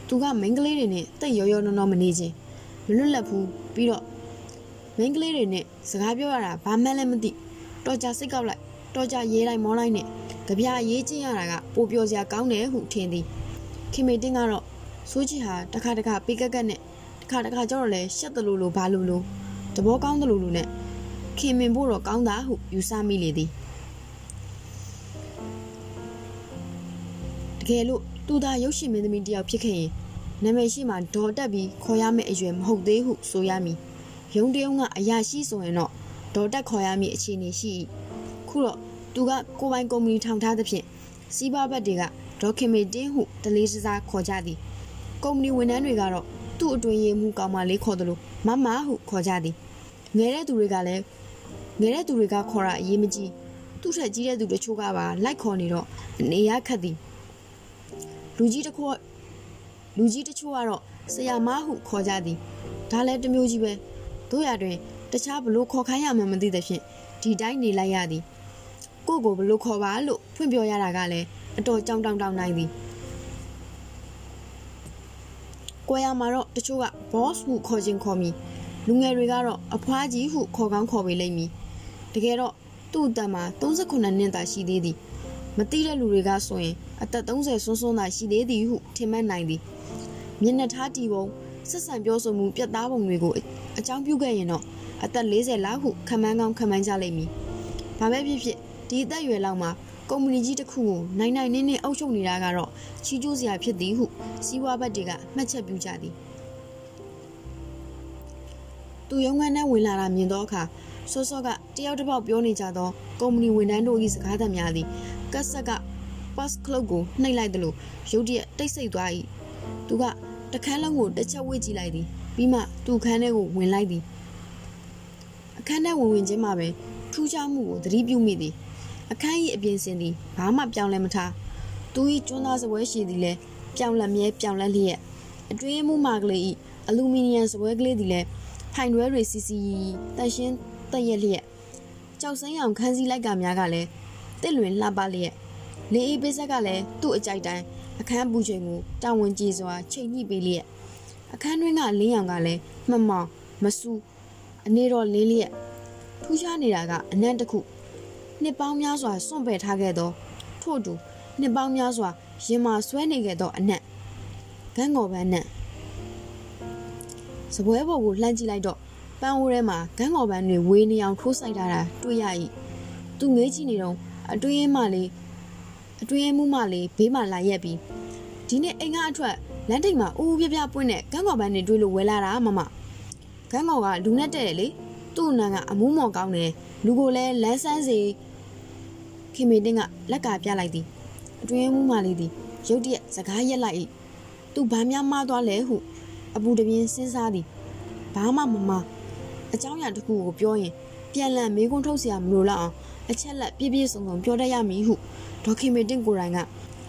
သူကမိန်းကလေးတွေနဲ့တိတ်ရောရောနော်နော်မနေချင်းမလွတ်လပ်ဘူး ပြီးတော့ မိန်းကလေးတွေနဲ့စကားပြောရတာဘာမှလည်းမသိတော်ကြစိတ်ကောက်လိုက်တော်ကြရေးလိုက်မောလိုက်နဲ့ကြပြရေးချင်းရတာကပိုပြောစရာကောင်းတယ်ဟုထင်သည်ခင်မေတင်းကတော့စိုးချီဟာတခါတခါပေးကက်ကက်နဲ့တခါတခါကျတော့လဲရှက်တလူလိုဘာလူလိုတဘောကောင်းတလူလိုနဲ့ခင်မင်ဖို့တော့ကောင်းတာဟုယူဆမိလေသည်တကယ်လို့သူသာရုပ်ရှင်မင်းသမီးတယောက်ဖြစ်ခဲ့ရင်နာမည်ရှိမှဒေါ်တက်ပြီးခေါ်ရမယ့်အရွယ်မဟုတ်သေးဟုဆိုရမည် ရုံတယုံကအရာရှိဆိုရင်တော့ဒေါ်တက်ခေါ်ရမည့်အခြေအနေရှိ၏ခုတော့သူကကိုပိုင်ကုမ္ပဏီထောင်ထားသဖြင့်စီးပွားဘက်တွေကဒေါ်ခင်မေတင်းဟုတလေးစားခေါ်ကြသည်ကုမ္ပဏီဝန်ထမ်းတွေကတော့သူ့အတွင်ရေးမှုကောင်းမလေးခေါ်တယ်လို့မမဟုခေါ်ကြသည်ငယ်တဲ့သူတွေကလည်းငယ်တဲ့သူတွေကခေါ်တာအရေးမကြီးသူ့ထက်ကြီးတဲ့သူတချို့ကပါလိုက်ခေါ်နေတော့အနေရခတ်သည်လူကြီးတစ်ခုလူကြီးတချို့ကတော့ဆရာမဟုခေါ်ကြသည်ဒါလည်းတစ်မျိုးကြီးပဲ တို့ရတွင်တခြားဘလို့ခေါ်ခိုင်းရမှမသိသဖြင့်ဒီတိုင်းနေလိုက်ရသည်ကိုကိုဘလို့ခေါ်ပါလို့ဖွင့်ပြောရတာကလည်းအတော်ကြောင်တောင်တောင်နိုင်သည်ကိုရမှာတော့တချို့က boss ဟုခေါ်ခြင်းခေါ်မိလူငယ်တွေကတော့အဖွားကြီးဟုခေါ်ကောင်းခေါ်ပေလိမ့်မည်တကယ်တော့သူ့အသက်မှာ38နှစ်သာရှိသေးသည်မတိတဲ့လူတွေကဆိုရင်အသက်30ဆွန်းဆွန်းသာရှိသေးသည်ဟုထင်မှတ်နိုင်သည်မျက်နှာထားတီပုံ ဆက်ဆံပြောဆိုမှုပြတ်သားပုံတွေကိုအကြောင်းပြုခဲ့ရင်တော့အသက်40လောက်ဟုခံမှန်းကောင်းခံမှန်းကြလိမ့်မည်။ဘာပဲဖြစ်ဖြစ်ဒီအသက်အရွယ်လောက်မှာကုမ္ပဏီကြီးတစ်ခုကိုနိုင်နိုင်နေနေအုပ်ချုပ်နေတာကတော့ချီးကျူးစရာဖြစ်သည်ဟုစီးပွားဘက်တွေကမှတ်ချက်ပြုကြသည်။သူရုံးခန်းထဲဝင်လာတာမြင်သောအခါစောစောကတယောက်တစ်ပေါက်ပြောနေကြသောကုမ္ပဏီဝန်ထမ်းတို့၏စကားသံများသည်ကတ်ဆက်က pass club ကိုနှိပ်လိုက်သလိုရုတ်တရက်တိတ်ဆိတ်သွား၏သူက တခန်းလုံးကိုတစ်ချက်ဝှေ့ကြည့်လိုက်သည်ပြီးမှသူ့ခန်းထဲကိုဝင်လိုက်သည်အခန်းထဲဝင်ဝင်ချင်းမှာပဲထူးခြားမှုကိုသတိပြုမိသည်အခန်း၏အပြင်စင်သည်ဘာမှပြောင်းလဲမထားသူ၏ကျွန်းသားစပွဲရှိသည်လည်းပြောင်းလဲမြဲပြောင်းလဲလျက်အတွင်းမှုမှကလေး၏အလူမီနီယံစပွဲကလေးသည်လည်းဖိုင်ရွဲတွေစီစီတန်ရှင်းတက်ရက်လျက်ကြောက်စင်းအောင်ခန်းစည်းလိုက်ကများကလည်းတစ်လွင်လှပလျက်လေအေးပိစက်ကလည်းသူ့အကြိုက်တိုင်း အခန်းပူချိန်ကိုတာဝန်ကြီးစွာချိန်ညှိပေးလျက်အခန်းတွင်းကလင်းရောင်ကလည်းမှမောင်မဆူအနေတော်လင်းလျက်ထူးခြားနေတာကအနံ့တစ်ခုနှစ်ပေါင်းများစွာစွန့်ပယ်ထားခဲ့သောထို့တူနှစ်ပေါင်းများစွာရင်မာဆွဲနေခဲ့သောအနံ့ဂန်းကော်ပန်းနံ့စပွဲပေါ်ကိုလှမ်းကြည့်လိုက်တော့ပန်းအိုးထဲမှာဂန်းကော်ပန်းတွေဝေးနေအောင်ထိုးဆိုင်ထားတာတွေ့ရ၏သူငေးကြည့်နေတော့အတွင်းမှလေး အတွင်းမှုမှလေးဘေးမှာလာရက်ပြီးဒီနေ့အိမ်ကအထွက်လမ်းထိပ်မှာဦးဦးပြပြပွင့်တဲ့ကန်းကော်ပန်းတွေတွေ့လို့ဝဲလာတာမမကန်းကော်ကလူနဲ့တဲ့တယ်လေသူ့အနံကအမူးမော်ကောင်းတယ်လူကိုလည်းလန်းဆန်းစီခင်မေတင်းကလက်ကပြလိုက်သည်အတွင်းမှုမှလေးသည်ရုတ်တရက်စကားရက်လိုက်၏သူဘာများမှားသွားလဲဟုအပူတပြင်းစဉ်းစားသည်ဘာမှမမအเจ้าရတစ်ခုကိုပြောရင်ပြန်လည်မေးခွန်းထုတ်เสียမလို့လောက်အောင် အချက်လက်ပြည့်ပြည့်စုံစုံပြောတတ်ရမည်ဟုဒေါခင်မေတင်ကိုရိုင်းက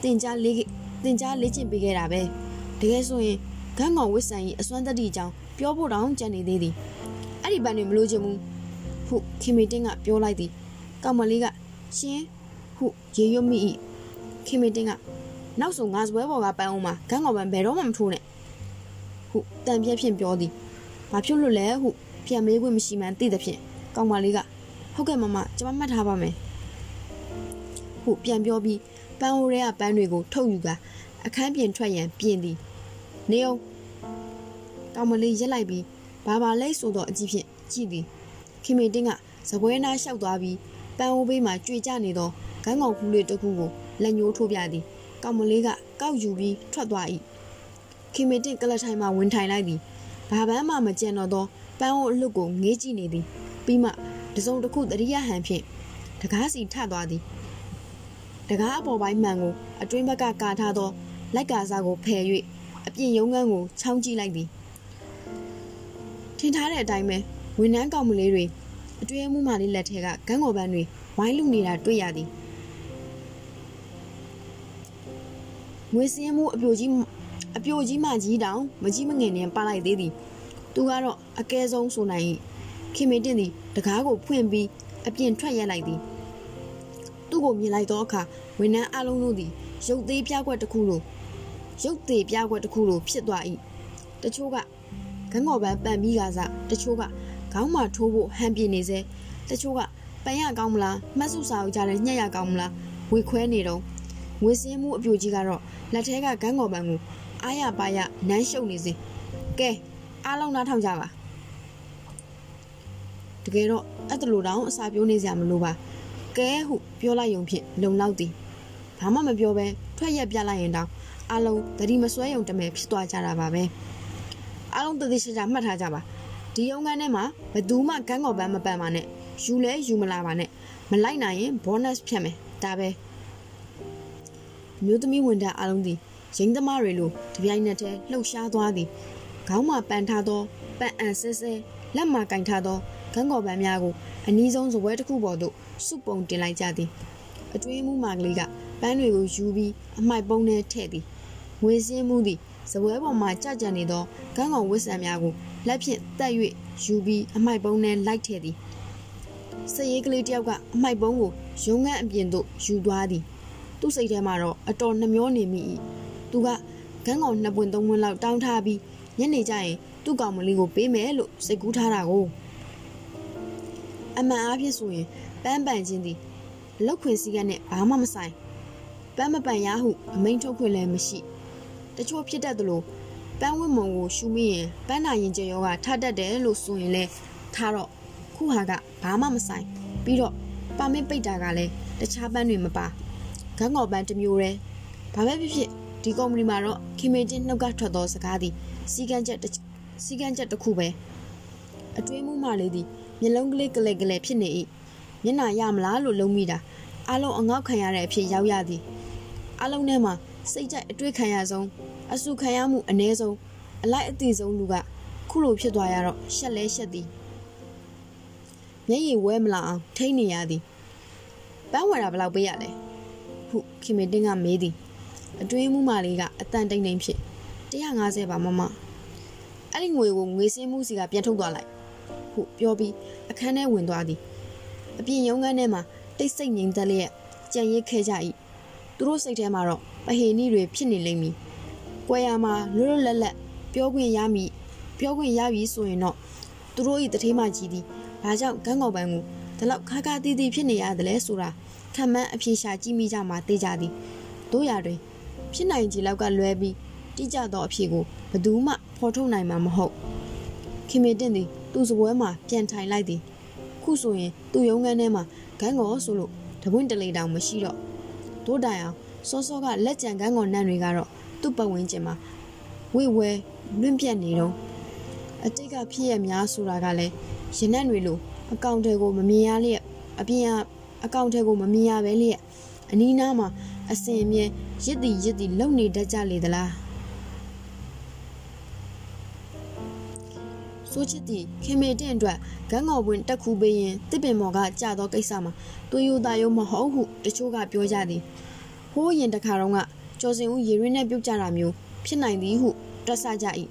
တင်ကြားလေးတင်ကြားလေ့ကျင့်ပေးခဲ့တာပဲတကယ်ဆိုရင်ဂန်းကောင်ဝစ်ဆန်ကြီးအစွမ်းတတိအကြောင်းပြောဖို့တောင်ကြံနေသေးသည်အဲ့ဒီဘန်တွေမလို့ချင်ဘူးဟုခင်မေတင်ကပြောလိုက်သည်ကောင်မလေးကရှင်ဟုရေရွတ်မိ၏ခင်မေတင်ကနောက်ဆုံးငါစပွဲပေါ်ကပန်းအောင်မှာဂန်းကောင်ပန်းဘယ်တော့မှမထိုးနဲ့ဟုတန်ပြက်ဖြင့်ပြောသည်ဘာဖြစ်လို့လဲဟုပြန်မေးခွင့်မရှိမှန်းသိသဖြင့်ကောင်မလေးက ဟုတ်ကဲ့မမကျွန်မမှတ်ထားပါမယ်ဟုပြန်ပြောပြီးပန်းအိုးထဲကပန်းတွေကိုထုတ်ယူကအခန်းပြင်ထွက်ရန်ပြင်သည်နေအောင်ခကောင်မလေးရက်လိုက်ပြီးဘာဘာလိတ်ဆိုတော့အကြည့်ဖြင့်ကြည့်သည်ခင်မေတင်းကစပွဲနားလျှောက်သွားပြီးပန်းအိုးဘေးမှာကြွေကြနေသောဂန်းကောင်ဖူးလေးတစ်ခုကိုလက်ညှိုးထိုးပြသည်ကောင်မလေးကကောက်ယူပြီးထွက်သွား၏ခင်မေတင်းကလထိုင်မှဝင်ထိုင်လိုက်သည်ဘာပန်းမှမကြံတော့သောပန်းအိုးအလွတ်ကိုငေးကြည့်နေသည်ပြီးမှ တစုံတစ်ခုတရိယဟန်ဖြင့်တကားစီထသွားသည်တကားအပေါ်ပိုင်းမှန်ကိုအတွင်းဘက်ကကာထားသောလက်ကာစားကိုဖယ်၍အပြင်ရုံးခန်းကိုချောင်းကြည့်လိုက်သည်ထင်ထားတဲ့အတိုင်းပဲဝန်နှန်းကောင်မလေးတွေအတွင်းမှုမှလေးလက်ထဲကဂန်းကော်ပန်းတွေဝိုင်းလူနေတာတွေ့ရသည်ငွေစင်းမှုအပြိုကြီးအပြိုကြီးမှကြီးတောင်မကြီးမငယ်နဲ့ပါလိုက်သေးသည် သူကတော့အကဲဆုံးဆိုနိုင်၏ခင်မေတင်သည် တကားကိုဖွင့်ပြီးအပြင်ထွက်ရက်လိုက်သည်သူ့ကိုမြင်လိုက်သောအခါဝန်နှန်းအလုံးတို့သည်ရုပ်သေးပြားကွက်တစ်ခုလိုရုပ်သေးပြားကွက်တစ်ခုလိုဖြစ်သွား၏တချို့ကဂန်းကော်ပန်းပန်ပြီးကစားတချို့ကခေါင်းမှာထိုးဖို့ဟန်ပြနေစေတချို့ကပန်ရကောင်းမလားမှတ်စုစာအုပ်ကြတဲ့ညက်ရကောင်းမလားဝေခွဲနေတော့ငွေစင်းမှုအပြိုကြီးကတော့လက်ထဲကဂန်းကော်ပန်းကိုအားရပါရနမ်းရှုပ်နေစေကဲအားလုံးနားထောင်ကြပါ တကယ်တော့အဲ့တလူတောင်အစာပြိုးနေစရာမလိုပါကဲဟုပြောလိုက်ယုံဖြင့်လုံလောက်သည်ဘာမှမပြောဘဲထွက်ရက်ပြလိုက်ရင်တောင်အလုံးတတိမစွဲယုံတမဲဖြစ်သွားကြတာပါပဲအလုံးတတိချာချာမှတ်ထားကြပါဒီရုံးခန်းထဲမှာဘယ်သူမှကန်းကော်ပန်းမပန်ပါနဲ့ယူလဲယူမလာပါနဲ့မလိုက်နိုင်ရင် bonus ဖြတ်မယ်ဒါပဲမျိုးသမီးဝန်ထမ်းအလုံးသည်ရင်းသမားတွေလိုတပြိုင်နက်တည်းလှုပ်ရှားသွားသည်ခေါင်းမှာပန်ထားသောပန်အန်ဆဲဆဲလက်မှာကင်ထားသော ဂန်းကော်ပန်းများကိုအနီးဆုံးဇပွဲတစ်ခုပေါ်သို့စုပုံတင်လိုက်ကြသည်အတွင်းမှုမာကလေးကပန်းတွေကိုယူပြီးအမိုက်ပုံးထဲထည့်သည်ငွေစင်းမှုသည်ဇပွဲပေါ်မှာကြကြနေသောကန်းကောင်ဝစ်ဆံများကိုလက်ဖြင့်တက်၍ယူပြီးအမိုက်ပုံးထဲလိုက်ထည့်သည်စရေးကလေးတယောက်ကအမိုက်ပုံးကိုရုံငန်းအပြင်သို့ယူသွားသည်သူ့စိတ်ထဲမှာတော့အတော်နှမျောနေမိ၏သူကကန်းကောင်နှစ်ပွင့်သုံးပွင့်လောက်တောင်းထားပြီးညနေကျရင်သူ့ကောင်မလေးကိုပေးမယ်လို့စိတ်ကူးထားတာကို အမှန်အားဖြင့်ဆိုရင်ပန်းပန်ခြင်းသည်လောက်ခွင်စည်းကနဲ့ဘာမှမဆိုင်ပန်းမပန်ရဟုအမိန်ထုတ်ခွင့်လည်းမရှိတချို့ဖြစ်တတ်သလိုပန်းဝတ်မုံကိုရှူမိရင်ပန်းနာရင်ကျယောကထတတ်တယ်လို့ဆိုရင်လဲထားတော့ခုဟာကဘာမှမဆိုင်ပြီးတော့ပါမစ်ပိတ်တာကလည်းတခြားပန်းတွေမပါဂန်းကော်ပန်းတစ်မျိုးတည်းဘာပဲဖြစ်ဖြစ်ဒီကုမ္ပဏီမှာတော့ခင်မေတင်နှုတ်ကထွက်သောစကားသည်စီကန်းချက်စီကန်းချက်တစ်ခုပဲအတွင်းမှုမှလေးသည် မျက်လုံးကလေးကလေးကလေးဖြစ်နေ၏မျက်နှာရမလားလို့လုံးမိတာအလုံးအငေါက်ခံရတဲ့အဖြစ်ရောက်ရသည်အလုံးထဲမှာစိတ်ကြိုက်အတွေ့ခံရဆုံးအဆုခံရမှုအ ਨੇ ဆုံးအလိုက်အသိဆုံးလူကခုလိုဖြစ်သွားရတော့ရှက်လဲရှက်သည်မျက်ရည်ဝဲမလာအောင်ထိနေရသည်ပန်းဝယ်တာဘယ်လောက်ပေးရလဲဟုခင်မေတင်းကမေးသည်အတွင်းမှုမလေးကအတန်တိန်တိန်ဖြစ်150ပါမမအဲ့ဒီငွေကိုငွေစင်းမှုစီကပြန်ထုတ်သွားလိုက် ဟုပြောပြီးအခန်းထဲဝင်သွားသည်အပြင်ရုံးခန်းထဲမှာတိတ်ဆိတ်ငြိမ်သက်လျက်ကြံရစ်ခဲကြ၏သူတို့စိတ်ထဲမှာတော့ပဟေနီတွေဖြစ်နေလိမ့်မည်။ကွယ်ရမှာလွတ်လွတ်လပ်လပ်ပြောခွင့်ရမည်ပြောခွင့်ရပြီဆိုရင်တော့သူတို့၏တထေးမကြီးသည်ဘာကြောင့်ဂန်းကော်ပန်းကိုဒီလောက်ခါခါတီးတီးဖြစ်နေရတယ်လဲဆိုတာခံမှန်းအပြေရှာကြည့်မိကြမှာသိကြသည်။တို့ရတွင်ဖြစ်နိုင်ကြီးလောက်ကလွဲပြီးတိကျသောအဖြေကိုဘယ်သူမှဖော်ထုတ်နိုင်မှာမဟုတ်။ခင်မေတင်သည် သူ့စပွဲမှာပြန်ထိုင်လိုက်သည်။ခုဆိုရင်သူ့ရုံးခန်းထဲမှာဂန်းကောဆိုလို့တပွင့်တလေတောင်မရှိတော့တို့တိုင်အောင်စောစောကလက်ကြံကန်းကောနန့်တွေကတော့သူ့ပတ်ဝန်းကျင်မှာဝိဝဲလွင့်ပြက်နေတော့အတိတ်ကဖြစ်ရများဆိုတာကလည်းရင်နှက်တွေလိုအကောင့်တွေကိုမမြင်ရလျက်အပြင်ကအကောင့်တွေကိုမမြင်ရပဲလျက်အနီးနားမှာအစင်အမြဲရစ်တီရစ်တီလုံနေတတ်ကြလေသလား ဆိုချစ်တီခင်မေတင့်အတွက်ဂန်းငေါ်ပွင့်တက်ခူပေးရင်တစ်ပင်မော်ကကြာသောကိစ္စမှာသွေးရိုးသားရိုးမဟုတ်ဟုတချို့ကပြောကြသည်ဟိုးရင်တခါတော့ကကျော်စင်ဦးရေရင်းနဲ့ပြုတ်ကြတာမျိုးဖြစ်နိုင်သည်ဟုတွက်ဆကြ၏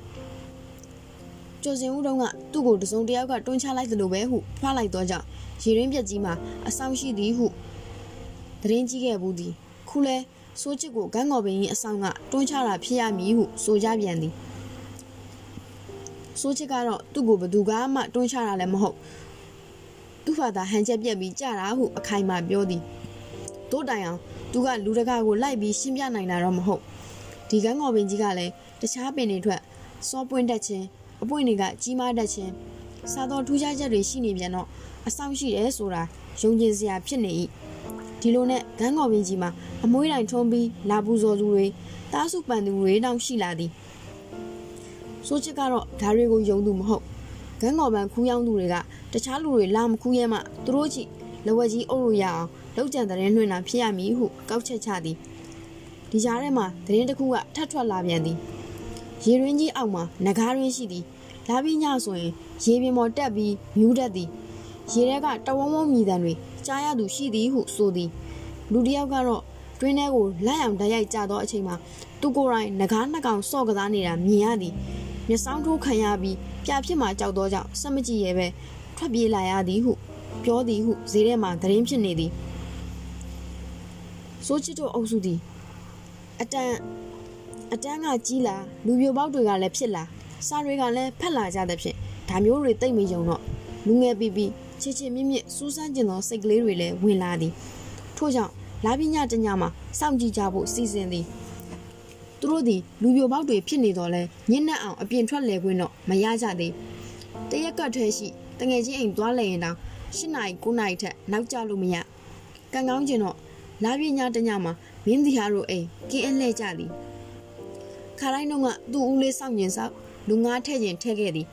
ကျော်စင်ဦးတုံးကသူ့ကိုတစုံတယောက်ကတွန်းချလိုက်သလိုပဲဟုဖွာလိုက်တော့ကြောင့်ရေရင်းပြက်ကြီးမှာအဆောင်ရှိသည်ဟုသတင်းကြီးခဲ့ဘူးသည်ခုလဲစိုးချစ်ကိုဂန်းငေါ်ပင်ကြီးအဆောင်ကတွန်းချတာဖြစ်ရမည်ဟုဆိုကြပြန်သည် စိုးချစ်ကတော့သူ့ကိုဘသူကမှတွန်းချတာလည်းမဟုတ်သူ့ဖာသာဟန်ချက်ပြက်ပြီးကြတာဟုအခိုင်အမာပြောသည်တို့တိုင်အောင်သူကလူတကာကိုလိုက်ပြီးရှင်းပြနိုင်တာတော့မဟုတ်ဒီကန်းငေါ်ပင်ကြီးကလည်းတခြားပင်တွေထွက်စောပွင့်တက်ခြင်းအပွင့်တွေကကြီးမားတတ်ခြင်းစားသောထူးခြားချက်တွေရှိနေပြန်တော့အဆောင်ရှိတယ်ဆိုတာယုံကြည်စရာဖြစ်နေ၏ဒီလိုနဲ့ဂန်းကော်ပင်ကြီးမှာအမွှေးတိုင်ထုံးပြီးလာပူဇော်သူတွေတားစုပန်သူတွေတောင်ရှိလာသည် ဆိုချစ်ကတော့ဓာတွေကိုယုံသူမဟုတ်ဂန်းကော်ပန်ခူးယောင်းသူတွေကတခြားလူတွေလာမခူးရဲမှသူတို့ကြည့်လဝက်ကြီးအုပ်လို့ရအောင်လောက်ကြံတဲ့နှွင့်တာဖြစ်ရမည်ဟုကောက်ချက်ချသည်ဒီကြားထဲမှာသတင်းတစ်ခုကထပ်ထွက်လာပြန်သည်ရေရင်းကြီးအောက်မှာငကားရင်းရှိသည်လာပြီးညဆိုရင်ရေပြင်ပေါ်တက်ပြီးမြူးတတ်သည်ရေထဲကတဝုံဝုံမြည်တံတွေကြားရသူရှိသည်ဟုဆိုသည်လူတစ်ယောက်ကတော့တွင်းထဲကိုလက်အောင်တိုက်ရိုက်ကျသောအချိန်မှာသူကိုယ်တိုင်ငကားနှစ်ကောင်စော့ကစားနေတာမြင်ရသည် မျက်စောင်းထိုးခံရပြီးပြဖြစ်မှကြောက်သောကြောင့်စက်မကြည့်ရဲပဲထွက်ပြေးလာရသည်ဟုပြောသည်ဟုဈေးထဲမှာသတင်းဖြစ်နေသည်စိုးချစ်တို့အုပ်စုသည်အတန်အတန်းကကြီးလာလူပြိုပေါက်တွေကလည်းဖြစ်လာစားတွေကလည်းဖက်လာကြတဲ့ဖြင့်ဒါမျိုးတွေတိတ်မယုံတော့လူငယ်ပီပီချစ်ချစ်မြင့်မြင့်စူးစမ်းကျင်သောစိတ်ကလေးတွေလည်းဝင်လာသည်ထို့ကြောင့်လာပညာတညမှာစောင့်ကြည့်ကြဖို့စီစဉ်သည် သူတို့သည်လူပြိုပေါက်တွေဖြစ်နေတော့လဲညစ်နက်အောင်အပြင်ထွက်လေခွင့်တော့မရကြသေးတရက်ကထွဲရှိတငယ်ချင်းအိမ်သွားလဲရင်တောင်၈နာရီ9နာရီထက်နောက်ကျလို့မရကံကောင်းကျင်တော့လာပညာတညမှာမင်းစီဟာတို့အိမ်ကင်းအလှဲ့ကြသည်ခါတိုင်းတော့ကသူ့ဦးလေးစောင့်ကျင်စောက်လူငါးထဲ့ကျင်ထဲ့ခဲ့သည်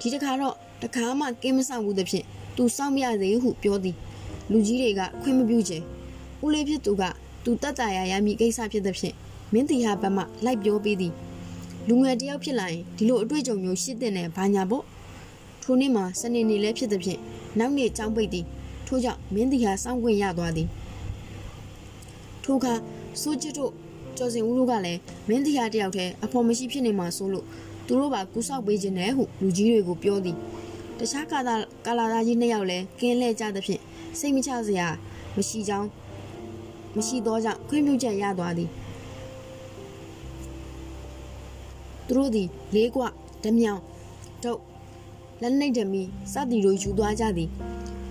ဒီတစ်ခါတော့တခါမှကင်းမဆောင်ဘူးသဖြင့်သူစောင့်မရသေးဟုပြောသည်လူကြီးတွေကခွင့်မပြုချင်ဦးလေးဖြစ်သူကသူတတ်တာရရမည်ကိစ္စဖြစ်သဖြင့် မင်းတီဟာဘက်မှလိုက်ပြောပေးသည်လူငယ်တယောက်ဖြစ်လာရင်ဒီလိုအတွေ့အကြုံမျိုးရှိတဲ့နဲ့ဘာညာပေါ့ထိုနေ့မှာစနေနေ့လည်းဖြစ်သဖြင့်နောက်နေ့ကြောင်းပိတ်သည်ထို့ကြောင့်မင်းတီဟာစောင့်ခွင့်ရသွားသည်ထိုအခါစိုးချစ်တို့ကျော်စင်ဦးတို့ကလည်းမင်းတရားတယောက်တည်းအဖော်မရှိဖြစ်နေမှာဆိုလို့သူတို့ပါကူဆောက်ပေးခြင်းနဲ့ဟုလူကြီးတွေကိုပြောသည်တခြားကာလာကာလာသားကြီးနှစ်ယောက်လည်းကင်းလဲကြသဖြင့်စိတ်မချစရာမရှိကြောင်းမရှိသောကြောင့်ခွင့်ပြုချက်ရသွားသည် သူတို့သည်လေးကွဓမြောင်တုတ်လက်နှိပ်ဓမီစသည်တို့ယူသွားကြသည်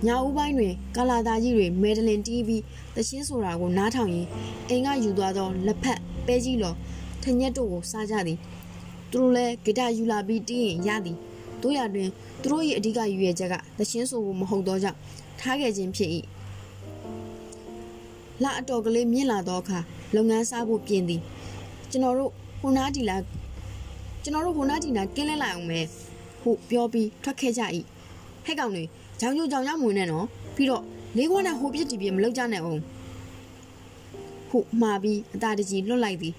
ညာဦးပိုင်းတွင်ကာလာသားကြီးတွေမဲဒလင်တီးပြီးတချင်းဆိုတာကိုနားထောင်ရင်းအိမ်ကယူသွားသောလက်ဖက်ပဲကြီးလော်ထညက်တို့ကိုစားကြသည်သူတို့လည်းဂီတယူလာပြီးတီးရင်ရသည်တို့ရတွင်သူတို့၏အဓိကယူရချက်ကတချင်းဆိုဖို့မဟုတ်သောကြောင့်ထားခဲ့ခြင်းဖြစ်၏လာအတော်ကလေးမြင့်လာသောအခါလုပ်ငန်းစားဖို့ပြင်သည်ကျွန်တော်တို့ဟိုနားဒီလာ ကျွန်တော်တို့ဟိုနားဒီနာကင်းလဲလိုက်အောင်မယ်ဟုပြောပြီးထွက်ခဲ့ကြ၏ဟဲ့ကောင်တွေကြောင်ကြိုကြောင်ရမဝင်နဲ့နော်ပြီးတော့လေးခွန်းနဲ့ဟိုပြစ်တီပြမလောက်ကြနဲ့အောင်ဟုမှားပြီးအသာတကြီးလွတ်လိုက်သည်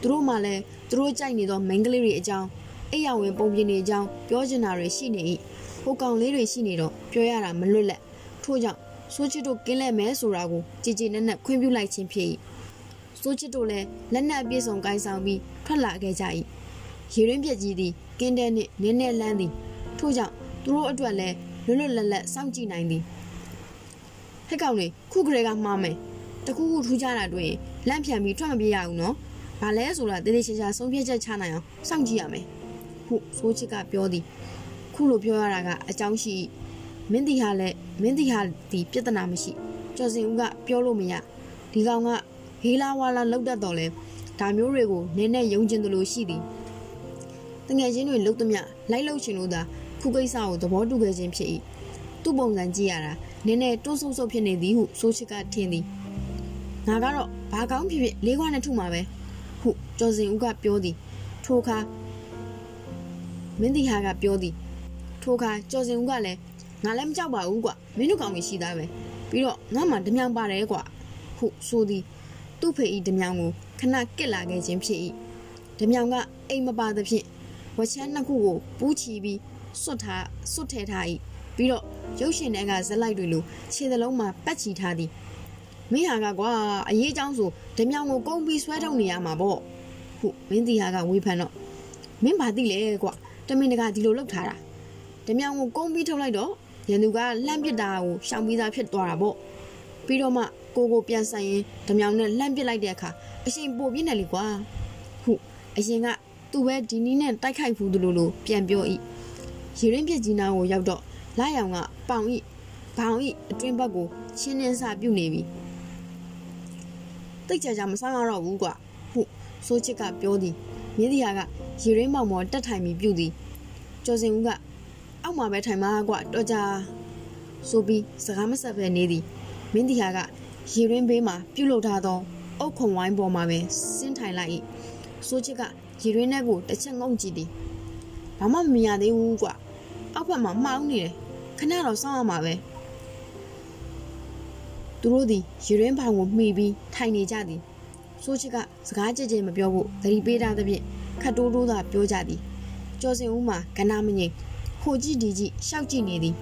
သူတို့မှလည်းသူတို့ကြိုက်နေသောမိန်းကလေးတွေအကြောင်းအိယာဝင်ပုံပြင်တွေအကြောင်းပြောချင်တာတွေရှိနေ၏ဟိုကောင်လေးတွေရှိနေတော့ပြောရတာမလွတ်လပ်ထို့ကြောင့်စိုးချစ်တို့ကင်းလဲမဲဆိုတာကိုကြည်ကြည်နက်နက်ခွင့်ပြုလိုက်ခြင်းဖြစ်၏စိုးချစ်တို့လည်းလက်နက်အပြည့်စုံကိုင်းဆောင်ပြီးထွက်လာခဲ့ကြ၏ ရေရင်းပြက်ကြီးသည်ကင်းတဲ့နှင့်နင်းနဲ့လန်းသည်ထို့ကြောင့်သူတို့အတွက်လည်းလွတ်လွတ်လပ်လပ်စောင့်ကြည့်နိုင်သည်ဟဲ့ကောင်လေခုကလေးကမှားမယ်တခုခုထူးခြားတာတွေ့ရင်လန့်ဖြန်ပြီးထွက်မပြေးရဘူးနော်ဘာလဲဆိုတာတေးသေးချာချာဆုံးဖြတ်ချက်ချနိုင်အောင်စောင့်ကြည့်ရမယ်ဟုဆိုးချစ်ကပြောသည်ခုလိုပြောရတာကအကြောင်းရှိမင်းတီဟာလည်းမင်းတီဟာဒီပြဿနာမရှိကျော်စင်ဦးကပြောလို့မရဒီကောင်ကဟေးလာဝါလာလောက်တတ်တော်လဲဒါမျိုးတွေကိုနင်းနဲ့ယုံကျင်တယ်လို့ရှိသည် တငယ်ချင်းတွေလုတ်သမျှလိုက်လုတ်ချင်လို့သာခုကိစ္စကိုသဘောတူခဲ့ခြင်းဖြစ်၏သူ့ပုံစံကြည့်ရတာနင်းနဲ့တွန်းဆုပ်ဆုပ်ဖြစ်နေသည်ဟုဆိုချစ်ကထင်သည်ငါကတော့ဘာကောင်းဖြစ်ဖြစ်လေးခွားနဲ့ထုမှာပဲဟုကျော်စင်ဦးကပြောသည်ထိုအခါမင်းတီဟာကပြောသည်ထိုအခါကျော်စင်ဦးကလည်းငါလည်းမကြောက်ပါဘူးကွာမင်းတို့ကောင်ကြီးရှိသားပဲပြီးတော့ငါမှဓမြောင်ပါတယ်ကွာဟုဆိုသည်သူ့ဖေဤဓမြောင်ကိုခဏကစ်လာခဲ့ခြင်းဖြစ်၏ဓမြောင်ကအိမ်မပါသဖြင့် ဝချမ်းနှစ်ခုကိုပူးချီပြီးစွတ်ထားစွတ်ထဲထား၏ပြီးတော့ရုပ်ရှင်တွေကဇက်လိုက်တွေလိုခြေသလုံးမှာပတ်ချီထားသည်မင်းဟာကကွာအရေးအကြောင်းဆိုဓမြောင်ကိုကုန်းပြီးဆွဲထုတ်နေရမှာပေါ့ဟုမင်းတီဟာကဝေဖန်တော့မင်းဘာသိလဲကွာတမင်တကာဒီလိုလုပ်ထားတာဓမြောင်ကိုကုန်းပြီးထုတ်လိုက်တော့ရန်သူကလှမ်းပစ်တာကိုရှောင်ပြီးသားဖြစ်သွားတာပေါ့ပြီးတော့မှကိုကိုပြန်ဆိုင်ရင်ဓမြောင်နဲ့လှမ်းပစ်လိုက်တဲ့အခါအရှင်ပို့ပြင်းတယ်လေကွာဟုအရင်က သူ့ပဲဒီနီးနဲ့တိုက်ခိုက်ဘူးလို့လို့ပြန်ပြော၏ရေရင်းပြစ်ကြီးနာကိုရောက်တော့လာရောင်ကပေါင်ဤဘောင်ဤအတွင်းဘက်ကိုရှင်းလင်းစာပြုတ်နေပြီတိတ်ကြကြမဆောင်ရတော့ဘူးကွာဟုဆိုချစ်ကပြောသည်မြင်းဒီဟာကရေရင်းမောင်မော်တက်ထိုင်ပြီးပြုတ်သည်ကျော်စင်ဦးကအောက်မှာပဲထိုင်မှာကွာတော်ကြဆိုပြီးစကားမဆက်ပဲနေသည်မင်းတီဟာကရေရင်းဘေးမှာပြုတ်လုထားသောအုတ်ခုံဝိုင်းပေါ်မှာပဲဆင်းထိုင်လိုက်၏ဆိုချစ်က ရေရင်းထဲကိုတစ်ချက်ငုံကြည့်သည်ဘာမှမမြင်ရသေးဘူးကွာအောက်ဘက်မှာမှောင်းနေတယ်ခဏတော့စောင့်ရမှာပဲသူတို့သည်ရေရင်းဘောင်ကိုမှီပြီးထိုင်နေကြသည်ဆိုချစ်ကစကားကြဲကြဲမပြောဖို့သတိပေးထားသဖြင့်ခတ်တိုးတိုးသာပြောကြသည်ကျော်စင်ဦးမှာကနာမငိမ်ဟိုကြည့်ဒီကြည့်ရှောက်ကြည့်နေသည်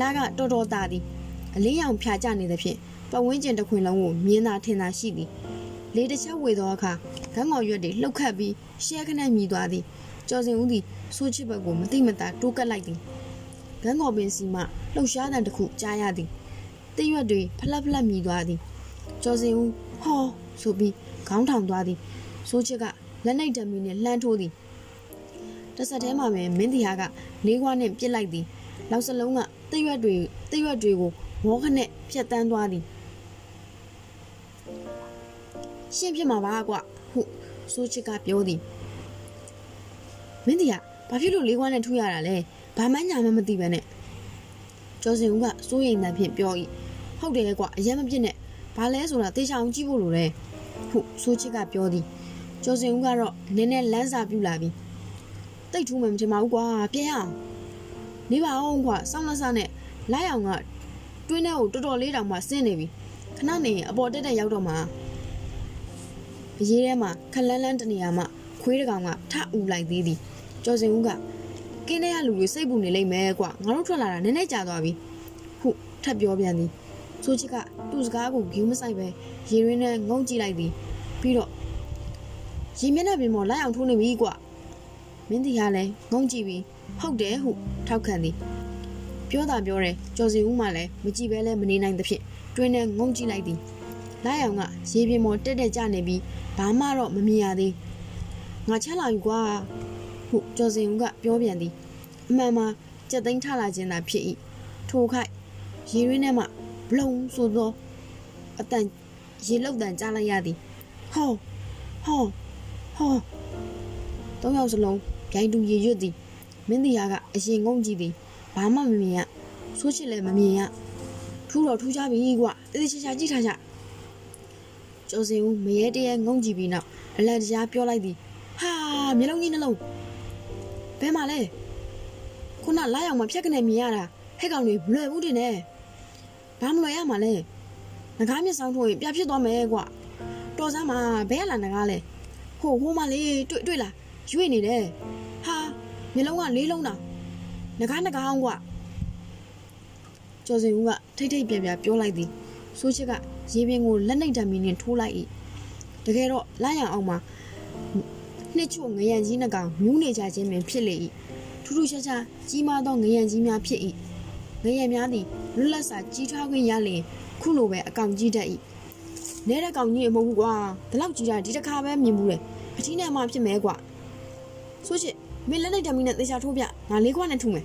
လာကတော်တော်တာသည်အလေးရောင်ဖြာကျနေသဖြင့်ပတ်ဝန်းကျင်တစ်ခွင်လုံးကိုမြင်သာထင်သာရှိသည် လေတစ်ချက်ဝေသောအခါခန်းကောင်ရွက်တွေလှုပ်ခတ်ပြီးရှဲခနဲ့မြည်သွားသည်ကျော်စင်ဦးသည်ဆိုးချစ်ဘက်ကိုမတိမတာတိုးကပ်လိုက်သည်ခန်းကောင်ပင်စီမှလှုပ်ရှားတဲ့တစ်ခုကြားရသည်တိရွက်တွေဖလက်ဖလက်မြည်သွားသည်ကျော်စင်ဦးဟောဆိုပြီးခေါင်းထောင်သွားသည်ဆိုးချစ်ကလက်နှိပ်ဓမီနဲ့လှမ်းထိုးသည်တစ်ဆက်တည်းမှာပဲမင်းတီဟာကလေးခွားနဲ့ပြစ်လိုက်သည် နောက်စလုံးကတိရွက်တွေတိရွက်တွေကိုမောခနဲ့ဖြတ်တန်းသွားသည် ရှင်းပြမှာပါကွဟုဆိုးချစ်ကပြောသည်မင်းတီဟာဘာဖြစ်လို့လေးခွားနဲ့ထူရတာလဲဘာမှညာမှမသိပဲနဲ့ကျော်စင်ဦးကစိုးရိမ်တဲ့ဖြင့်ပြော၏ဟုတ်တယ်ကွအရင်မပြစ်နဲ့ဘာလဲဆိုတာတေချာအောင်ကြည့်ဖို့လိုတယ်ဟုဆိုးချစ်ကပြောသည်ကျော်စင်ဦးကတော့နည်းနည်းလန်းစာပြူလာပြီတိတ်ထူးမှမထင်ပါဘူးကွာပြန်အောင်နေပါအောင်ကွာစောင်းလက်စားနဲ့လိုက်အောင်ကတွင်းထဲကိုတော်တော်လေးတောင်မှဆင်းနေပြီခဏနေအပေါ်တက်တက်ရောက်တော့မှ အရေးထဲမှာခလန်းလန်းတနေရာမှာခွေးတကောင်ကထအူလိုက်သေးသည်ကျော်စင်ဦးကကင်းထဲကလူတွေစိတ်ပူနေလိမ့်မယ်ကွာငါတို့ထွက်လာတာနည်းနည်းကြာသွားပြီဟုထပ်ပြောပြန်သည်ဆိုချစ်ကသူ့စကားကိုဂူးမဆိုင်ပဲရေရင်းနဲ့ငုံကြည့်လိုက်သည်ပြီးတော့ရေမျက်နှာပြင်ပေါ်လိုက်အောင်ထိုးနေပြီကွာမင်းတီကလည်းငုံကြည့်ပြီးဟုတ်တယ်ဟုထောက်ခံသည်ပြောတာပြောတယ်ကျော်စီဦးမှလည်းမကြည့်ပဲလဲမနေနိုင်သဖြင့်တွင်းနဲ့ငုံကြည့်လိုက်သည်လိုက်အောင်ကရေပြင်ပေါ်တက်တက်ကျနေပြီး ဘာမှတော့မမြင်ရသေးငါချမ်းလာယူကွာဟုကျော်စင်ဦးကပြောပြန်သည်အမှန်မှာကြက်သိန်းထလာခြင်းသာဖြစ်၏ထိုခိုက်ရေရင်းထဲမှဘလုံဆိုသောအတန်ရေလောက်တန်ကြားလိုက်ရသည်ဟောဟောဟောသုံးယောက်စလုံးဂိုင်းတူရေရွတ်သည်မင်းတရားကအရင်ငုံကြည့်သည်ဘာမှမမြင်ရဆိုးချစ်လည်းမမြင်ရထူးတော့ထူးကြပြီကွာတတိချာချာကြည့်ထားကြ ကျော်စင်ဦးမရဲတရဲငုံကြည့်ပြီးနောက်အလန်တရားပြောလိုက်သည်ဟာမျက်လုံးကြီးနှလုံးဘယ်မှာလဲခုနလာရောက်မှဖြက်ကနေမြင်ရတာဟဲ့ကောင်တွေမလွယ်ဘူးတင်နဲ့ဘာမလွယ်ရမှာလဲငကားမျက်စောင်းထိုးရင်ပြဖြစ်သွားမယ်ကွာတော်စမ်းမှာဘဲလာငကားလဲဟိုဟိုမလေးတွေ့တွေ့လားရွေ့နေတယ်ဟာမျက်လုံးကလေးလုံးတာငကားငကားအောင်ကွာကျော်စင်ဦးကထိတ်ထိတ်ပြပြပြောလိုက်သည်ဆိုးချစ်က ရေပင်ကိုလက်နှိပ်တံမီနဲ့ထိုးလိုက်၏တကယ်တော့လာရအောင်မှာနှစ်ချို့ငရံကြီးနှကောင်မြူးနေကြခြင်းပင်ဖြစ်လေ၏ထူးထူးခြားခြားကြီးမားသောငရံကြီးများဖြစ်၏ငရံများသည်လွတ်လပ်စွာကြီးထွားခွင့်ရလျင်ခုလိုပဲအကောင်ကြီးတတ်၏နဲတဲ့ကောင်ကြီးအမဟုတ်ဘူးကွာဒီလောက်ကြီးတာဒီတစ်ခါပဲမြင်ဘူးလေအထီးနဲ့မှဖြစ်မယ်ကွာဆိုချစ်မင်းလက်လိုက်တမီနဲ့သေချာထိုးပြငါလေးခွားနဲ့ထုမယ်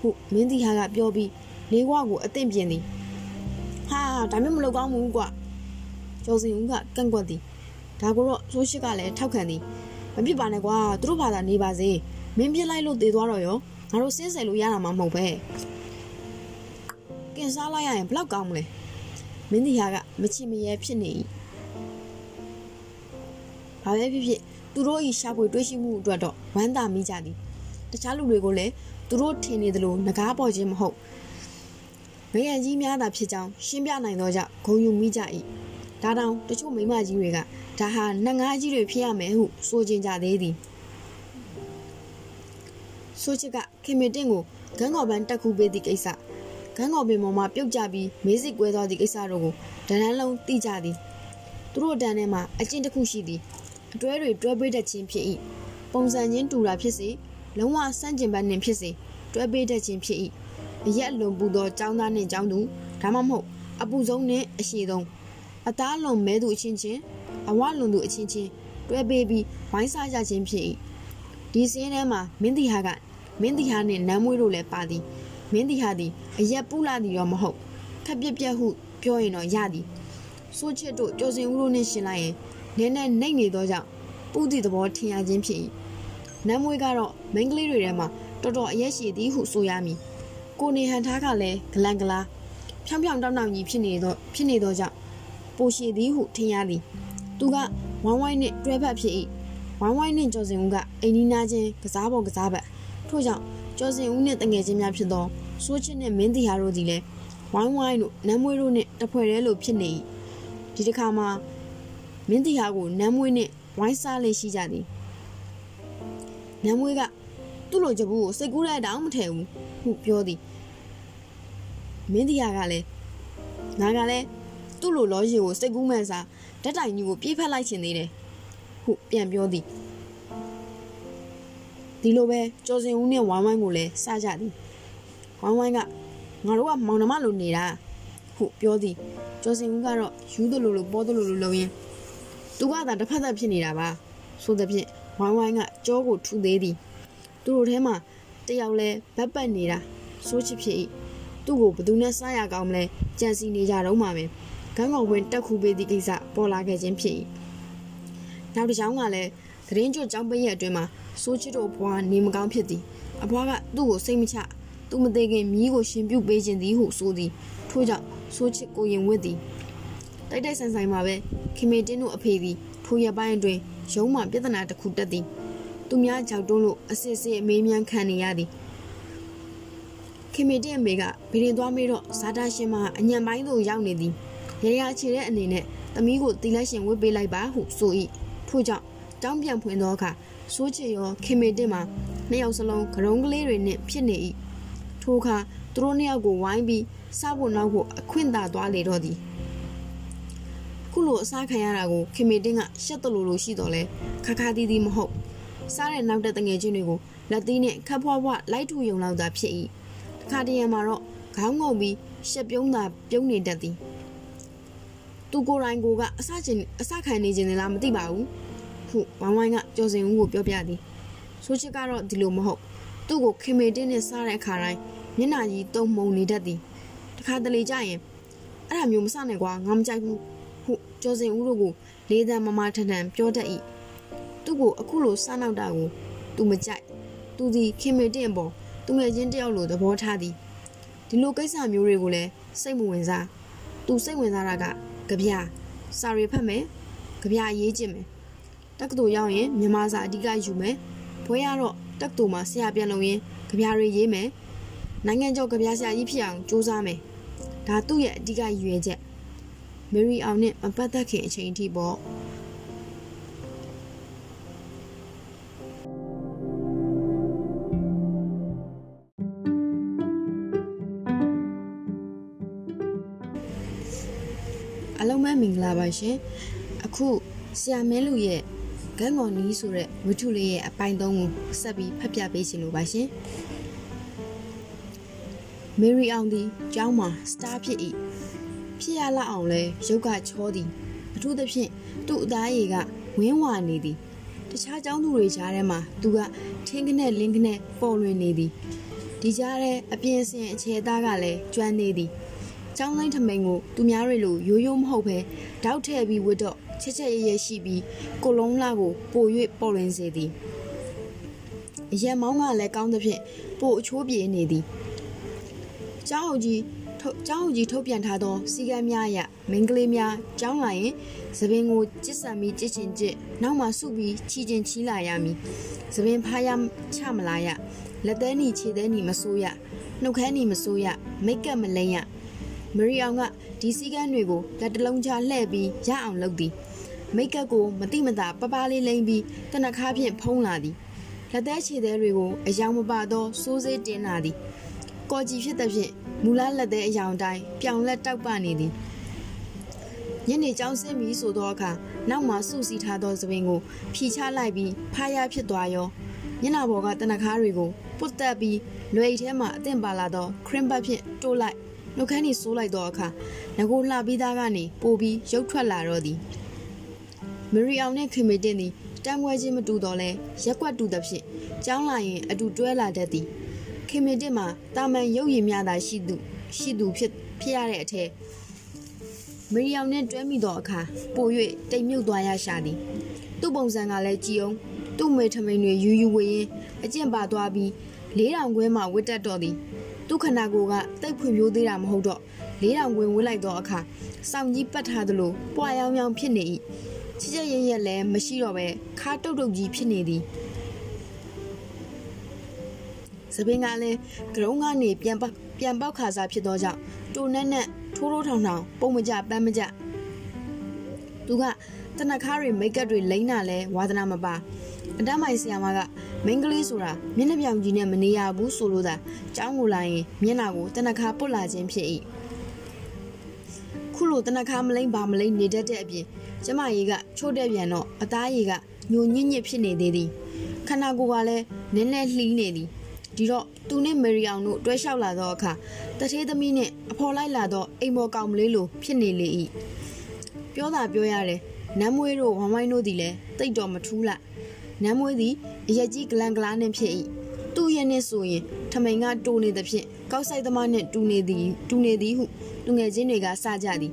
ဟုတ်မင်းတီဟာကပြောပြီးလေးခွားကိုအသင့်ပြင်သည် ဟာဒါမျိုးမလုပ်ကောင်းဘူးကွာကျော်စင်ဦးကကန့်ကွက်သည်ဒါကိုတော့ဆိုရှစ်ကလည်းထောက်ခံသည်မဖြစ်ပါနဲ့ကွာသူတို့ဘာသာနေပါစေမင်းပြစ်လိုက်လို့တည်သွားတော့ရောငါတို့စင်းဆယ်လို့ရတာမှမဟုတ်ပဲကင်စားလိုက်ရရင်ဘလောက်ကောင်းမလဲမင်းဒီဟာကမချင်မရဲဖြစ်နေ၏ဘာပဲဖြစ်ဖြစ်သူတို့ဤရှာဖွေတွေးရှိမှုအတွက်တော့ဝမ်းသာမိကြသည်တခြားလူတွေကိုလည်းသူတို့ထင်နေသလိုငကားပေါ်ခြင်းမဟုတ် မယံကြီးများသာဖြစ်ကြောင်းရှင်းပြနိုင်သောကြောင့်ဂုံယူမိကြ၏ဒါတောင်တချို့မိမကြီးတွေကဒါဟာနှငါးကြီးတွေဖြစ်ရမယ်ဟုဆိုကြင်ကြသေးသည်ဆိုချစ်ကခင်မတင်ကိုဂန်းကော်ပန်းတက်ခုပေးသည့်ကိစ္စဂန်းကော်ပင်ပေါ်မှာပြုတ်ကျပြီးမေးစစ်ကွဲသွားသည့်ကိစ္စတို့ကိုဒဏ္ဍန်းလုံးသိကြသည်သူတို့တန်းထဲမှာအကျင့်တစ်ခုရှိသည်အတွဲတွေတွဲပေးတတ်ခြင်းဖြစ်၏ပုံစံချင်းတူတာဖြစ်စေလုံးဝစန့်ကျင်ဘက်နှင့်ဖြစ်စေတွဲပေးတတ်ခြင်းဖြစ်၏ အရက်လွန်ပူသောចောင်းသားနှင့်ចောင်းသူဒါမှမဟုတ်အပူဆုံးနှင့်အရှိဆုံးအသားလွန်မဲသူအချင်းချင်းအဝလွန်သူအချင်းချင်းတွဲပေးပြီးဝိုင်းစားကြခြင်းဖြစ်၏ဒီစင်းထဲမှာမင်းတီဟာကမင်းတီဟာနှင့်နမ်းမွေးတို့လည်းပါသည်မင်းတီဟာသည်အရက်ပူလာသည်ရောမဟုတ်ခက်ပြက်ပြက်ဟုပြောရင်တော့ရသည်စိုးချစ်တို့ကြော်စင်ဦးတို့နှင့်ရှင်လိုက်ရင်နည်းနည်းနှိမ့်နေသောကြောင့်ပူသည့်သဘောထင်ရခြင်းဖြစ်၏နမ်းမွေးကတော့မိန်းကလေးတွေထဲမှာတော်တော်အရက်ရှိသည်ဟုဆိုရမည် ကိုနေဟန်ထားကလည်းဂလန်ဂလာဖြောင်ဖြောင်တောင်းတောင်းကြီးဖြစ်နေတော့ဖြစ်နေတော့ကြောင့်ပိုရှိသည်ဟုထင်ရသည်သူကဝိုင်းဝိုင်းနှင့်တွဲဖက်ဖြစ်၏ဝိုင်းဝိုင်းနှင့်ကျော်စင်ဦးကအိမ်နီးနားချင်းကစားပေါ်ကစားဘက်ထို့ကြောင့်ကျော်စင်ဦးနှင့်တငယ်ချင်းများဖြစ်သောစိုးချစ်နှင့်မင်းတီဟာတို့သည်လည်းဝိုင်းဝိုင်းတို့နမ်းမွေးတို့နှင့်တဖွဲ့တည်းလိုဖြစ်နေ၏ဒီတစ်ခါမှာမင်းတီဟာကိုနမ်းမွေးနှင့်ဝိုင်းစားလေးရှိကြသည်နမ်းမွေးက သူ့လိုကြဘူးကိုစိတ်ကူးလိုက်တောင်မထည့်ဘူးဟုပြောသည်မင်းတီဟာကလည်းငါကလည်းသူ့လိုလောရှိကိုစိတ်ကူးမှန်းစားဓာတ်တိုင်ကြီးကိုပြေးဖက်လိုက်ချင်သေးတယ်ဟုပြန်ပြောသည်ဒီလိုပဲကျော်စင်ဦးနဲ့ဝိုင်းဝိုင်းကိုလည်းစကြသည်ဝိုင်းဝိုင်းကငါတို့ကမောင်နှမလိုနေတာဟုပြောသည်ကျော်စင်ဦးကတော့ယူသလိုလိုပေါ်သလိုလိုလုပ်ရင်းသူကသာတစ်ဖက်သက်ဖြစ်နေတာပါဆိုသဖြင့်ဝိုင်းဝိုင်းကကြောကိုထူသေးသည် သူတို့ထဲမှာတယောက်လဲဘက်ပတ်နေတာစိုးချစ်ဖြစ်၏သူ့ကိုဘယ်သူနဲ့စားရကောင်းမလဲကြံစီနေကြတော့မှပဲဂန်းကောင်ဝင်တက်ခုပေးသည့်ကိစ္စပေါ်လာခဲ့ခြင်းဖြစ်၏နောက်တစ်ကြောင်းကလည်းသတင်းကြွကြောင်းပရဲ့အတွင်းမှာစိုးချစ်တို့ဘွားနေမကောင်းဖြစ်သည်အဘွားကသူ့ကိုစိတ်မချသူမသေးခင်မြီးကိုရှင်ပြုတ်ပေးခြင်းသည်ဟုဆိုသည်ထို့ကြောင့်စိုးချစ်ကိုရင်ဝစ်သည်တိုက်တိုက်ဆန်ဆိုင်မှာပဲခင်မေတင်းတို့အဖေသည်ထိုရပိုင်းအတွင်းရုံးမှပြဿနာတစ်ခုတက်သည် သူများကြောက်တွန်းလို့အစစ်စစ်အမေးမြန်းခံနေရသည်ခင်မေတင်းအမေကဗီရင်သွားမေးတော့ဇာတာရှင်မအညံပိုင်းသို့ရောက်နေသည်ရရချေတဲ့အနေနဲ့သမီးကိုတီလက်ရှင်ဝစ်ပေးလိုက်ပါဟုဆို၏ထို့ကြောင့်တောင်းပြန်ဖွင့်သောအခါစိုးချေရောခင်မေတင်းမှာနှစ်ယောက်စလုံးကရုံးကလေးတွေနဲ့ဖြစ်နေ၏ထိုအခါသူတို့နှစ်ယောက်ကိုဝိုင်းပြီးစားဖို့နောက်ဖို့အခွင့်သာသွားလေတော့သည်ခုလိုအစားခံရတာကိုခင်မေတင်းကရှက်တလူလိုရှိတော်လဲခါခါတီးတီးမဟုတ် စားတဲ့နောက်တဲ့တငယ်ချင်းတွေကိုလက်သီးနဲ့ခပ်ဖွားဖွားလိုက်ထူယုံလောက်သာဖြစ်၏တခါတရံမှာတော့ခေါင်းငုံပြီးရှက်ပြုံးသာပြုံးနေတတ်သည်သူကိုယ်တိုင်ကိုကအစချင်းအစခံနေခြင်းလားမသိပါဘူးဟုဝိုင်းဝိုင်းကကြော်စင်ဦးကိုပြောပြသည်ဆိုချစ်ကတော့ဒီလိုမဟုတ်သူ့ကိုခင်မေတင်းနဲ့စားတဲ့အခါတိုင်းမျက်နှာကြီးတုံမှုံနေတတ်သည်တခါတလေကြရင်အဲ့ဒါမျိုးမစနိုင်ကွာငါမကြိုက်ဘူးဟုကြော်စင်ဦးတို့ကိုလေးတန်းမမထန်ထန်ပြောတတ်၏ သူ့ကိုအခုလိုစားနောက်တာကိုသူမကြိုက်သူဒီခင်မေတင်းပေါ်သူငယ်ချင်းတယောက်လိုသဘောထားသည်ဒီလိုကိစ္စမျိုးတွေကိုလည်းစိတ်မဝင်စားသူစိတ်ဝင်စားတာကကြပြစာရီဖတ်မယ်ကြပြရေးကျင်မယ်တက္ကသိုလ်ရောက်ရင်မြန်မာစာအဓိကယူမယ်ဘွဲရတော့တက္ကသိုလ်မှာဆရာပြန်လုပ်ရင်ကြပြတွေရေးမယ်နိုင်ငံကျော်ကြပြဆရာကြီးဖြစ်အောင်ကြိုးစားမယ်ဒါသူ့ရဲ့အဓိကရည်ရွယ်ချက်မေရီအောင်နဲ့မပတ်သက်ခင်အချိန်အထိပေါ့ အလုံးမဲမင်္ဂလာပါရှင်အခုဆရာမင်းလူရဲ့ဂန်းကော်နီးဆိုတဲ့ဝတ္ထုလေးရဲ့အပိုင်းသုံးကိုဆက်ပြီးဖတ်ပြပေးချင်လို့ပါရှင်မေရီအောင်ဒီကျောင်းမှာစတာဖြစ်၏ဖြစ်ရလောက်အောင်လဲရုပ်ကချောသည်အထူးသဖြင့်သူ့အသားရည်ကဝင်းဝါနေသည်တခြားကျောင်းသူတွေကြားထဲမှာသူကထင်းကနဲ့လင်းကနဲ့ပေါ်လွင်နေသည်ဒီကြားထဲအပြင်းစင်အခြေသားကလည်းကျွမ်းနေသည် ကျောင်းတိုင်းထမိန်ကိုသူများတွေလိုရိုးရိုးမဟုတ်ပဲတောက်ထည့်ပြီးဝတ်တော့ချက်ချက်ရရရှိပြီးကိုလုံးလာကိုပို၍ပေါ်လွင်စေသည်အရက်မောင်းကလည်းကောင်းသဖြင့်ပိုအချိုးပြေနေသည်ကျောင်းအုပ်ကြီးကျောင်းအုပ်ကြီးထုတ်ပြန်ထားသောစီကံများအရမင်းကလေးများကျောင်းလာရင်သပင်ကိုကြစ်ဆံပြီးကြစ်ချင်ကြစ်နောက်မှစုပြီးချီချင်ချီလာရမည်သပင်ဖားရချမလာရလက်သေးနီခြေသေးနီမဆိုးရနှုတ်ခမ်းနီမဆိုးရမိတ်ကပ်မလိမ့်ရ မရီအောင်ကဒီစည်းကမ်းတွေကိုလက်တလုံးချလှည့်ပြီးရအောင်လုပ်သည်မိတ်ကပ်ကိုမတိမတာပပလေးလိမ့်ပြီးတနခါဖြင့်ဖုံးလာသည်လက်သေးခြေသေးတွေကိုအယောင်မပါသောစိုးစေးတင်လာသည်ကော်ကြီးဖြစ်သဖြင့်မူလလက်သေးအယောင်တိုင်းပြောင်လက်တောက်ပနေသည်ညနေကျောင်းဆင်းပြီးဆိုသောအခါနောက်မှစုစည်းထားသောသပင်ကိုဖြီချလိုက်ပြီးဖားရဖြစ်သွားရောမျက်နှာပေါ်ကတနခါတွေကိုပုတ်တက်ပြီးလွယ်အိတ်ထဲမှအသင့်ပါလာသောခရင်ဘတ်ဖြင့်တိုးလိုက် နှုတ်ခမ်းကြီးဆိုးလိုက်သောအခါငကိုလှပြီးသားကနေပိုပြီးရုပ်ထွက်လာတော့သည်မရီအောင်နဲ့ခင်မေတင်သည်တမ်းခွဲခြင်းမတူတော့လဲရက်ွက်တူသဖြင့်ကျောင်းလာရင်အတူတွဲလာတတ်သည်ခင်မေတင်မှာတာမန်ရုပ်ရည်များသာရှိသူရှိသူဖြစ်ဖြစ်ရတဲ့အထက်မရီအောင်နဲ့တွဲမိသောအခါပို၍တိမ်မြုပ်သွားရရှာသည်သူ့ပုံစံကလည်းကြည်အောင်သူ့မေထမိန်တွေယူယူဝေရင်အကျင့်ပါသွားပြီးလေးတောင်ခွဲမှဝစ်တက်တော်သည် သူခန္ဓာကိုယ်ကတိတ်ဖွံ့ဖြိုးသေးတာမဟုတ်တော့လေးတောင်ခွဲဝစ်လိုက်သောအခါစောင့်ကြီးပတ်ထားသလိုပွာရောင်ရောင်ဖြစ်နေ၏ချစ်ချစ်ရရက်လည်းမရှိတော့ပဲခါတုတ်တုတ်ကြီးဖြစ်နေသည်စပင်းကလည်းကရုံးကနေပြန်ပေါက်ပြန်ပေါက်ခါစားဖြစ်သောကြောင့်တူနက်နက်ထိုးထိုးထောင်ထောင်ပုံမကြပန်းမကြသူကတနခါတွေမိတ်ကပ်တွေလိမ့်တာလဲဝါသနာမပါ အတမိုင်ဆီယာမကမင်းကလေးဆိုတာမျက်နှာပြောင်ကြီးနဲ့မနေရဘူးဆိုလို့သာကျောင်းကိုလာရင်မျက်နှာကိုတနခါပုတ်လာခြင်းဖြစ်၏ခုလိုတနခါမလိမ့်ပါမလိမ့်နေတတ်တဲ့အပြင်ကျမကြီးကချို့တဲ့ပြန်တော့အသားရည်ကညိုညစ်ညစ်ဖြစ်နေသေးသည်ခန္ဓာကိုယ်ကလည်းနည်းနည်းလှီးနေသည်ဒီတော့သူနဲ့မေရီအောင်တို့တွဲလျှောက်လာသောအခါတထေးသမီးနဲ့အဖော်လိုက်လာသောအိမ်မော်ကောင်မလေးလိုဖြစ်နေလေ၏ပြောတာပြောရတယ်နမ်းမွေးတို့ဝမ်ဝိုင်းတို့သည်လည်းတိတ်တော်မထူးလား နမ်းမွေးသည်အရက်ကြီးဂလန်ဂလာနှင့်ဖြစ်၏သူ့ရဲ့နှင့်ဆိုရင်ထမိန်ကတိုးနေသဖြင့်ကောက်ဆိုင်သမားနှင့်တူနေသည်တူနေသည်ဟုလူငယ်ချင်းတွေကစကြသည်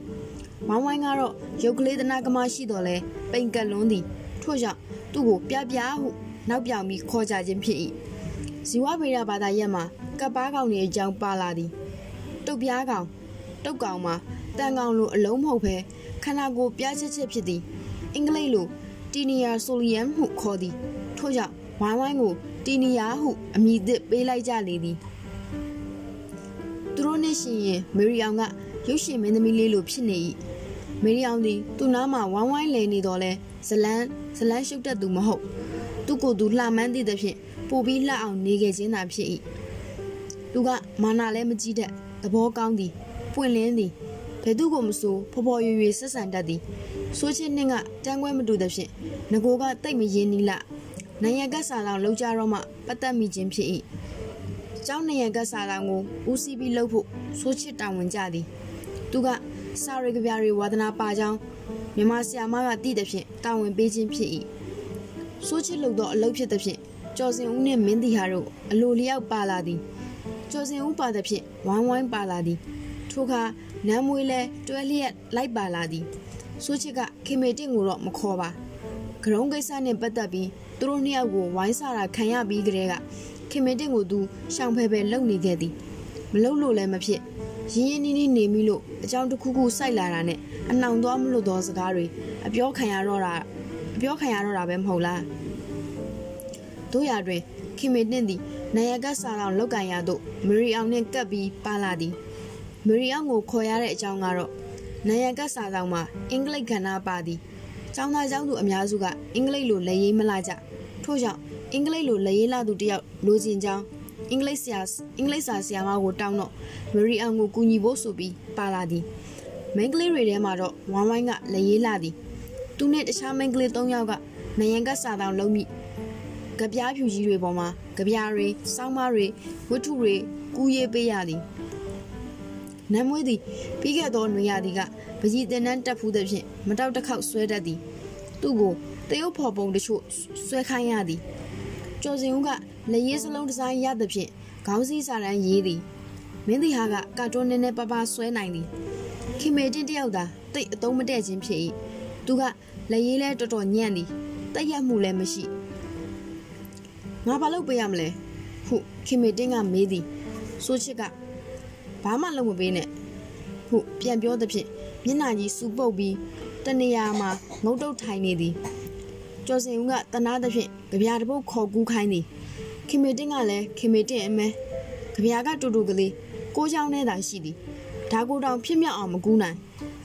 ဝမ်ဝိုင်းကတော့ရုပ်ကလေးသနာကမရှိတော့လဲပိန်ကလွန်းသည်ထို့ကြောင့်သူ့ကိုပြပြဟုနောက်ပြောင်ပြီးခေါ်ကြခြင်းဖြစ်၏ဇီဝဗေဒဘာသာရက်မှာကပ်ပါကောင်တွေအကြောင်းပါလာသည်တုတ်ပြားကောင်တုတ်ကောင်မှာတန်ကောင်လိုအလုံးမဟုတ်ပဲခန္ဓာကိုယ်ပြားချက်ချက်ဖြစ်သည်အင်္ဂလိပ်လို တီနီယာဆိုလီယမ်ဟုခေါ်သည်ထို့ကြောင့်ဝိုင်းဝိုင်းကိုတီနီယာဟုအမည်သစ်ပေးလိုက်ကြလေသည်သူတို့နဲ့ရှင်ရင်မေရီအောင်ကရုပ်ရှင်မင်းသမီးလေးလိုဖြစ်နေ၏မေရီအောင်သည်သူ့နားမှာဝိုင်းဝိုင်းလဲနေတော့လဲဇလန်းဇလန်းရှုပ်တတ်သူမဟုတ်သူကိုယ်သူလှမှန်းသည့်သဖြင့်ပိုပြီးလှအောင်နေခဲ့ခြင်းသာဖြစ်၏သူကမာနာလည်းမကြည့်တတ်သဘောကောင်းသည်ပွင့်လင်းသည်ဘယ် သူကိုမဆိုဖော်ဖော်ရွရွဆက်ဆံတတ်သည်ဆိုချင်းနှင်းကတန်းခွဲမတူသဖြင့်ငကိုကတိတ်မရင်းနီးလနိုင်ရကဆာလောင်လောက်ကြတော့မှပတ်သက်မိခြင်းဖြစ်၏ကျောင်းနိုင်ရကဆာလောင်ကိုဦးစီးပြီးလှုပ်ဖို့ဆိုချစ်တာဝန်ကြသည်သူကစာရီကဗျာရီဝါဒနာပါကြောင်းမြမဆရာမကတည်တဲ့ဖြင့်တာဝန်ပေးခြင်းဖြစ်၏ဆိုချစ်လုပ်သောအလုပ်ဖြစ်တဲ့ဖြင့်ကျော်စင်ဦးနှင့်မင်းတီဟာတို့အလိုလျောက်ပါလာသည်ကျော်စင်ဦးပါတဲ့ဖြင့်ဝိုင်းဝိုင်းပါလာသည်ထိုအခါ နမ်းမွေးလဲတွဲလျက်လိုက်ပါလာသည်ဆိုချစ်ကခင်မေတင့်ကိုတော့မခေါ်ပါဂရုံးကိစ္စနဲ့ပတ်သက်ပြီးသူတို့နှစ်ယောက်ကိုဝိုင်းစားတာခံရပြီးကြတဲ့ကခင်မေတင့်ကိုသူရှောင်ဖဲဖဲလုံနေခဲ့သည်မလုံလို့လည်းမဖြစ်ရင်းရင်းနှီးနှီးနေမိလို့အကြောင်းတစ်ခုခုစိုက်လာတာနဲ့အနှောင်သွားမလို့သောစကားတွေအပြောခံရတော့တာအပြောခံရတော့တာပဲမဟုတ်လားတို့ရတွင်ခင်မေတင့်သည်နာယကဆာလောင်လောက်ကန်ရသို့မရီအောင်နှင့်ကပ်ပြီးပါလာသည် မရီအောင်ကိုခေါ်ရတဲ့အကြောင်းကတော့နာယကစာဆောင်မှာအင်္ဂလိပ်ကဏ္ဍပါသည်။ကျောင်းသားကျောင်းသူအများစုကအင်္ဂလိပ်လိုလက်ရေးမလာကြ။ထို့ကြောင့်အင်္ဂလိပ်လိုလက်ရေးလာသူတယောက်လိုချင်ကြောင်းအင်္ဂလိပ်ဆရာအင်္ဂလိပ်စာဆရာမကိုတောင်းတော့မရီအောင်ကိုကူညီဖို့ဆိုပြီးပါလာသည်။မိန်းကလေးတွေထဲမှာတော့ဝမ်ဝိုင်းကလက်ရေးလာသည်။သူနဲ့တခြားမိန်းကလေး၃ယောက်ကနယံကစာဆောင်လုံးမိကြပြားဖြူကြီးတွေပေါ်မှာကြပြားတွေစောင်းမတွေဝတ္ထုတွေကူးရေးပေးရသည်။ နမ်းမွေးသည်ပြီးခဲ့သောနွေရသည်ကပကြီးတင်နှန်းတက်ဖူးသည်ဖြင့်မတောက်တစ်ခေါက်ဆွဲတတ်သည်သူ့ကိုတရုတ်ဖော်ပုံတချို့ဆွဲခိုင်းရသည်ကျော်စင်ဦးကလက်ရေးစလုံးဒီဇိုင်းရသဖြင့်ခေါင်းစည်းစာတန်းရေးသည်မင်းသည်ဟာကကာတွန်းနည်းနည်းပါးပါးဆွဲနိုင်သည်ခင်မေတင်တယောက်သာတိတ်အသုံးမတည့်ခြင်းဖြစ်၏သူကလက်ရေးလဲတော်တော်ညံ့သည်တက်ရက်မှုလည်းမရှိငါဘာလုပ်ပေးရမလဲဟုခင်မေတင်ကမေးသည်ဆိုချစ်က ဘာမှလုပ်မပေးနဲ့ဟုပြန်ပြောသဖြင့်မျက်နှာကြီးစူပုတ်ပြီးတနေရာမှာငုတ်တုတ်ထိုင်နေသည်ကျော်စင်ဦးကတနာသဖြင့်ကြပြာတပုတ်ခေါ်ကူးခိုင်းသည်ခင်မေတင်ကလည်းခင်မေတင်အမဲကြပြာကတူတူကလေးကိုးချောင်းနဲ့သာရှိသည်ဒါကိုတောင်ဖြစ်မြောက်အောင်မကူးနိုင်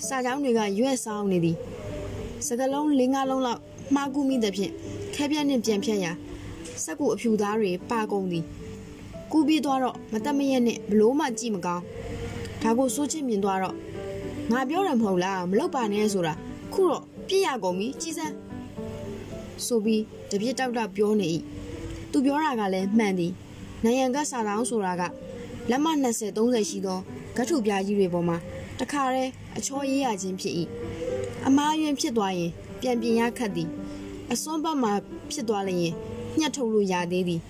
စာချောင်းတွေကရွက်ဆောင်နေသည်စကလုံး၄၅လုံးလောက်မှားကူးမိသဖြင့်ခဲပြက်နှင့်ပြန်ဖြတ်ရာစက်ကူအဖြူသားတွေပါကုန်သည် ကူးပြီးသွားတော့မတက်မရက်နဲ့ဘလို့မှကြည့်မကောင်းဒါကိုစိုးချစ်မြင်သွားတော့ငါပြောတယ်မဟုတ်လားမလုပ်ပါနဲ့ဆိုတာခုတော့ပြည့်ရကုန်ပြီကြီးစမ်းဆိုပြီးတပြစ်တောက်တောက်ပြောနေ၏သူပြောတာကလည်းမှန်သည်နိုင်ရန်ကစာတောင်းဆိုတာကလက်မ20 30ရှိသောဂတ်ထုပြားကြီးတွေပေါ်မှာတခါတည်းအချောရေးရခြင်းဖြစ်၏အမားယွင်ဖြစ်သွားရင် ပြန်ပြင်ရခတ်သည်အစွန်းဘက်မှာဖြစ်သွားလျင်ညှက်ထုတ်လို့ရသေးသည်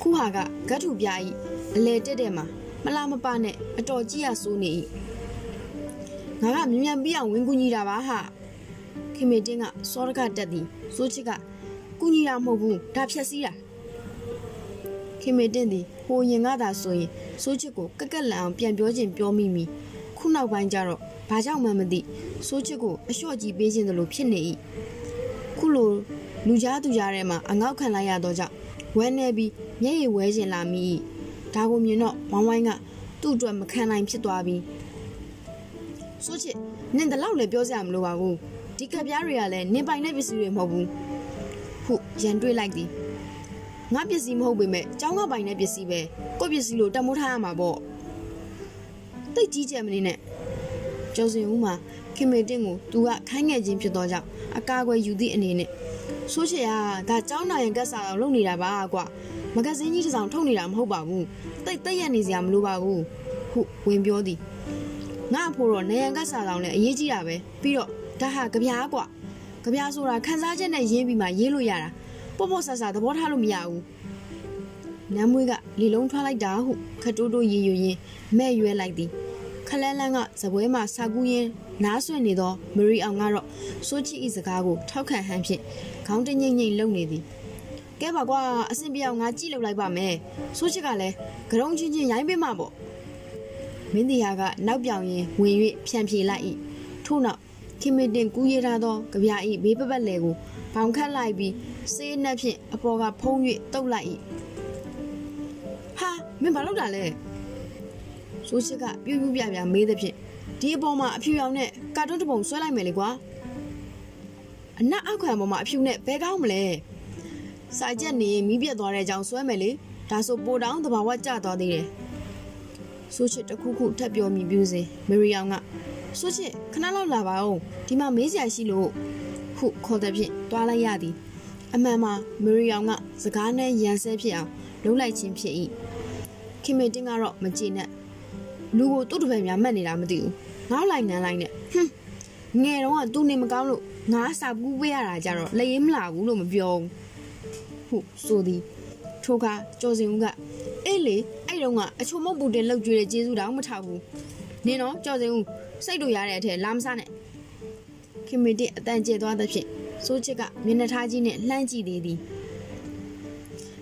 ခုဟာကဂတ်ထုပြဤအလေတက်တဲ့မှာမလာမပနဲ့အတော်ကြီးရဆိုးနေ၏ငါကမြ мян ပြီးအောင်ဝင်ကူညီတာပါဟာခင်မေတင်းကစောရကတက်သည်စိုးချစ်ကကူညီတာမဟုတ်ဘူးဒါဖြက်စီးတာ ခင်မေတင်သည်ဟိုရင်ကသာဆိုရင်စိုးချစ်ကိုကက်ကက်လန်အောင်ပြန်ပြောခြင်းပြောမိမိခုနောက်ပိုင်းကျတော့ဘာကြောင့်မှမသိစိုးချစ်ကိုအလျှော့ကြီးပေးခြင်းတလို့ဖြစ်နေ၏ခုလိုလူကြားသူကြားထဲမှာအငေါက်ခံလိုက်ရတော့ကြောင့် ဝဲနေပြီးမျက်ရည်ဝဲခြင်းလာမိ၏ဒါကိုမြင်တော့ဝိုင်းဝိုင်းကသူ့အတွက်မခံနိုင်ဖြစ်သွားပြီးစိုးချစ်နင်တလောက်လည်းပြောစရာမလိုပါဘူးဒီကပြားတွေကလည်းနင်ပိုင်တဲ့ပစ္စည်းတွေမဟုတ်ဘူးဟုရန်တွေးလိုက်သည်ငါပစ္စည်းမဟုတ်ပေမဲ့ကျောင်းကပိုင်တဲ့ပစ္စည်းပဲကိုယ့်ပစ္စည်းလို့တမိုးထားရမှာပေါ့တိတ်ကြီးကျယ်မနေနဲ့ကျော်စင်ဦးမှာခင်မေတင်ကိုသူကခိုင်းငယ်ချင်းဖြစ်တော့ကြောင့်အကာအကွယ်ယူသည့်အနေနဲ့ ဆိုးချေကဒါကျောင်းနိုင်ရင်ကက်ဆာအောင်လုပ်နေတာပါကွာမဂဇင်းကြီးတစ်စောင်ထုတ်နေတာမဟုတ်ပါဘူးတိတ်တိတ်ရနေစရာမလိုပါဘူးဟုဝင်ပြောသည်ငါအဖို့တော့နေရန်ကက်ဆာဆောင်လည်းအရေးကြီးတာပဲပြီးတော့ဒါဟာကြပြားကွာကြပြားဆိုတာခန်းစားချက်နဲ့ရင်းပြီးမှရေးလို့ရတာပေါ့ပေါ့ဆဆသဘောထားလို့မရဘူးနမ်းမွေးကလေလုံးထွက်လိုက်တာဟုခတိုးတိုးရေယူရင်းမဲ့ရွဲလိုက်သည်ခလန်းလန်းကဇပွဲမှာစာကူးရင်းနားဆွင့်နေသောမရီအောင်ကတော့စိုးချီဤစကားကိုထောက်ခံဟန်ဖြင့် ခေါင်းတငိမ့်ငိမ့်လုံနေသည်ကဲပါကွာအဆင်ပြေအောင်ငါကြည့်လုပ်လိုက်ပါမယ်စိုးချစ်ကလည်းဂရုံချင်းချင်းရိုင်းပေးမှာပေါ့မင်းတရားကနောက်ပြောင်ရင်ဝင်၍ဖြန့်ဖြေလိုက်၏ထို့နောက်ခင်မတင်ကူးရထားသောကြပြဤဘေးပပတ်လေကိုဘောင်ခတ်လိုက်ပြီးစေးနှက်ဖြင့်အပေါ်ကဖုံး၍တုတ်လိုက်၏ဟာမင်းဘာလုပ်တာလဲဆိုးချစ်ကပြူးပြူးပြပြမေးသဖြင့်ဒီအပေါ်မှာအဖြူရောင်နဲ့ကာတွန်းတစ်ပုံဆွဲလိုက်မယ်လေကွာ အနက်အောက်ခံပေါ်မှာအဖြူနဲ့ဘဲကောင်းမလဲစာကြက်နေမီးပြတ်သွားတဲ့အကြောင်းဆွဲမယ်လေဒါဆိုပိုတောင်းတဘာဝကျသွားသေးတယ်ဆိုးချစ်တစ်ခုခုထပ်ပြောမိပြူးစေမရီယောင်ကဆိုးချစ်ခဏလောက်လာပါဦးဒီမှာမေးစရာရှိလို့ဟုခေါ်တဲ့ဖြင့်တွားလိုက်ရသည်အမှန်မှာမရီယောင်ကစကားနဲ့ရန်ဆဲဖြစ်အောင်လုံးလိုက်ခြင်းဖြစ်၏ခင်မတင်ကတော့မကြည့်နဲ့လူကိုသူ့တပည့်များမှတ်နေတာမသိဘူးငေါ့လိုက်နန်းလိုက်နဲ့ဟွန်းငယ်တော့ကသူနေမကောင်းလို့ ငါစာကူးပေးရတာကြတော့လက်ရင်မလာဘူးလို့မပြောဘူးဟုတ်ဆိုသည်ထိုကကြော်စင်ဦးကအေးလေအဲ့တုန်းကအချုံမုတ်ပူတင်လှုပ်ကြွေးတဲ့ကျေးဇူးတောင်မထောက်ဘူးနင်တော့ကြော်စင်ဦးစိတ်တို့ရတဲ့အထက်လာမစားနဲ့ခင်မီတင်အတန်ကျဲသွားသဖြင့်စိုးချစ်ကမျက်နှာထားကြီးနဲ့လှမ်းကြည့်သေးသည်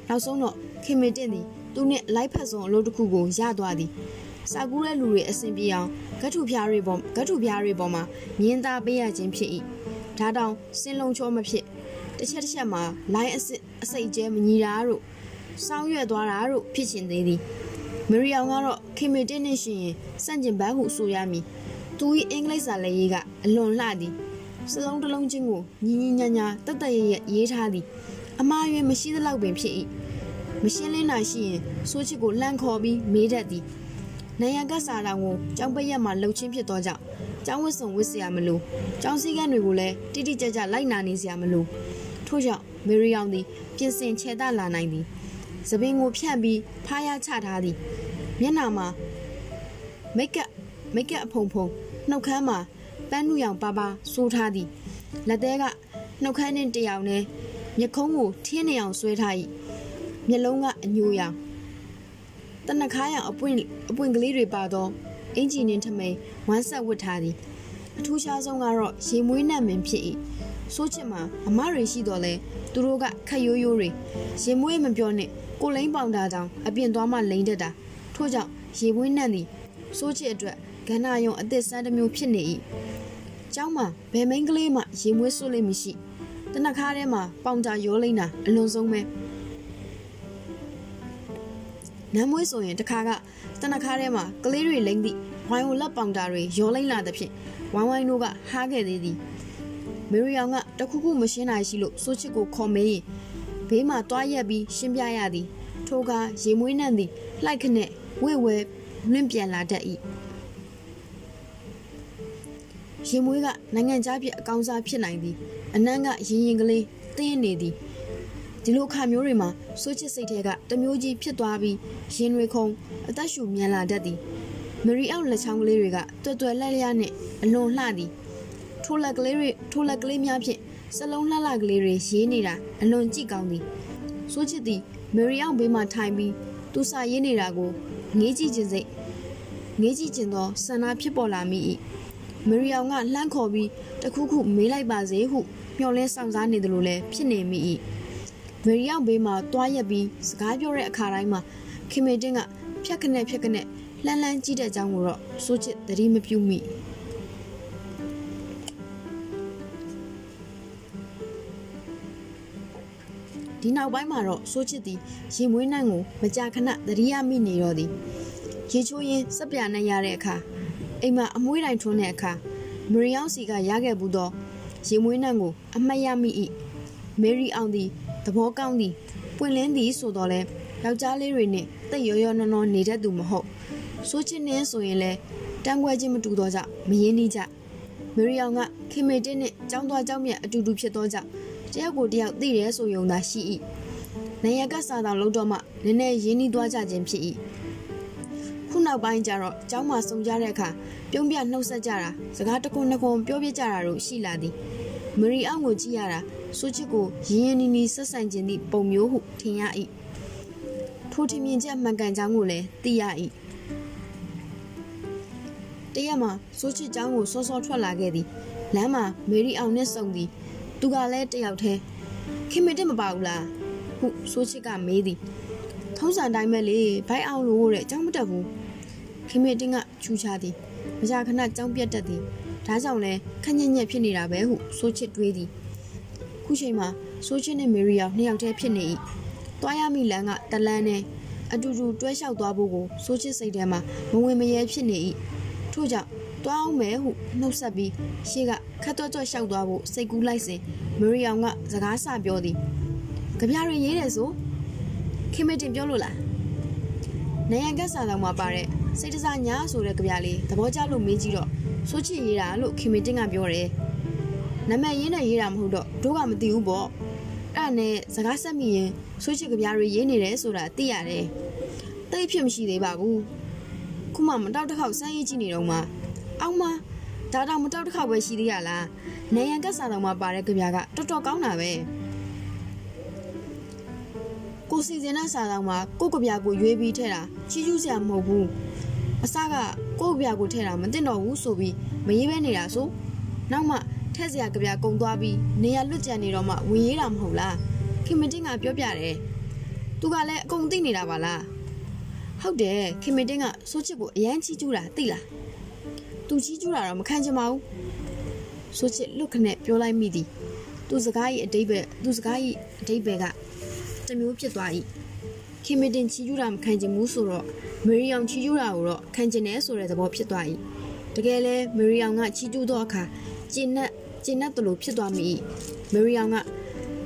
နောက်ဆုံးတော့ခင်မီတင်သည်သူနဲ့လိုက်ဖက်စုံအလုပ်တစ်ခုကိုရသွားသည်စာကူးတဲ့လူတွေအဆင်ပြေအောင်ဂတ်ထုဖျားတွေပေါ်ဂတ်ထုဖျားတွေပေါ်မှာမြင်းသားပေးရခြင်းဖြစ်၏ ဒါတောင်စင်လုံးချောမဖြစ်တစ်ချက်တစ်ချက်မှာလိုင်းအစစ်အစိတ်ကျဲမညီတာတို့စောင်းရွက်သွားတာတို့ဖြစ်ရှင်သေးသည်မရီအောင်ကတော့ခင်မီတင်းနဲ့ရှင်ရင်စန့်ကျင်ဘန်းဟုဆိုရမည်သူ၏အင်္ဂလိပ်စာလက်ရေးကအလွန်လှသည်စလုံးတစ်လုံးချင်းကိုညီညီညာညာတက်တက်ရရရေးထားသည် အမားရွယ်မရှိသလောက်ပင်ဖြစ်၏မရှင်းလင်းတာရှိရင်စိုးချစ်ကိုလှမ်းခေါ်ပြီးမေးတတ်သည်နိုင်ရကဆာတောင်ကိုကျောင်းပရက်မှာလှုပ်ချင်းဖြစ်သောကြောင့် ကျောင်းဝတ်စုံဝတ်စရာမလိုကျောင်းစည်းကမ်းတွေကိုလည်းတိတိကျကျလိုက်နာနေစရာမလိုထို့ကြောင့်မေရီယောင်သည်ပြင်ဆင်ခြေတလာနိုင်သည်သပင်ကိုဖြန့်ပြီးဖားရချထားသည်မျက်နှာမှာမိတ်ကပ်မိတ်ကပ်အဖုံဖုံနှုတ်ခမ်းမှာပန်းနူရောင်ပါပါဆိုးထားသည်လက်သေးကနှုတ်ခမ်းနှင့်တရောင်နဲ့မျက်ခုံးကိုထင်းနေအောင်ဆွဲထား၏မျက်လုံးကအညိုရောင်တနခါရအပွင့်အပွင့်ကလေးတွေပါသော အင်ဂျင်နင်းထမိန်ဝမ်းဆက်ဝတ်ထားသည်အထူးခြားဆုံးကတော့ရေမွေးနတ်မင်းဖြစ်၏စိုးချစ်မှာအမတွေရှိတော်လဲသူတို့ကခက်ရိုးရိုးတွေရေမွေးမပြောနဲ့ကိုလိန်ပေါင်တာကြောင့်အပြင်သွားမှလိန်တက်တာထို့ကြောင့်ရေမွေးနတ်သည်စိုးချစ်အတွက်ကန္နာယုံအသစ်ဆန်းတစ်မျိုးဖြစ်နေ၏ကျောင်းမှာဘယ်မိန်းကလေးမှရေမွေးစွလိမ့်မရှိတနခါထဲမှာပေါင်တာရောလိမ့်တာအလွန်ဆုံးပဲနမ်းမွေးဆိုရင်တခါက တနခါထဲမှာကလေးတွေလိမ့်သည့်ဝိုင်းဝလက်ပေါင်တာတွေရောလိမ့်လာသဖြင့်ဝိုင်းဝိုင်းတို့ကဟားခဲ့သေးသည်မေရီယောင်ကတခုခုမရှင်းနိုင်ရှိလို့စိုးချစ်ကိုခေါ်မေးရင်ဘေးမှာတွားရက်ပြီးရှင်းပြရသည် ထိုကရေမွေးနှံ့သည်လိုက်ခနဲ့ဝဲဝဲလွင့်ပြန်လာတတ်၏ရင်မွေးကနိုင်ငံခြားပြည်အကောင်စားဖြစ်နိုင်သည်အနန်းကရင်ရင်ကလေးတင်းနေသည် ဒီလိုခါမျိုးတွေမှာစိုးချစ်စိတ်ထဲကတမျိုးကြီးဖြစ်သွားပြီးရင်တွေခုံအသက်ရှူမြန်လာတတ်သည်မရီအောက်လက်ချောင်းကလေးတွေကတွယ်တွယ်လက်လျားနဲ့အလွန်လှသည်ထိုးလက်ကလေးတွေထိုးလက်ကလေးများဖြင့်စလုံးလှလှကလေးတွေရေးနေတာအလွန်ကြည့်ကောင်းသည်စိုးချစ်သည်မရီအောက်ဘေးမှထိုင်ပြီးသူစာရေးနေတာကိုငေးကြည့်ခြင်းစိတ်ငေးကြည့်ခြင်းသောဆန္ဒဖြစ်ပေါ်လာမိ၏မရီယောင်ကလှမ်းခေါ်ပြီးတခုခုမေးလိုက်ပါစေဟုမျှော်လင့်ဆောင်စားနေတယ်လို့လည်းဖြစ်နေမိ၏ မေရီယောင်ဘေးမှာတွားရက်ပြီးစကားပြောတဲ့အခါတိုင်းမှာခင်မေတင်းကဖြက်ခနဲ့ဖြက်ခနဲ့လှမ်းလှမ်းကြည့်တဲ့အကြောင်းကိုတော့စိုးချစ်သတိမပြုမိဒီနောက်ပိုင်းမှာတော့စိုးချစ်သည်ရင်မွေးနှံကိုမကြာခဏသတိရမိနေတော့သည်ရေချိုးရင်စက်ပြနဲ့ရတဲ့အခါအိမ်မှာအမွှေးတိုင်ထွန်းတဲ့အခါမရီယောင်စီကရခဲ့ဘူးသောရင်မွေးနှံကိုအမှတ်ရမိ၏မေရီအောင်သည် သဘောကောင်းသည်ပွင့်လင်းသည်ဆိုတော့လဲယောက်ျားလေးတွေနဲ့တိတ်ရောရောနော်နော်နေတတ်သူမဟုတ်စိုးချစ်နေဆိုရင်လဲတန်းခွဲခြင်းမတူတော့ကြမရင်းနှီးကြမေရီအောင်ကခင်မေတင်းနဲ့ចောင်းသွားចောင်းမြတ်အတူတူဖြစ်တော့ကြတယောက်ကိုတယောက်သိတယ်ဆိုယုံသာရှိ၏နေရကစားတော်လို့တော့မှနည်းနည်းရင်းနှီးသွားကြခြင်းဖြစ်၏ခုနောက်ပိုင်းကျတော့ចောင်းမှာစုံကြတဲ့အခါပြုံးပြနှုတ်ဆက်ကြတာစကားတကွန်းတကွန်းပြောပြကြတာတို့ရှိလာသည် မရီအောင်ကိုကြည့်ရတာစိုးချစ်ကိုရင်းရင်းနီးနီးဆက်ဆံခြင်းသည့်ပုံမျိုးဟုထင်ရ၏ထိုထင်မြင်ချက်မှန်ကန်ကြောင်းကိုလည်းသိရ၏တရက်မှာစိုးချစ်ကျောင်းကိုစောစောထွက်လာခဲ့သည်လမ်းမှာမေရီအောင်နဲ့စုံသည်သူကလည်းတယောက်တည်းခင်မတက်မပါဘူးလားဟုစိုးချစ်ကမေးသည်ထုံးစံတိုင်းပဲလေဘိုက်အောင်လို့တဲ့အကြောင်းမတက်ဘူးခင်မတင်ကချူချသည်မကြာခဏကြောင်းပြတ်တတ်သည် ဒါကြောင့်လဲခက်ညက်ညက်ဖြစ်နေတာပဲဟုစိုးချစ်တွေးသည်ခုချိန်မှာဆိုချစ်နဲ့မေရီယောနှစ်ယောက်တည်းဖြစ်နေ၏။တွားရမိလန်ကတလန်းနဲ့အတူတူတွဲလျှောက်သွားဖို့ကိုဆိုချစ်စိတ်ထဲမှာမဝင်မရဲဖြစ်နေ၏။ထို့ကြောင့်တွားအောင်မယ်ဟုနှုတ်ဆက်ပြီးရှေ့ကခတ်တော့တော့လျှောက်သွားဖို့စိတ်ကူးလိုက်စဉ်မေရီယောကစကားဆပြောသည်။ကြပြရင်ရေးတယ်ဆိုခင်မတင်ပြောလို့လား။နေရန်ကဆာတော်မှာပါတဲ့စိတ်တစားညာဆိုတဲ့ကြပြလေးသဘောကျလို့မေးကြည့်တော့ ဆိုချစ်ရေးတာလို့ခင်မတင်ကပြောတယ်။နမရင်းနဲ့ရေးတာမဟုတ်တော့တို့ကမသိဘူးပေါ့အဲ့နဲ့စကားဆက်မိရင်ဆွေးချစ်ကြပြားတွေရေးနေတယ်ဆိုတာသိရတယ်တိတ်ဖြစ်မရှိသေးပါဘူးခုမှမတောက်တစ်ခေါက်စမ်းရေးကြည့်နေတော့မှအောက်မဒါတော့မတောက်တစ်ခေါက်ပဲရှိသေးရလားနေရန်ကက်စာတော်မှာပါတဲ့ကြပြားကတော်တော်ကောင်းတာပဲကိုစီစဉ်တဲ့စာတော်မှာကိုကြပြားကိုရွေးပြီးထည့်တာချီးကျူးစရာမဟုတ်ဘူး အစကကိုကြပြားကိုထည့်တာမသိတော့ဘူးဆိုပြီးမရေးပဲနေတာဆိုနောက်မှထက်စရာကြပြကုံသွားပြီးနေရလွတ်ကြံနေတော့မှဝင်ရေးတာမဟုတ်လားခင်မတင်ကပြောပြတယ်သူကလည်းအကုန်သိနေတာပါလားဟုတ်တယ်ခင်မတင်ကစိုးချစ်ကိုအရန်ချီးကျူးတာသိလားသူချီးကျူးတာတော့မခံချင်ပါဘူးစိုးချစ်လွတ်ခနဲ့ပြောလိုက်မိသည်သူစကားရဲ့အတိတ်ပဲသူစကားရဲ့အတိတ်ပဲကတမျိုးဖြစ်သွား၏ ခင်မတင်ချီးကျူးတာမခံချင်ဘူးဆိုတော့မေရီယောင်ချီးကျူးတာကိုတော့ခံချင်တယ်ဆိုတဲ့သဘောဖြစ်သွား၏တကယ်လဲမေရီယောင်ကချီးကျူးသောအခါကျင်းနဲ့ကျဉ်တ်တလို့ဖြစ်သွားမိ။မေရီယောင်က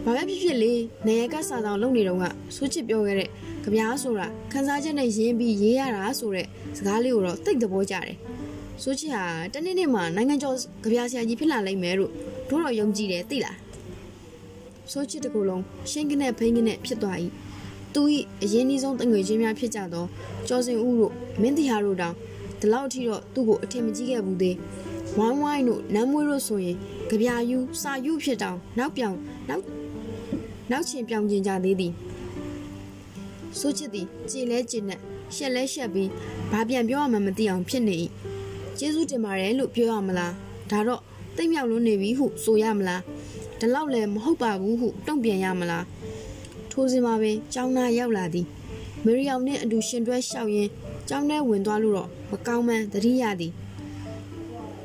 ဘာပဲဖြစ်ဖြစ်လေနေရကစာဆောင်လုပ်နေတော့ကဆိုးချစ်ပြောခဲ့တဲ့ကြပြားဆိုတာခန်းစားချက်နဲ့ရင်းပြီးရေးရတာဆိုတဲ့စကားလေးကိုတော့တိတ်သဘောကျတယ်။ဆိုးချစ်ဟာတနေ့နေ့မှာနိုင်ငံကျော်ကြပြားဆရာကြီးဖြစ်လာလိမ့်မယ်လို့တို့တော့ယုံကြည်တယ်သိလား။ဆိုးချစ်တကူလုံးရှင်းကနဲ့ဖိန်းကနဲ့ဖြစ်သွား၏။ သူ၏အရင်နှီးဆုံးတငွေချင်းများဖြစ်ကြသောကျော်စင်ဦးတို့မင်းတရားတို့တောင်ဒီလောက်အထိတော့သူ့ကိုအထင်မကြီးခဲ့ဘူးသေး။ဝိုင်းဝိုင်းတို့နမ်းမွေးတို့ဆိုရင်ကြပြာယူစာယူဖြစ်တောင်နောက်ပြောင်နောက်နောက်ချင်ပြောင်ကျင်ကြသေးသည်ဆိုချစ်သည်ကြည်လဲကြည်နဲ့ရှက်လဲရှက်ပြီးဘာပြန်ပြောရမှမသိအောင်ဖြစ်နေ၏ကျေးဇူးတင်ပါတယ်လို့ပြောရမလားဒါတော့တိတ်မြောက်လွန်းနေပြီဟုဆိုရမလားဒီလောက်လည်းမဟုတ်ပါဘူးဟုတုံ့ပြန်ရမလား ထိုးစင်မှာပင်ကျောင်းသားရောက်လာသည်မေရီယောင်နှင့်အတူရှင်တွဲလျှောက်ရင်းကျောင်းထဲဝင်သွားလို့တော့မကောင်းမှန်းသတိရသည်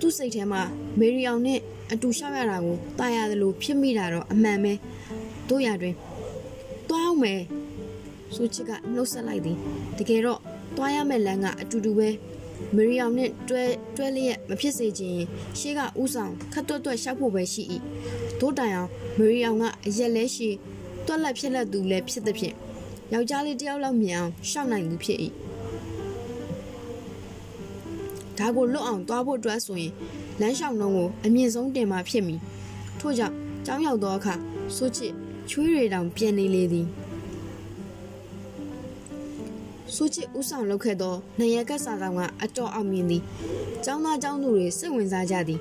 သူ့စိတ်ထဲမှာမေရီအောင်နဲ့အတူရှောက်ရတာကိုတာရတယ်လို့ဖြစ်မိတာတော့အမှန်ပဲတို့ရတွင်တွားအောင်မယ်ဆိုချစ်ကနှုတ်ဆက်လိုက်သည်တကယ်တော့တွားရမယ့်လမ်းကအတူတူပဲမရီအောင်နဲ့တွဲတွဲလျက်မဖြစ်စေချင်ရှေ့ကဥဆောင်ခတ်တွတ်တွတ်ရှောက်ဖို့ပဲရှိ၏တို့တိုင်အောင်မရီအောင်ကအရက်လဲရှိ တွက်လက်ဖြစ်လက်သူလည်းဖြစ်သည်ဖြင့်ယောက်ျားလေးတယောက်လောက်မြင်အောင်ရှောက်နိုင်သူဖြစ်၏ဒါကိုလွတ်အောင်သွားဖို့အတွက်ဆိုရင်လမ်းလျှောက်နှုံးကိုအမြင့်ဆုံးတင်မှဖြစ်မည်ထို့ကြောင့်ကြောင်းရောက်သောအခါစိုးချစ်ချွေးရတောင်ပြန်နေလေသည်စိုးချစ်ဥဆောင်လုပ်ခဲ့သောနေရကတ်စာဆောင်ကအတော်အောင်မြင်သည်ကျောင်းသားကျောင်းသူတွေစိတ်ဝင်စားကြသည်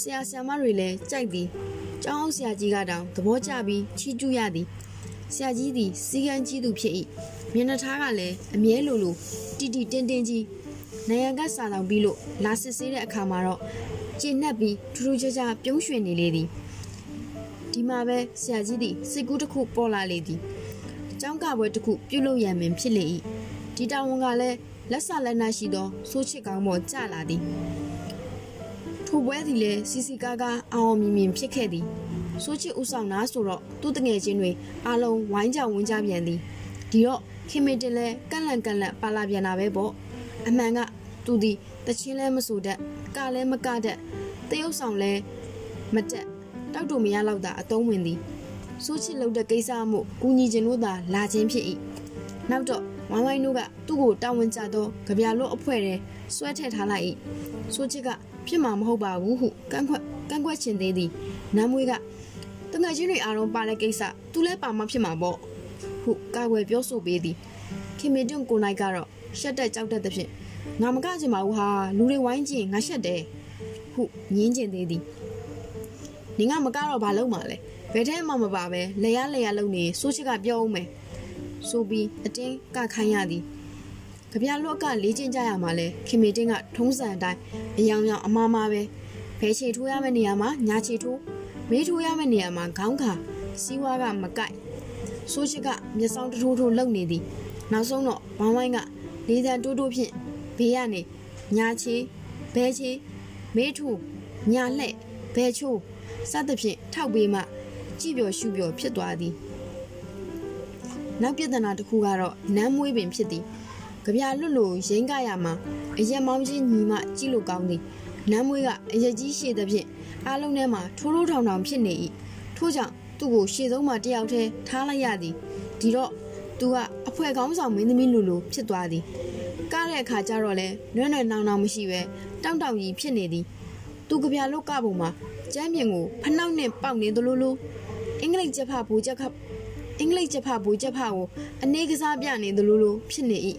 ဆရာဆရာမတွေလည်းကြိုက်သည် ကျောင်းအောင်ဆရာကြီးကတောင်သဘောကျပြီးချီးကျူးရသည်ဆရာကြီးသည်စီကံကြီးသူဖြစ်၏မျက်နှာထားကလည်းအမြဲလိုလိုတီတီတင်းတင်းကြီးနိုင်ငံကစာဆောင်ပြီးလို့လာစစ်ဆေးတဲ့အခါမှာတော့ကျဉ်နှက်ပြီးထူးထူးခြားခြားပြုံးရွှင်နေလေသည်ဒီမှာပဲဆရာကြီးသည်စိတ်ကူးတစ်ခုပေါ်လာလေသည်ကျောင်းကပွဲတစ်ခုပြုလုပ်ရန်ပင်ဖြစ်လေ၏ဒီတာဝန်ကလည်းလက်ဆလက်နရှိသောဆိုးချစ်ကောင်းပေါ်ကျလာသည် ထိုပွဲသည်လည်းစီစီကားကားအောင်မြင်မြင်ဖြစ်ခဲ့သည်ဆိုးချစ်ဥဆောင်နာဆိုတော့သူ့တငယ်ချင်းတွေအားလုံးဝိုင်းကြောင်ဝန်းကြပြန်သည်ဒီတော့ခင်မေတင်လဲကန့်လန့်ကန့်လန့်ပါလာပြန်တာပဲပေါ့အမှန်ကသူဒီတချင်းလဲမဆိုတတ်ကလည်းမကတတ်တရုပ်ဆောင်လဲမတက်တောက်တူမရတော့တာအတုံးဝင်သည်ဆိုးချစ်လုပ်တဲ့ကိစ္စမှုကူညီခြင်းတို့သာလာခြင်းဖြစ်၏နောက်တော့ ဝိုင်းဝိုင်းတို့ကသူ့ကိုတာဝန်ကျသောကြပြလို့အဖွဲ့ထဲဆွဲထည့်ထားလိုက်၏ဆိုးချစ်ကဖြစ်မှာမဟုတ်ပါဘူးဟုကန့်ခွက်ကန့်ကွက်ချင်သေးသည်နမ်းမွေးကတငယ်ချင်းတွေအားလုံးပါတဲ့ကိစ္စသူလည်းပါမှဖြစ်မှာပေါ့ဟုကာဝယ်ပြောဆိုပေးသည်ခင်မင်တွန်းကိုနိုင်ကတော့ရှက်တက်ကြောက်တက်တဲ့ဖြင့်ငါမကချင်ပါဘူးဟာလူတွေဝိုင်းကြည့်ငါရှက်တယ်ဟုညင်းကျင်သေးသည်နင်ကမကတော့ဘာလုပ်မှာလဲဘယ်ထဲမှမပါပဲလေရလေရလုံနေစိုးချစ်ကပြောအောင်မယ် ဆိုပြီးအတင်းကခိုင်းရသည်ကြပြလော့ကလေးချင်းကြရမှာလဲခင်မီတင်းကထုံးစံအတိုင်းအယောင်ယောင်အမားမာပဲဘဲချေထိုးရမယ့်နေရာမှာညာချေထိုးမေးထိုးရမယ့်နေရာမှာခေါင်းခါစီးဝါးကမကိုက်ဆိုးချစ်ကမျက်စောင်းတထိုးထိုးလုံနေသည်နောက်ဆုံးတော့ဝိုင်းဝိုင်းကလေးတန်တိုးတိုးဖြင့်ဘေးကနေညာချေဘဲချေမေးထိုးညာလှဲ့ဘဲချိုးစသဖြင့်ထောက်ပေးမှကြည့်ပျော်ရှုပျော်ဖြစ်သွားသည် နောက်ပြဿနာတစ်ခုကတော့နမ်းမွေးပင်ဖြစ်သည်ကြပြလွတ်လို့ရင်းကရမှာအရက်မောင်းချင်းညီမကြည့်လို့ကောင်းသည်နမ်းမွေးကအရက်ကြီးရှည်သဖြင့်အားလုံးထဲမှာထိုးထိုးထောင်ထောင်ဖြစ်နေ၏ထို့ကြောင့်သူ့ကိုရှေ့ဆုံးမှာတယောက်တည်းထားလိုက်ရသည်ဒီတော့သူကအဖွဲကောင်းဆောင်မင်းသမီးလူလူဖြစ်သွားသည်ကားတဲ့အခါကျတော့လဲနွဲ့နွဲ့နောင်နောင်မရှိပဲတောင့်တောင့်ကြီးဖြစ်နေသည်သူကြပြလုတ်ကပုံမှာကျမ်းပြင်ကိုဖနှောက်နဲ့ပေါက်နေသလိုလိုအင်္ဂလိပ်ချက်ဖဘူချက်ခ အင်္ဂလိပ်ချက်ဖဘူချက်ဖကိုအနေကစားပြနေသလိုလိုဖြစ်နေ၏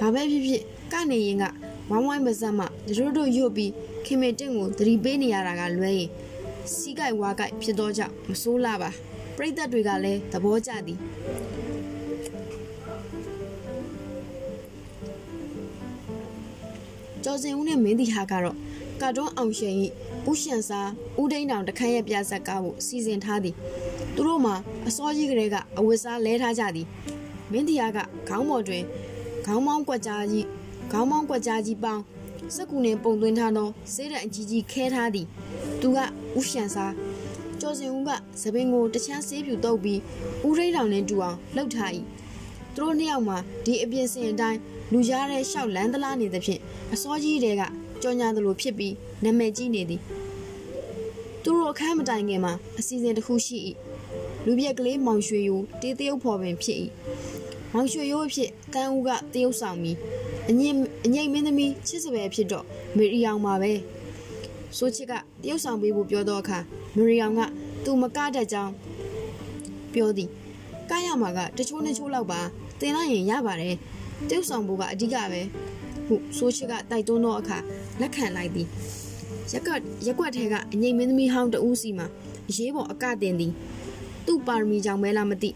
ဘာပဲဖြစ်ဖြစ်ကနေရင်ကဝိုင်းဝိုင်းမစမ်းမှတို့တို့ရွတ်ပြီးခင်မေတင့်ကိုသတိပေးနေရတာကလွဲရင်စီးကြိုက်ဝါကြိုက်ဖြစ်တော့ကြောင့်မစိုးလာပါပြိသက်တွေကလည်းသဘောကျသည်ကျော်စင်ဦးနဲ့မင်းတီဟာကတော့ကာတွန်းအောင်ရှင်၏ဦးရှန်စာဦးဒိန်းတောင်တခန်းရဲ့ပြဆက်ကားကိုစီစဉ်ထားသည် သူတို့မှာအစောကြီးကလေးကအဝတ်စားလဲထားကြသည်မင်းတီဟာကခေါင်းပေါ်တွင်ခေါင်းမောင်းကွက်ကြားကြီးခေါင်းမောင်းကွက်ကြားကြီးပေါင်းစက်ကူနဲ့ပုံသွင်းထားသောစေးတဲ့အကြီးကြီးခဲထားသည်သူကဦးရှန်စာကျော်စင်ဦးကသပင်ကိုတချမ်းဆေးဖြူတုပ်ပြီးဦးရိတ်တောင်နဲ့တူအောင်လှုပ်ထား၏သူတို့နှစ်ယောက်မှာဒီအပြင်စင်အတိုင်းလူကြားတဲ့ရှောက်လန်းသလားနေသဖြင့်အစောကြီးတွေကကြော်ညာသလိုဖြစ်ပြီးနာမည်ကြီးနေသည်သူတို့အခန်းမတိုင်ခင်မှာအစီအစဉ်တစ်ခုရှိ၏ လူပြက်ကလေးမောင်ရွှေယိုတေးတရုပ်ဖော်ပင်ဖြစ်၏မောင်ရွှေယိုအဖြစ်တန်းဦးကတရုပ်ဆောင်ပြီးအငိမ့်အငိမ့်မင်းသမီးချစ်စပယ်ဖြစ်တော့မေရီယောင်ပါပဲဆိုချစ်ကတရုပ်ဆောင်ပေးဖို့ပြောတော့အခါမေရီယောင်ကသူမကတတ်ကြောင်းပြောသည်ကရမှာကတချိုးနှချိုးလောက်ပါတင်လိုက်ရင်ရပါတယ်တရုပ်ဆောင်ဖို့ကအဓိကပဲဟုဆိုချစ်ကတိုက်တွန်းသောအခါလက်ခံလိုက်သည်ရက်ကွက်ရက်ကွက်ထဲကအငိမ့်မင်းသမီးဟောင်းတဦးစီမှာအရေးပေါ်အကတင်သည် သူ့ပါရမီကြောင့်ပဲလားမသိ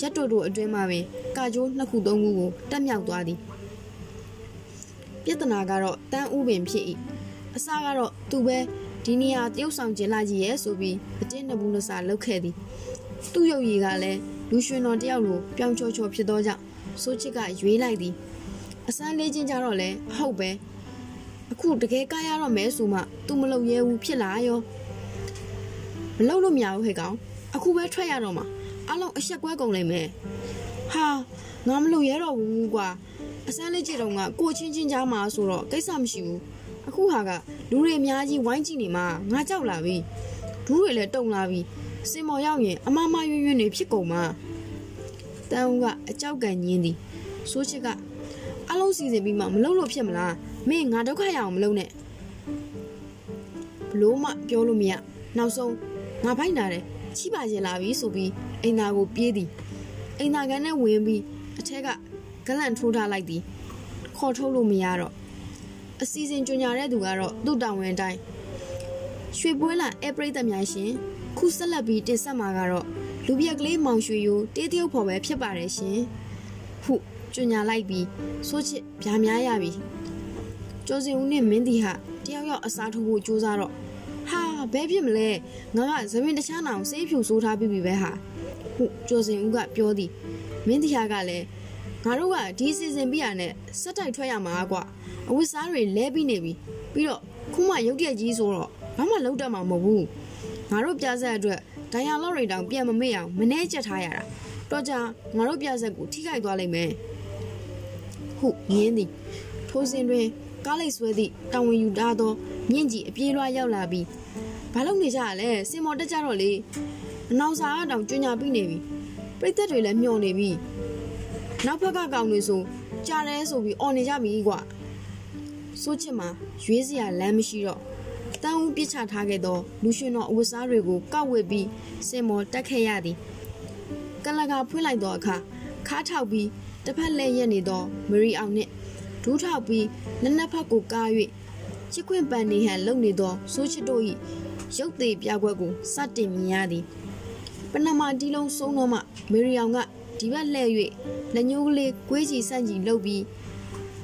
ရက်တို့တို့အတွင်းမှာပင်ကာကျိုးနှစ်ခုသုံးခုကိုတက်မြောက်သွားသည်ပြဿနာကတော့တန်းဥပင်ဖြစ်၏အစကတော့သူပဲဒီနေရာတရုတ်ဆောင်ကျင်လာကြီးရဲ့ဆိုပြီးအတင်းနဘူးနစာလောက်ခဲ့သည်သူ့ရုပ်ရည်ကလည်းလူရွှင်တော်တယောက်လိုပြောင်းချောချောဖြစ်သောကြောင့်စိုးချစ်ကရွေးလိုက်သည်အစမ်းလေးချင်းကြတော့လဲအဟုတ်ပဲအခုတကယ်ကားရတော့မဲဆိုမှ तू မလုပ်ရဲဘူးဖြစ်လာရောမလုပ်လို့မရဘူးဟဲ့ကောင် အခုပဲထွက်ရတော့မှာအလုံးအဆက်ကွဲကုန်လိမ့်မယ်ဟာငါမလုပ်ရဲတော့ဘူးကွာအစမ်းလေးကြည့်တော့ကကိုချင်းချင်းကြားမှာဆိုတော့ကိစ္စမရှိဘူးအခုဟာကလူတွေအများကြီးဝိုင်းကြည့်နေမှာငါကြောက်လာပြီဒူးတွေလည်းတုံလာပြီစင်မော်ရောက်ရင်အမမရွရွနေဖြစ်ကုန်မှာတန်ဦးကအကြောက်ကန်ညင်းသည်ဆိုးချစ်ကအလုံးစီစဉ်ပြီးမှမလုပ်လို့ဖြစ်မလားမင်းငါဒုက္ခရအောင်မလုပ်နဲ့ဘလို့မှပြောလို့မရနောက်ဆုံးငါဖိုက်နာတယ် ချိပါရင်လာပြီဆိုပြီးအိမ်သာကိုပြေးသည်အိမ်သာကန်နဲ့ဝင်ပြီးအထက်ကဂလန့်ထိုးထားလိုက်သည်ခေါ်ထုတ်လို့မရတော့အစီအစဉ်ကြညာတဲ့သူကတော့သူ့တောင်ဝင်တိုင်းရွှေပွဲလာအဲပရိသတ်များရှင်ခုဆက်လက်ပြီးတင်ဆက်မှာကတော့လူပြက်ကလေးမောင်ရွှေယိုတေးတရုပ်ဖော်ပဲဖြစ်ပါတယ်ရှင်ဟုကြညာလိုက်ပြီးဆိုးချစ်ဗျာများရပြီကျော်စင်ဦးနဲ့မင်းတီဟာတယောက်ယောက်အစားထိုးဖို့ကြိုးစားတော့ဟာ ဘဲဖြစ်မလဲငါကသမင်တခြားနောင်စေးဖြူဆိုးထားပြီးပြီပဲဟာဟုတ်ကျော်စင်ဦးကပြောသည်မင်းတရားကလည်းငါတို့ကဒီစီစဉ်ပြရနဲ့စက်တိုက်ထွက်ရမှာကွာအဝတ်စားတွေလဲပြီးနေပြီပြီးတော့ခုမှရုတ်တရက်ကြီးဆိုတော့ဘာမှလုံးတတ်မှာမဟုတ်ဘူးငါတို့ပြဆက်အတွက်ဒိုင်ယာလော့တွေတောင်ပြန်မမေ့အောင်မနှဲကျက်ထားရတာတော့ကြငါတို့ပြဆက်ကိုထိခိုက်သွားလိမ့်မယ်ဟုတ်ငင်းသည်ထိုးစင်တွင်ကားလိုက်ဆွဲသည့်တာဝန်ယူထားသောမြင့်ကြီးအပြေးလွှားရောက်လာပြီး ဘာလုပ်နေကြရလဲစင်မော်တက်ကြတော့လေအနောက်စာအတောင်ကျွညာပြီးနေပြီပြိသက်တွေလည်းမျောနေပြီနောက်ဘက်ကကောင်တွေဆိုကြားရဲဆိုပြီးអော်နေကြပြီကွာစိုးချစ်မှာရွေးစရာလမ်းမရှိတော့တန်းဦးပြစ်ချထားခဲ့သောလူရှင်တော်အဝတ်စားတွေကိုကောက်ဝစ်ပြီးစင်မော်တက်ခဲ့ရသည်ကလကဖွင့်လိုက်သောအခါခါထောက်ပြီးတစ်ဖက်လက်ရက်နေသောမရီအောင်နှင့်ဒူးထောက်ပြီးလက်နက်ဖက်ကိုကား၍ချစ်ခွင့်ပန်နေဟန်လုံနေသောစိုးချစ်တို့၏ ရုပ်သေးပြကွက်ကိုစတင်မြင်ရသည်ပနမတီလုံးဆုံးတော့မှမေရီအောင်ကဒီဘက်လှည့်၍လက်ညှိုးကလေးကွေးချီဆန့်ချီလှုပ်ပြီး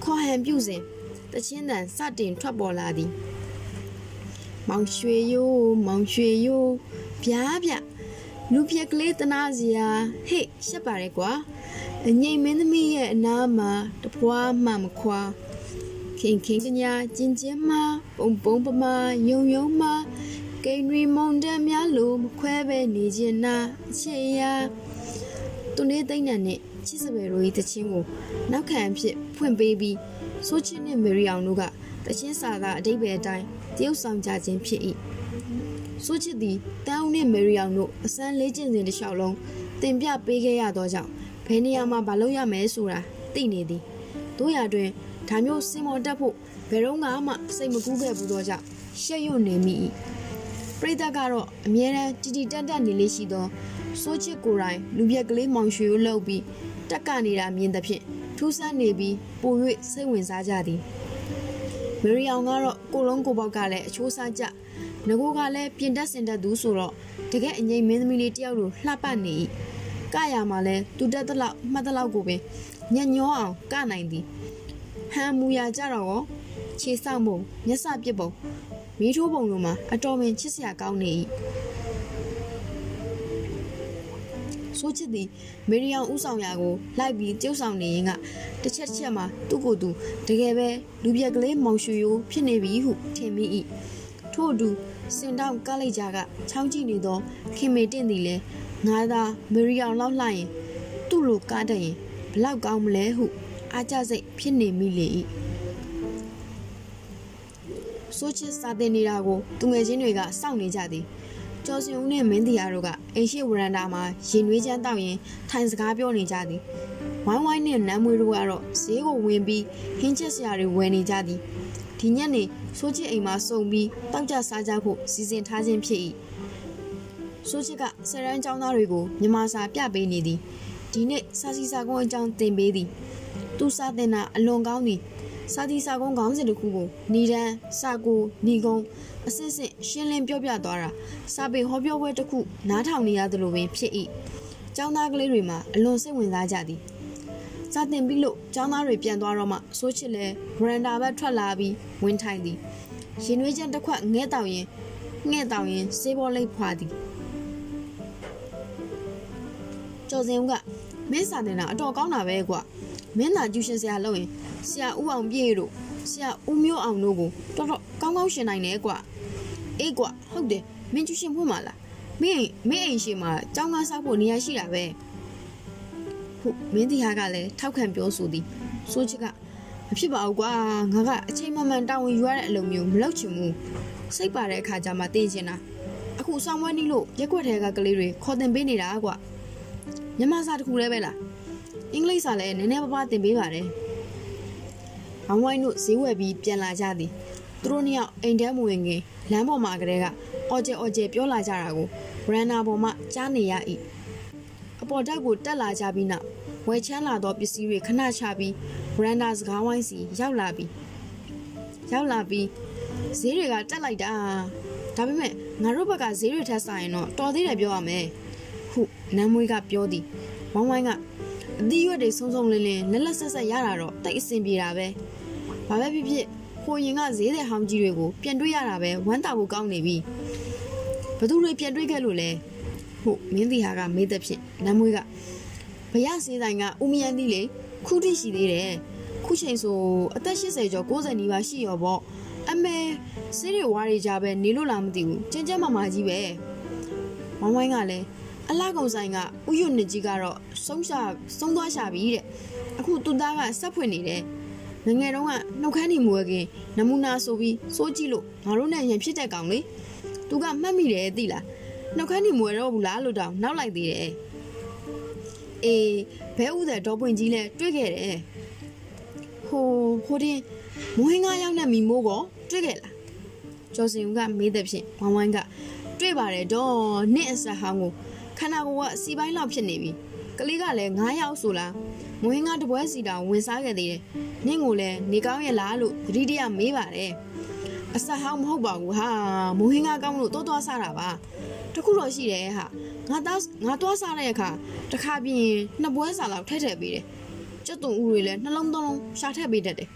ခေါ်ဟန်ပြုစဉ်တချင်းတန်စတင်ထွက်ပေါ်လာသည်မောင်ရွှေရိုးမောင်ရွှေရိုးဗျားဗျလူပြက်ကလေးတနာစရာဟေ့ရှက်ပါရဲကွာအငိမ့်မင်းသမီးရဲ့အနားမှာတပွားမှမခွာခင်ခင်ကညာကျင်ကျင်မပုံပုံပမာယုံယုံမ ကိန်းရီမုံတက်များလို့မခွဲပဲနေခြင်းနာအချေရာသူနေသိမ့်နံနဲ့ချစ်စပယ်တို့၏တချင်းကိုနောက်ခံအဖြစ်ဖွင့်ပေးပြီးဆိုချင်းနဲ့မေရီအောင်တို့ကတချင်းစာသားအတိတ်ပဲအတိုင်းတရုတ်ဆောင်ကြခြင်းဖြစ်၏ဆိုချစ်သည်တန်းဦးနှင့်မေရီအောင်တို့အစမ်းလေးကျင့်စဉ်တစ်လျှောက်လုံးတင်ပြပေးခဲ့ရသောကြောင့်ဘယ်နေရာမှာမလုပ်ရမယ်ဆိုတာသိနေသည်တို့ရတွင်ဒါမျိုးစင်မော်တက်ဖို့ဘယ်တော့မှစိတ်မကူးခဲ့ဘူးသောကြောင့်ရှက်ရွံ့နေမိ၏ ပရိသတ်ကတော့အမြဲတမ်းတီတီတက်တက်နေလေးရှိသောစိုးချစ်ကိုယ်တိုင်လူပြက်ကလေးမောင်ရွှေကိုလှုပ်ပြီးတက်ကနေတာမြင်သဖြင့်ထူးဆန်းနေပြီးပို၍စိတ်ဝင်စားကြသည်မရီအောင်ကတော့ကိုလုံးကိုပေါက်ကလည်းအချိုးစားကြငကိုကလည်းပြင်တက်စင်တက်သူဆိုတော့တကယ်အငိမ့်မင်းသမီးလေးတယောက်လိုလှပနေ၏ကရမှာလဲတူတက်တလောက်မှတ်တလောက်ကိုပင်ညညောအောင်ကနိုင်သည်ဟန်မူရကြတော့ရောခြေဆောက်ပုံမျက်စပစ်ပုံ မီးထိုးပုံလိုမှာအတော်ပင်ချစ်စရာကောင်းနေ၏ဆိုချစ်သည်မေရီယံဥဆောင်ရာကိုလိုက်ပြီးကျုပ်ဆောင်နေရင်ကတစ်ချက်တစ်ချက်မှာသူ့ကိုယ်သူတကယ်ပဲလူပြက်ကလေးမောင်ရွှေရိုးဖြစ်နေပြီဟုထင်မိ၏ထို့အတူစင်တောင်ကားလိုက်ကြကချောင်းကြည့်နေသောခင်မေတင့်သည်လည်းငါသာမေရီယံလောက်လှရင်သူ့လိုကားတတ်ရင်ဘလောက်ကောင်းမလဲဟုအားကြစိတ်ဖြစ်နေမိလေ၏ ဆိုချစ်စာတင်နေတာကိုသူငယ်ချင်းတွေကစောင့်နေကြသည်ကျော်စင်ဦးနဲ့မင်းတရားတို့ကအိမ်ရှိဝရန်တာမှာရင်နွေးချမ်းတောက်ရင်ထိုင်စကားပြောနေကြသည်ဝိုင်းဝိုင်းနဲ့နမ်းမွေးတို့ကတော့ဈေးကိုဝင်ပြီးဟင်းချက်စရာတွေဝယ်နေကြသည်ဒီညနေဆိုချစ်အိမ်မှာစုံပြီးတောက်ကြစားကြဖို့စီစဉ်ထားခြင်းဖြစ်၏ဆိုချစ်ကဆယ်ရန်ကျောင်းသားတွေကိုမြန်မာစာပြပေးနေသည်ဒီနေ့စာစီစာကုန်းအကြောင်းသင်ပေးသည်သူစာတင်တာအလွန်ကောင်းသည် စာတီစာကုန်းခေါင်းစဉ်တစ်ခုကိုနီဒန်းစာကိုနီကုန်းအစစ်စစ်ရှင်းလင်းပြောပြသွားတာစာပေဟောပြောပွဲတစ်ခုနားထောင်နေရသလိုပင်ဖြစ်၏ကျောင်းသားကလေးတွေမှာအလွန်စိတ်ဝင်စားကြသည်စာတင်ပြီးလို့ကျောင်းသားတွေပြန်သွားတော့မှဆိုးချစ်လဲဗရန်ဒါဘက်ထွက်လာပြီးဝင်ထိုင်သည်ရင်နွေးချမ်းတစ်ခွက်ငဲ့တောင်ရင်ငှဲ့တောင်ရင်စေးဘောလိပ်ဖွာသည်ကျော်စင်ဦးကမင်းစာတင်တာအတော်ကောင်းတာပဲကွာမင်းသာကျူရှင်ဆရာလုပ်ရင် ဆရာဦးအောင်ပြေတို့ဆရာဦးမျိုးအောင်တို့ကိုတော်တော်ကောင်းကောင်းရှင်နိုင်တယ်ကွာအေးကွာဟုတ်တယ်မင်းကျူရှင်ဖွင့်ပါလားမင်းမင်းအိမ်ရှိမှာကျောင်းကားဆောက်ဖို့နေရာရှိတာပဲဟုတ်မင်းတရားကလည်းထောက်ခံပြောဆိုသည်စိုးချစ်ကမဖြစ်ပါဘူးကွာငါကအချိန်မှန်မှန်တာဝန်ယူရတဲ့အလုပ်မျိုးမလုပ်ချင်ဘူးစိတ်ပါတဲ့အခါကျမှတင်ချင်တာအခုဆောင်ဝဲနီးလို့ရက်ွက်ထဲကကလေးတွေခေါ်တင်ပေးနေတာကွာမြန်မာစာတခုလည်းပဲလားအင်္ဂလိပ်စာလည်းနည်းနည်းပါးပါးသင်ပေးပါတယ်။ ဘောင်ဝိုင်းတို့ဈေးဝယ်ပြီးပြန်လာကြသည်။သူတို့နှစ်ယောက်အိမ်ထဲမဝင်ခင်လမ်းပေါ်မှာကလေးကအော်ကျဲအော်ကျဲပြောလာကြတာကိုဗရန်နာပေါ်မှာကြားနေရ၏။အပေါ်တက်ကိုတက်လာကြပြီးနောက်ဝယ်ချမ်းလာသောပစ္စည်းတွေခဏချပြီးဗရန်နာစကားဝိုင်းစီရောက်လာပြီးရောက်လာပြီးဈေးတွေကတက်လိုက်တာဒါပေမဲ့ငါတို့ဘက်ကဈေးတွေထက်ဆိုင်တော့တော်သေးတယ်ပြောရမယ်ဟုနမ်းမွေးကပြောသည်ဝိုင်းဝိုင်းကအသီးရွက်တွေဆုံးဆုံးလင်းလင်းလက်လက်ဆက်ဆက်ရတာတော့တိတ်အဆင်ပြေတာပဲ ဘာပဲဖြစ်ဖြစ်ဟိုရင်ကဈေးတဲ့ဟောင်းကြီးတွေကိုပြန်တွေ့ရတာပဲဝမ်းတာဖို့ကောင်းနေပြီဘသူတွေပြန်တွေ့ခဲ့လို့လဲဟုတ်မင်းတီဟာကမေးတဲ့ဖြင့်နမ်းမွေးကဘရစေးဆိုင်ကဦးမယန်တီလေခုထိရှိသေးတယ်ခုချိန်ဆိုအသက်80ကျော်90နီးပါးရှိရောပေါ့အမေစေးတွေဝါးတွေကြပဲနေလို့လားမသိဘူးကျင်းကျင်းမမာကြီးပဲဝိုင်းဝိုင်းကလည်းအလားကုံဆိုင်ကဥယွနှစ်ကြီးကတော့ဆုံးရှာဆုံးသွားရှာပြီတဲ့အခုသူ့သားကစက်ဖွင့်နေတယ် ငငယ်တုန်းကနှုတ်ခမ်းနေမွေးခင်နမူနာဆိုပြီးစိုးကြည့်လို့ငါတို့နဲ့ရင်ဖြစ်တဲ့ကောင်လေသူကမှတ်မိတယ်သိလားနှုတ်ခမ်းနေမွေးတော့ဘူးလားလို့တောင်နောက်လိုက်သေးတယ်အေးဘဲဥတဲ့ဒေါ်ပွင့်ကြီးလဲတွေ့ခဲ့တယ်ဟိုဟိုတင်မွေးငါရောက်တဲ့မိမိုးကောတွေ့ခဲ့လားကျော်စင်ဦးကမေးတဲ့ဖြင့်ဝိုင်းဝိုင်းကတွေ့ပါတယ်တော့နှစ်အဆက်ဟောင်းကိုခန္ဓာကိုယ်ကစီပိုင်းလောက်ဖြစ်နေပြီ ကလေးကလည်း9ယောက်ဆိုလားမွေးငါတပွဲစီတောင်ဝင်စားခဲ့သေးတယ်နင့်ကိုလည်းနေကောင်းရဲ့လားလို့သတိတရမေးပါတယ်အဆက်ဟောင်းမဟုတ်ပါဘူးဟာမွေးငါကောင်းလို့တိုးသွားစားတာပါတခုတော့ရှိတယ်ဟာငါသားငါသွားစားတဲ့အခါတစ်ခါပြင်နှစ်ပွဲစာလောက်ထည့်ထည့်ပေးတယ်ကျွတ်တုံဦးတွေလည်းနှလုံးသုံးလုံးရှာထည့်ပေးတတ်တယ်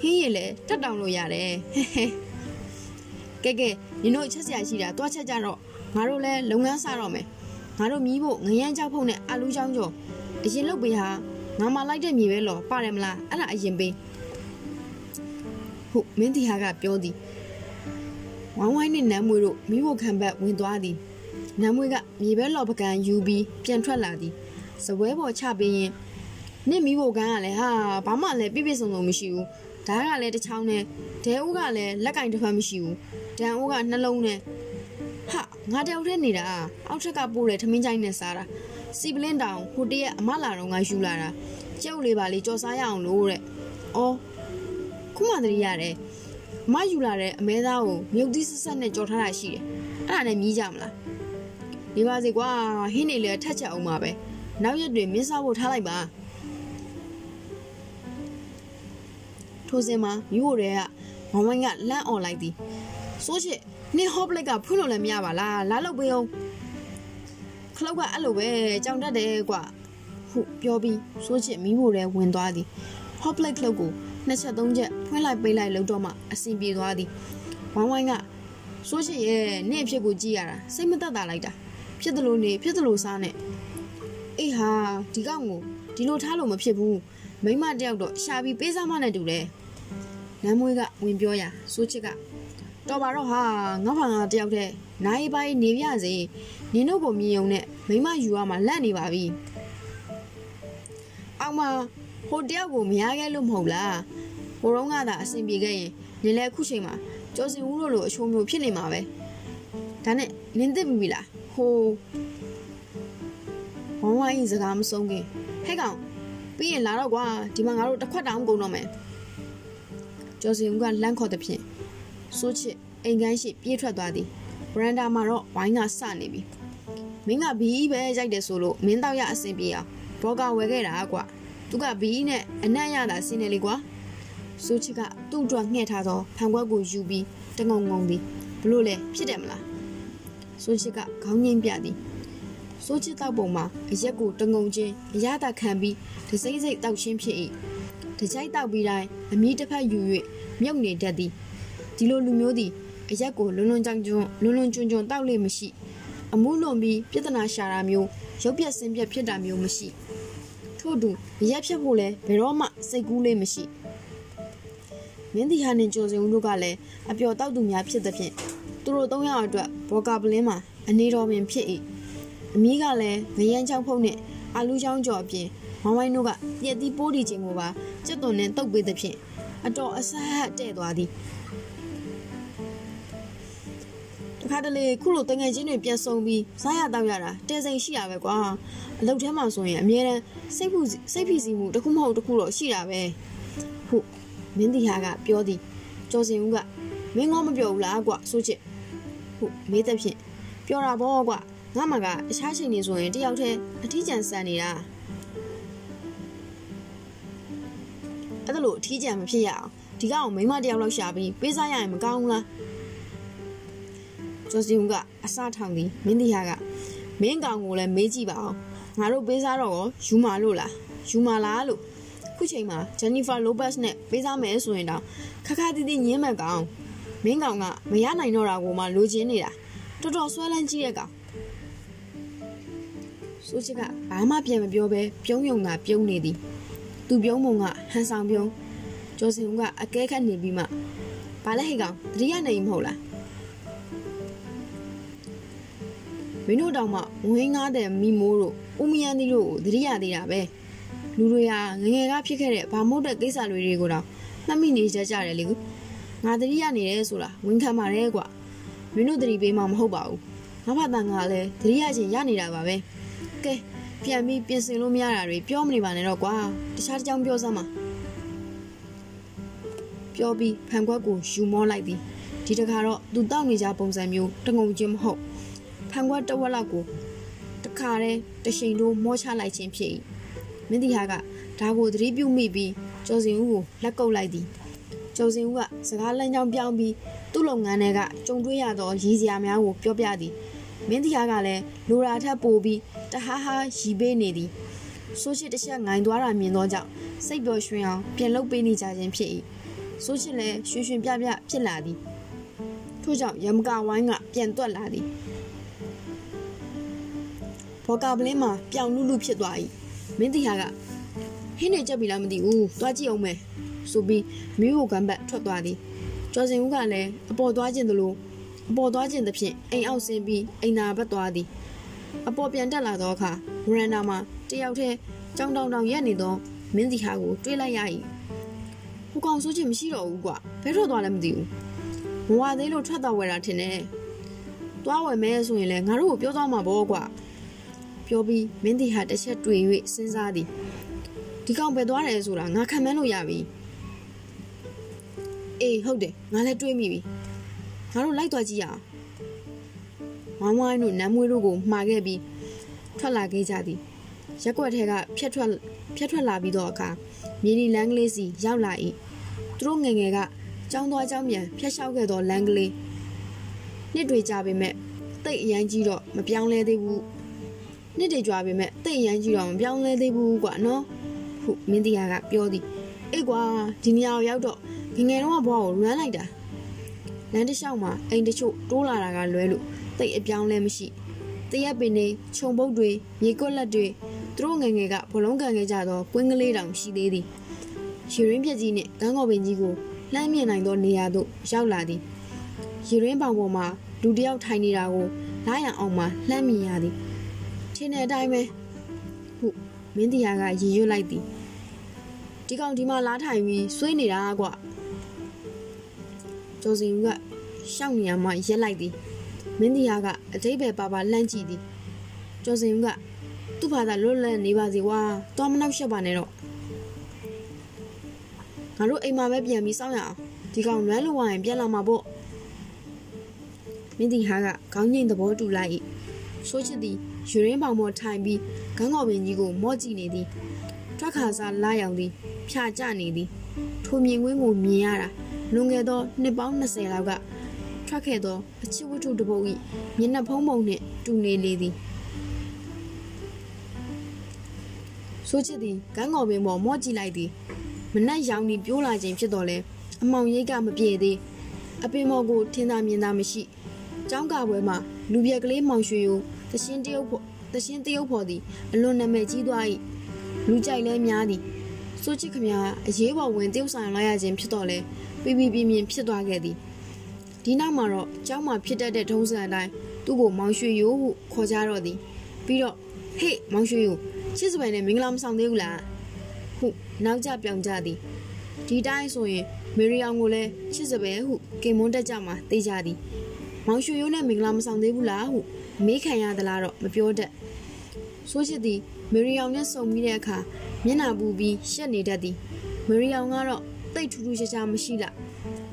ဟင်းရည်လည်းတက်တောင်လို့ရတယ်ဟဲဟဲကဲကဲနင်တို့ချက်စရာရှိတာတွားချက်ကြတော့ငါတို့လည်းလုပ်ငန်းစတော့မယ် ငါတို့မြည်ဖို့ငရမ်းကြောက်ဖို့နဲ့အလူချောင်းကျော်အရင်လုတ်ပေးဟာငါမလိုက်တဲ့မြေပဲလောပါတယ်မလားအဲ့ဒါအရင်ပေးဟုတ်မင်းတီဟာကပြောသည်ဝိုင်းဝိုင်းနဲ့နမ်းမွေတို့မိဖို့ခံဘက်ဝင်သွားသည်နမ်းမွေကမြေပဲလော်ပကံယူပြီးပြန်ထွက်လာသည်စပွဲပေါ်ချပေးရင်နင့်မိဖို့ကန်းကလည်းဟာဘာမှလည်းပြပြစုံစုံမရှိဘူးဓာတ်ကလည်းတစ်ချောင်းနဲ့ဒဲဦးကလည်းလက်ကင်တစ်ဖက်မရှိဘူးဒန်ဦးကနှလုံးနဲ့ ဟာငါတယောက်တည်းနေတာအောက်ထက်ကပို့တဲ့ထမင်းချိုင်းနဲ့စားတာစီပလင်းတောင်ဟိုတရက်အမလာတော့ငါယူလာတာကျုပ်လေးပါလေးကြော်စားရအောင်လို့တဲ့။အော်ခုမှတည်းရတယ်။မယူလာတဲ့အမဲသားကိုမြုပ်သီးဆက်ဆက်နဲ့ကြော်ထားတာရှိတယ်။အဲ့ဒါနဲ့မြည်ကြမလား။ဒီပါစေကွာဟင်းနေလေထက်ချက်အောင်ပါပဲ။နောက်ရက်တွေမင်းစားဖို့ထားလိုက်ပါ။ထိုစဉ်မှာမိဖို့တွေကမောင်ဝိုင်းကလန့်អော်လိုက်သည်။စိုးချစ် နင်ဟော့ပလက်ကဖွင့်လို့လည်းမရပါလား။လာလို့ပေးအောင်။ခလုတ်ကအဲ့လိုပဲကြောင်တတ်တယ်ကွာဟုပြောပြီးစိုးချစ်မိဖို့ရဲဝင်သွားသည်ဟော့ပလက်ခလုတ်ကိုနှစ်ချက်သုံးချက်ဖွင့်လိုက်ပိတ်လိုက်လို့တော့မှအဆင်ပြေသွားသည်ဝိုင်းဝိုင်းကစိုးချစ်ရဲ့နေ့အဖြစ်ကိုကြည့်ရတာစိတ်မသက်သာလိုက်တာဖြစ်တယ်လို့နေဖြစ်တယ်လို့စားနဲ့အေးဟာဒီကောင်ကိုဒီလိုထားလို့မဖြစ်ဘူးမိမတယောက်တော့ရှာပြီးပေးစားမနဲ့တူတယ်နမ်းမွေးကဝင်ပြောရစိုးချစ်က တော်ပါတော့ဟာငါ့ဘာငါတယောက်တည်းနိုင်ပိုင်းနေပြစေနင်တို့ကိုမြင်ုံနဲ့မိမယူရမှာလက်နေပါပြီအောင်မဟိုတယောက်ကိုမရခဲ့လို့မဟုတ်လားဟိုတော့ကသာအဆင်ပြေခဲ့ရင်နင်လည်းအခုချိန်မှာကျော်စင်ဦးတို့လိုအချိုးမျိုးဖြစ်နေမှာပဲဒါနဲ့နင်သိပြီလားဟိုဝမ်းဝိုင်းစကားမဆုံးခင်ဟဲ့ကောင်ပြီးရင်လာတော့ကွာဒီမှာငါတို့တစ်ခွက်တောင်ကုန်တော့မယ်ကျော်စင်ဦးကလန့်ခေါ်တဲ့ဖြင့် စိုးချစ်အိမ်ကန်းရှိပြေးထွက်သွားသည်ဘရန်ဒါမှာတော့ဝိုင်းကစနေပြီမင်းကဘီးပဲရိုက်တယ်ဆိုလို့မင်းတော့ရအဆင်ပြေအောင်ဘောကဝယ်ခဲ့တာကွာသူကဘီးနဲ့အနက်ရတာစင်းနေလေကွာစိုးချစ်ကသူ့အတွက်ငှဲ့ထားသောဖန်ခွက်ကိုယူပြီးတငုံငုံသည်ဘလို့လဲဖြစ်တယ်မလားစိုးချစ်ကခေါင်းငိမ့်ပြသည်စိုးချစ်တောက်ပုံမှာအရက်ကိုတငုံချင်းအရသာခံပြီးဒစိမ့်စိမ့်တောက်ချင်းဖြစ်၏တကြိုက်တောက်ပြီးတိုင်းအမီးတစ်ဖက်ယူ၍မြုပ်နေတတ်သည် ဒီလိုလူမျိုးသည်အရက်ကိုလွန်းလွန်းကြောင်ကျွန်းလွန်းလွန်းကျွန်းကျွန်းတောက်လေမရှိအမှုလွန်ပြီးပြဿနာရှာတာမျိုးရုပ်ပြက်ဆင်းပြက်ဖြစ်တာမျိုးမရှိထို့တူရက်ဖြစ်ဖို့လဲဘယ်တော့မှစိတ်ကူးလေးမရှိမင်းဒီဟာနဲ့ကြိုစင်ဦးတို့ကလည်းအပျော်တောက်သူများဖြစ်သဖြင့်သူတို့သုံးယောက်အတွက်ဘောကာပလင်းမှာအနေတော်ပင်ဖြစ်၏အမီးကလည်းငရမ်းချောင်းဖုတ်နဲ့အာလူချောင်းကြော်အပြင်မောင်ဝိုင်းတို့ကပြက်သီးပိုးဒီချင်းကိုပါစက်သွန်နဲ့တုပ်ပေးသဖြင့်အတော်အဆဟတ်တဲ့သွားသည် ခါတလေခုလိုတငယ်ချင်းတွေပြန်ဆုံပြီးစားရတော့ရတာတဲစိန်ရှိတာပဲကွာအလုပ်ထဲမှာဆိုရင်အမြဲတမ်းစိတ်ဖူစိတ်ဖိစီမှုတစ်ခုမဟုတ်တစ်ခုတော့ရှိတာပဲဟုတ်မင်းတီဟာကပြောသည်ကျော်စင်ဦးကမင်းငေါမပြောဘူးလားကွာဆိုချစ်ဟုတ်မေးတဲ့ဖြင့်ပြောတာပေါ့ကွာငါမကအခြားချိန်နေဆိုရင်တယောက်တည်းအထီးကျန်ဆန်နေတာအဲ့ဒါလို့အထီးကျန်မဖြစ်ရအောင်ဒီကောင်မိမတယောက်လောက်ရှာပြီးပေးစားရရင်မကောင်းဘူးလား ကျော်စီဦးကအစထောင်သည်မင်းတီဟာကမင်းကောင်ကိုလည်းမေးကြည့်ပါအောင်ငါတို့ပေးစားတော့ရောယူမာလို့လားယူမာလားလို့ခုချိန်မှာဂျန်နီဖာလိုဘတ်နဲ့ပေးစားမယ်ဆိုရင်တော့ခခတီးတီးညင်းမဲ့ကောင်မင်းကောင်ကမရနိုင်တော့တာကိုမှလိုချင်နေတာတော်တော်ဆွဲလန်းကြီးရဲ့ကောင်ဆိုချစ်ကဘာမှပြန်မပြောဘဲပြုံးယုံကပြုံးနေသည်သူပြုံးမုံကဟန်ဆောင်ပြုံးကျော်စင်ဦးကအကဲခတ်နေပြီးမှဘာလဲဟိကောင်တတိယနေမဟုတ်လား မင်းတို့တောင်မှဝင်းငားတဲ့မိမိုးတို့ဦးမယန်းသီးတို့ကိုတတိယသေးတာပဲလူတွေဟာငငယ်ကဖြစ်ခဲ့တဲ့ဘာမဟုတ်တဲ့ကိစ္စတွေတွေကိုတော့မှတ်မိနေကြကြတယ်လေကွငါတတိယနေတယ်ဆိုတာဝန်ခံပါတယ်ကွာမင်းတို့တတိပေးမှမဟုတ်ပါဘူးငါဘာတန်ကလည်းတတိယချင်းရနေတာပါပဲကဲပြန်ပြီးပြင်ဆင်လို့မရတာတွေပြောမနေပါနဲ့တော့ကွာတခြားတစ်ကြောင်းပြောစမ်းပါပြောပြီးဖန်ခွက်ကိုယူမောလိုက်သည်ဒီတခါတော့သူတောက်နေကြပုံစံမျိုးတငုံချင်းမဟုတ် ဖန်ခွက်တဝက်လောက်ကိုတခါတည်းတရှိန်တို့မောချလိုက်ခြင်းဖြစ်၏မင်းတီဟာကဒါကိုသတိပြုမိပြီးကျော်စင်ဦးကိုလက်ကုပ်လိုက်သည်ကျော်စင်ဦးကစကားလမ်းကြောင်းပြောင်းပြီးသူ့လုပ်ငန်းထဲကကြုံတွေ့ရသောရည်စရာများကိုပြောပြသည်မင်းတီဟာကလည်းလိုရာထက်ပိုပြီးတဟားဟားရီပေးနေသည်ဆိုးချစ်တစ်ချက်ငိုင်သွားတာမြင်သောကြောင့်စိတ်ပျော်ရွှင်အောင်ပြန်လုပ်ပေးနေကြခြင်းဖြစ်၏ဆိုးချစ်လည်းရွှင်ရွှင်ပြပြဖြစ်လာသည်ထို့ကြောင့်ရမကဝိုင်းကပြန်တွက်လာသည် ဘော်ကာပလင်းမှာပြောင်လူလူဖြစ်သွား၏မင်းတီဟာကဟင်းနေကြပြီလားမသိဘူးသွားကြည့်အောင်မယ်ဆိုပြီးမင်းကိုကံပတ်ထွက်သွားသည်ကျော်စင်ဦးကလည်းအပေါ်သွားခြင်းသလိုအပေါ်သွားခြင်းသဖြင့်အိမ်အောက်ဆင်းပြီးအိမ်နာဘက်သွားသည်အပေါ်ပြန်တက်လာသောအခါဝရန်ဒါမှာတယောက်တည်းကြောင်တောင်တောင်ရက်နေသောမင်းတီဟာကိုတွေးလိုက်ရ၏ဟိုကောင်ဆိုချင်မရှိတော့ဘူးကွာဘယ်ထွက်သွားလဲမသိဘူးမဝသေးလို့ထွက်သွားဝယ်တာထင်တယ်သွားဝယ်မဲဆိုရင်လည်းငါတို့ကိုပြောသွားမှာပေါ့ကွာ ပြောပြီးမင်းတီဟာတစ်ချက်တွေ့၍စဉ်းစားသည်ဒီကောင်ပဲသွားတယ်ဆိုတာငါခံမန်းလို့ရပြီအေးဟုတ်တယ်ငါလည်းတွေးမိပြီငါတို့လိုက်သွားကြည့်ရအောင်ဝိုင်းဝိုင်းတို့နမ်းမွေးတို့ကိုမှာခဲ့ပြီးထွက်လာခဲ့ကြသည်ရက်ွက်ထဲကဖြတ်ထွက်ဖြတ်ထွက်လာပြီးတော့အခါမြေနီလန်းကလေးစီရောက်လာ၏သူတို့ငယ်ငယ်ကကြောင်းသွားကြောင်းပြန်ဖျက်လျှောက်ခဲ့သောလမ်းကလေးနှစ်တွေကြာပေမဲ့တိတ်အရန်ကြီးတော့မပြောင်းလဲသေးဘူး နှစ်တွေကြွားပေမဲ့တိတ်အရန်ကြီးတော့မပြောင်းလဲသေးဘူးကွာနော်ဟုမင်းတရားကပြောသည်အေးကွာဒီနေရာကိုရောက်တော့ငငယ်တော့ဘွားကိုလွမ်းလိုက်တာလမ်းတစ်လျှောက်မှာအိမ်တချို့တိုးလာတာကလွဲလို့တိတ်အပြောင်းလဲမရှိတရက်ပင်နေခြုံပုတ်တွေမြေကွက်လက်တွေသူတို့ငငယ်ကဘလုံးကန်ခဲ့ကြသောကွင်းကလေးတောင်ရှိသေးသည်ရေရင်းပြက်ကြီးနှင့်ကန်းကော်ပင်ကြီးကိုလှမ်းမြင်နိုင်သောနေရာသို့ရောက်လာသည်ရေရင်းပေါင်ပေါ်မှာလူတစ်ယောက်ထိုင်နေတာကိုလာရန်အောင်မှလှမ်းမြင်ရသည် ထင်းတဲ့အတိုင်းပဲဟုမင်းတရားကရည်ရွတ်လိုက်သည်ဒီကောင်ဒီမှာလားထိုင်ပြီးဆွေးနေတာကွာကျော်စင်ကရှောက်နေရမှရက်လိုက်သည်မင်းတရားကအတိတ်ပဲပါပါလှမ်းကြည့်သည်ကျော်စင်ကသူ့ဘာသာလွတ်လပ်နေပါစေကွာတော်မနောက်ရှက်ပါနဲ့တော့ငါတို့အိမ်မှာပဲပြန်ပြီးစောင့်ရအောင်ဒီကောင်လွမ်းလို့ဝရင်ပြန်လာမှာပေါ့မင်းတီဟာကခေါင်းငိမ့်သဘောတူလိုက်၏ဆိုးချစ်သည် ယူရင်းပေါင်ပေါ်ထိုင်ပြီးဂန်းကော်ပင်ကြီးကိုမော့ကြည့်နေသည်ထွက်ခါစားလာရောင်သည်ဖြာကျနေသည်ထိုမြင်ကွင်းကိုမြင်ရတာလွန်ခဲ့သောနှစ်ပေါင်း20လောက်ကထွက်ခဲ့သောအချစ်ဝတ္ထုတစ်ပုဒ်၏မျက်နှာဖုံးပုံနှင့်တူနေလေသည်ဆိုချစ်သည်ဂန်းကော်ပင်ပေါ်မော့ကြည့်လိုက်သည်မနက်ရောင်ပြီးပြိုးလာခြင်းဖြစ်တော်လဲအမောင်ရိတ်ကမပြေသေးအပင်မော်ကိုထင်သာမြင်သာမရှိကျောင်းကပွဲမှာလူပြက်ကလေးမောင်ရွှေကို တရှင်တရုတ်ဖို့တရှင်တရုတ်ဖို့သည်အလွန်နာမည်ကြီးသွား၏လူကြိုက်လဲများသည်စိုးချစ်ခမအရေးပေါ်ဝင်တရုတ်ဆိုင်လိုက်ရခြင်းဖြစ်တော်လဲပြပြပြင်းပြင်းဖြစ်သွားခဲ့သည်ဒီနောက်မှာတော့ကျောင်းမှာဖြစ်တတ်တဲ့ထုံးစံအတိုင်းသူ့ကိုမောင်ရွှေရိုးဟုခေါ်ကြတော့သည်ပြီးတော့ဟေ့မောင်ရွှေရိုးချစ်စပယ်နဲ့မင်္ဂလာမဆောင်သေးဘူးလားဟုနောက်ကျပြောင်ကြသည်ဒီတိုင်းဆိုရင်မေရီအောင်ကိုလည်းချစ်စပယ်ဟုကင်မွန်းတက်ကြမှာသိကြသည်မောင်ရွှေရိုးနဲ့မင်္ဂလာမဆောင်သေးဘူးလားဟု မေးခံရသလားတော့မပြောတတ်ဆိုးချစ်သည်မေရီအောင်နဲ့ဆုံပြီးတဲ့အခါမျက်နှာပူပြီးရှက်နေတတ်သည်မေရီအောင်ကတော့တိတ်ထူးထူးခြားခြားမရှိလား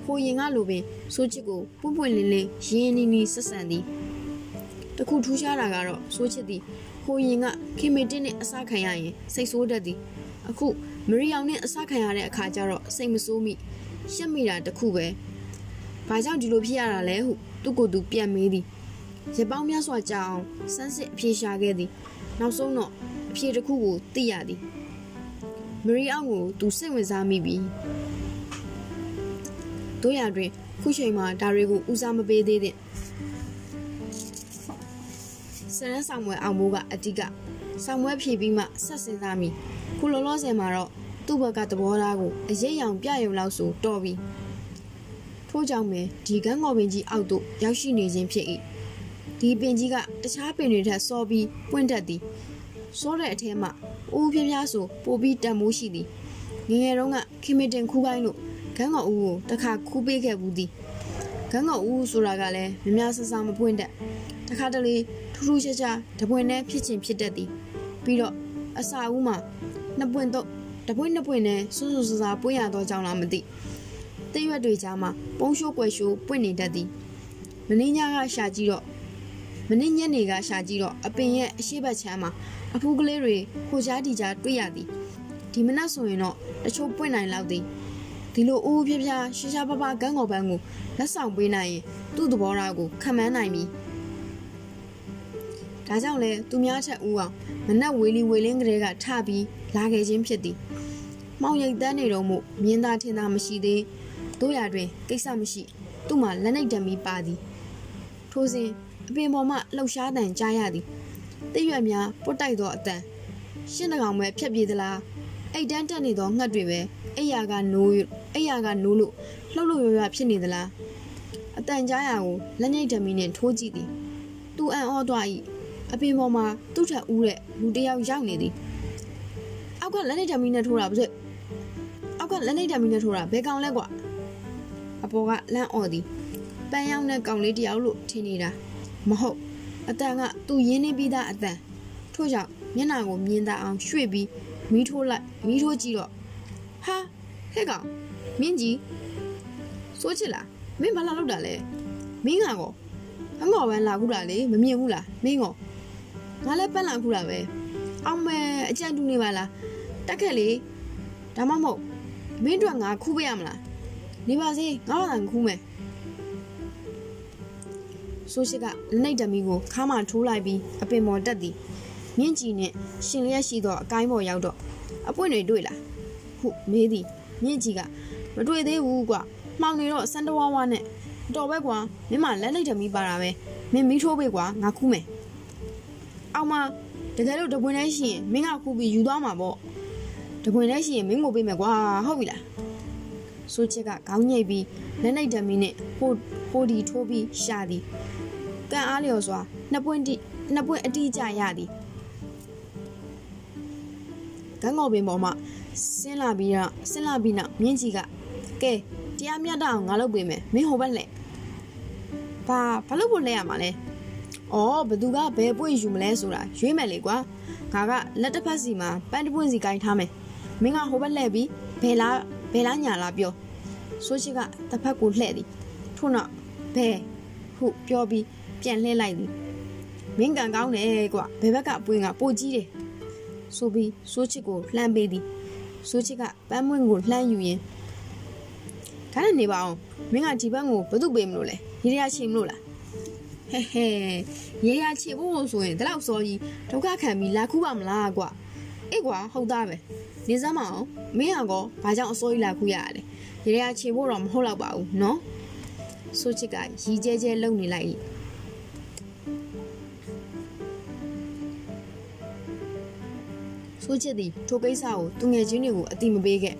ဟိုရင်ကလိုပင်ဆိုးချစ်ကိုပွန့်ပွန့်လင်းလင်းရင်းနီနီဆက်ဆံသည်တခုထူးခြားတာကတော့ဆိုးချစ်သည်ဟိုရင်ကခင်မေတင်းနဲ့အစခံရရင်စိတ်ဆိုးတတ်သည်အခုမရီအောင်နဲ့အစခံရတဲ့အခါကျတော့စိတ်မဆိုးမိရှက်မိတာတခုပဲဘာကြောင့်ဒီလိုဖြစ်ရတာလဲဟုသူ့ကိုယ်သူပြန်မေးသည် ရပောင်းများစွာကြာအောင်စမ်းစစ်အပြေရှာခဲ့သည်နောက်ဆုံးတော့အဖြေတစ်ခုကိုသိရသည်မရီအောင်ကိုသူစိတ်ဝင်စားမိပြီတို့ရတွင်ခုချိန်မှာဒါတွေကိုဦးစားမပေးသေးတဲ့စရန်ဆောင်မွဲအောင်မိုးကအတိကဆောင်မွဲဖြည့်ပြီးမှဆက်စင်သားမိခုလောလောဆယ်မှာတော့သူ့ဘက်ကသဘောထားကိုအရေးရောင်ပြရုံလောက်ဆိုတော်ပြီထို့ကြောင့်ပဲဒီကန်းငေါ်ပင်ကြီးအောက်သို့ရောက်ရှိနေခြင်းဖြစ်၏ ဒီပင်ကြီးကတခြားပင်တွေထက်စောပြီးပွင့်တတ်သည်စောတဲ့အထဲမှာဦးပြပြဆိုပိုပြီးတန်မိုးရှိသည်ငငယ်တုန်းကခင်မတင်ခူးပိုင်းလို့ကန်းငေါ်ဦးကိုတစ်ခါခူးပေးခဲ့ဘူးသည်ကန်းငေါ်ဦးဆိုတာကလည်းမြများဆဆမပွင့်တတ်တခါတလေထူးထူးခြားခြားတပွင့်နဲ့ဖြစ်ချင်းဖြစ်တတ်သည်ပြီးတော့အစာဦးမှာနှစ်ပွင့်တော့တပွင့်နှစ်ပွင့်နဲ့ဆူဆူဆာဆာပွင့်ရတော့ကြောင်းလားမသိတရွက်တွေကြားမှာပုံရှိုးကွယ်ရှိုးပွင့်နေတတ်သည်မင်းညကရှာကြည့်တော့ မင်းညနေကရှာကြည့်တော့အပင်ရဲ့အရှိတ်ချမ်းမှာအဖူးကလေးတွေဟိုကြားဒီကြားတွေ့ရသည်ဒီမနက်ဆိုရင်တော့တချို့ပွင့်နိုင်လောက်သည်ဒီလိုအိုးပြပြရှာရှာပပကန်းကော်ပန်းကိုလက်ဆောင်ပေးနိုင်ရင်သူ့သဘောထားကိုခံမှန်းနိုင်ပြီဒါကြောင့်လဲသူများချက်ဦးအောင်မနက်ဝေလီဝေလင်းကလေးကထပြီးလာခဲ့ခြင်းဖြစ်သည်။မောင်ရိတ်တန်းနေတော့မို့မြင်းသားထင်သာမရှိသေးတို့ရတွင်ကိစ္စမရှိ သူ့မှာလက်နှိပ်တံမီပါသည်။ထိုစဉ် အပင်ပေါ်မှလှုပ်ရှားတန်ကြားရသည်။တရွက်များပုတ်တိုက်သောအတန်ရှင်းတကောင်ပဲဖြတ်ပြေးသလားအိတ်တန်းတက်နေသောငှက်တွေပဲအိယာကနိုးအိယာကနိုးလို့လှုပ်လို့ရရဖြစ်နေသလားအတန်ကြားရကိုလက်နှိပ်တံမီနှင့်ထိုးကြည့်သည်သူအံ့ဩသွား၏အပင်ပေါ်မှာသူ့ထက်ဦးတဲ့လူတစ်ယောက်ရောက်နေသည်အောက်ကလက်နေဓာမီနဲ့ထိုးတာဗျအောက်ကလက်နေဓာမီနဲ့ထိုးတာဘယ်ကောင်လဲကွာအပေါ်ကလန့်អော်သည်ပန်းရောက်တဲ့ကောင်လေးတယောက်လို့ထင်နေတာ မဟုတ်အတန်ကသူ့ရင်းနေပြီးသားအတန်ထို့ကြောင့်မျက်နှာကိုမြင်သာအောင်ရွှေ့ပြီးမီးထိုးလိုက်မီးထိုးကြည့်တော့ဟာဟဲ့ကောင်မင်းကြီးစိုးချစ်လားမင်းဘာလာလောက်တာလဲမင်းကကောအမော်ဝမ်းလာခုတာလေမမြင်ဘူးလားမင်းကောငါလည်းပန်းလာခုတာပဲအောင်မဲအကြံတူနေပါလားတက်ခက်လေဒါမှမဟုတ်မင်းတို့ငါခူးပေးရမလားနေပါစေငါ့ဘာသာခူးမယ် ဆိုရှိကလက်နှိပ်ဓမီကိုခါမှထိုးလိုက်ပြီးအပင်ပေါ်တက်သည်မြင့်ကြီးနဲ့ရှင်လျက်ရှိသောအကိုင်းပေါ်ရောက်တော့အပွင့်တွေတွေ့လားဟုမေးသည်မြင့်ကြီးကမတွေ့သေးဘူးကွာမှောင်နေတော့စန်တဝါဝါနဲ့တော်ပဲကွာမင်းမလက်လိုက်ဓမီပါတာပဲမင်းမီးထိုးပေးကွာငါခူးမယ်အောင်မတကယ်လို့တပွင့်နဲ့ရှိရင်မင်းကခူးပြီးယူသွားမှာပေါ့တပွင့်နဲ့ရှိရင်မင်းကိုပေးမယ်ကွာဟုတ်ပြီလားဆိုချက်ကခေါင်းညိတ်ပြီးလက်လိုက်ဓမီနဲ့ဟိုဟိုဒီထိုးပြီးရှာသည် ကံအားလျော်စွာနှစ်ပွင့်တိနှစ်ပွင့်အတိအကျရသည်ကန်းကော်ပင်ပေါ်မှာဆင်းလာပြီးတော့ဆင်းလာပြီးနောက်မြင်းကြီးကကဲတရားမျှတအောင်ငါလုပ်ပေးမယ်မင်းဟိုဘက်လှည့်ဘာဘာလို့ဖို့လှည့်ရမှာလဲအော်ဘသူကဘယ်ပွင့်ယူမလဲဆိုတာရွေးမယ်လေကွာငါကလက်တစ်ဖက်စီမှာပန်းတစ်ပွင့်စီကင်ထားမယ်မင်းကဟိုဘက်လှည့်ပြီးဘယ်လားဘယ်လားညာလားပြောဆိုချစ်ကတစ်ဖက်ကိုလှည့်သည်ထို့နောက်ဘယ်ဟုပြောပြီး ပြန်လှည့်လိုက်သည်မင်းကန်ကောင်းတယ်ကွာဘယ်ဘက်ကအပွင့်ကပိုကြီးတယ်ဆိုပြီးဆိုချစ်ကိုလှမ်းပေးသည်ဆိုချစ်ကပန်းမွင့်ကိုလှမ်းယူရင်ဒါနဲ့နေပါအောင်မင်းကဒီဘက်ကိုဘယ်သူပေးမလို့လဲရေရချေမလို့လားဟဲဟဲရေရချေဖို့ဆိုရင်ဒီလောက်စောကြီးဒုက္ခခံပြီးလာခုပါမလားကွာအေးကွာဟုတ်သားပဲနေစမ်းမအောင်မင်းကောဘာကြောင့်အစိုးရလာခုရရလဲရေရချေဖို့တော့မဟုတ်တော့ပါဘူးနော်ဆိုချစ်ကရီကျဲကျဲလုံနေလိုက်၏ ဆိုချစ်သည်ထိုကိစ္စကိုသူငယ်ချင်းတွေကိုအတိမပေးခဲ့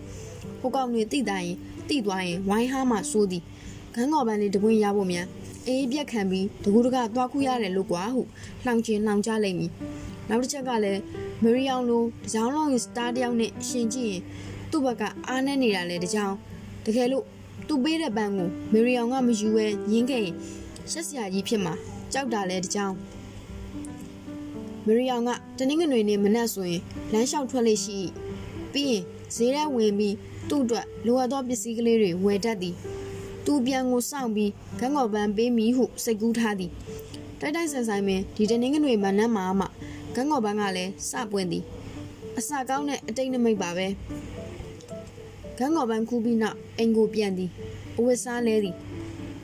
ဟိုကောင်တွေတိတိုင်းတိသွားရင်ဝိုင်းဟားမှစိုးသည်ခန်းကော်ပန်းလေးတပွင့်ရဖို့မြန်အေးပြက်ခံပြီးတကူတကသွားခုရတယ်လို့ကွာဟုလှောင်ကျင်လှောင်ကြလိမ့်မည်နောက်တစ်ချက်ကလည်းမရီယောင်လိုတကြောင်လုံးစတားတယောက်နဲ့ရှင်ကြည့်ရင်သူ့ဘက်ကအားနဲ့နေတာလေတကြောင်တကယ်လို့သူ့ပေးတဲ့ပန်းကိုမရီယောင်ကမယူဘဲရင်းခဲ့ရင်ရှက်စရာကြီးဖြစ်မှာကြောက်တာလဲတကြောင် မရီယောင်ကတနင်္ဂနွေနေ့မနက်ဆိုရင်လမ်းလျှောက်ထွက်လေရှိပြီးရင်ဈေးထဲဝင်ပြီးသူ့အတွက်လိုအပ်သောပစ္စည်းကလေးတွေဝယ်တတ်သည်သူပြန်ကိုစောင့်ပြီးဂန်းကော်ပန်းပေးမိဟုစိတ်ကူးထားသည်တိုက်တိုက်ဆိုင်ဆိုင်ပင်ဒီတနင်္ဂနွေမနက်မှာမှဂန်းကော်ပန်းကလည်းစပွင့်သည်အစကောင်းတဲ့အတိတ်နမိတ်ပါပဲဂန်းကော်ပန်းခူးပြီးနောက်အိမ်ကိုပြန်သည်အဝတ်စားလဲသည်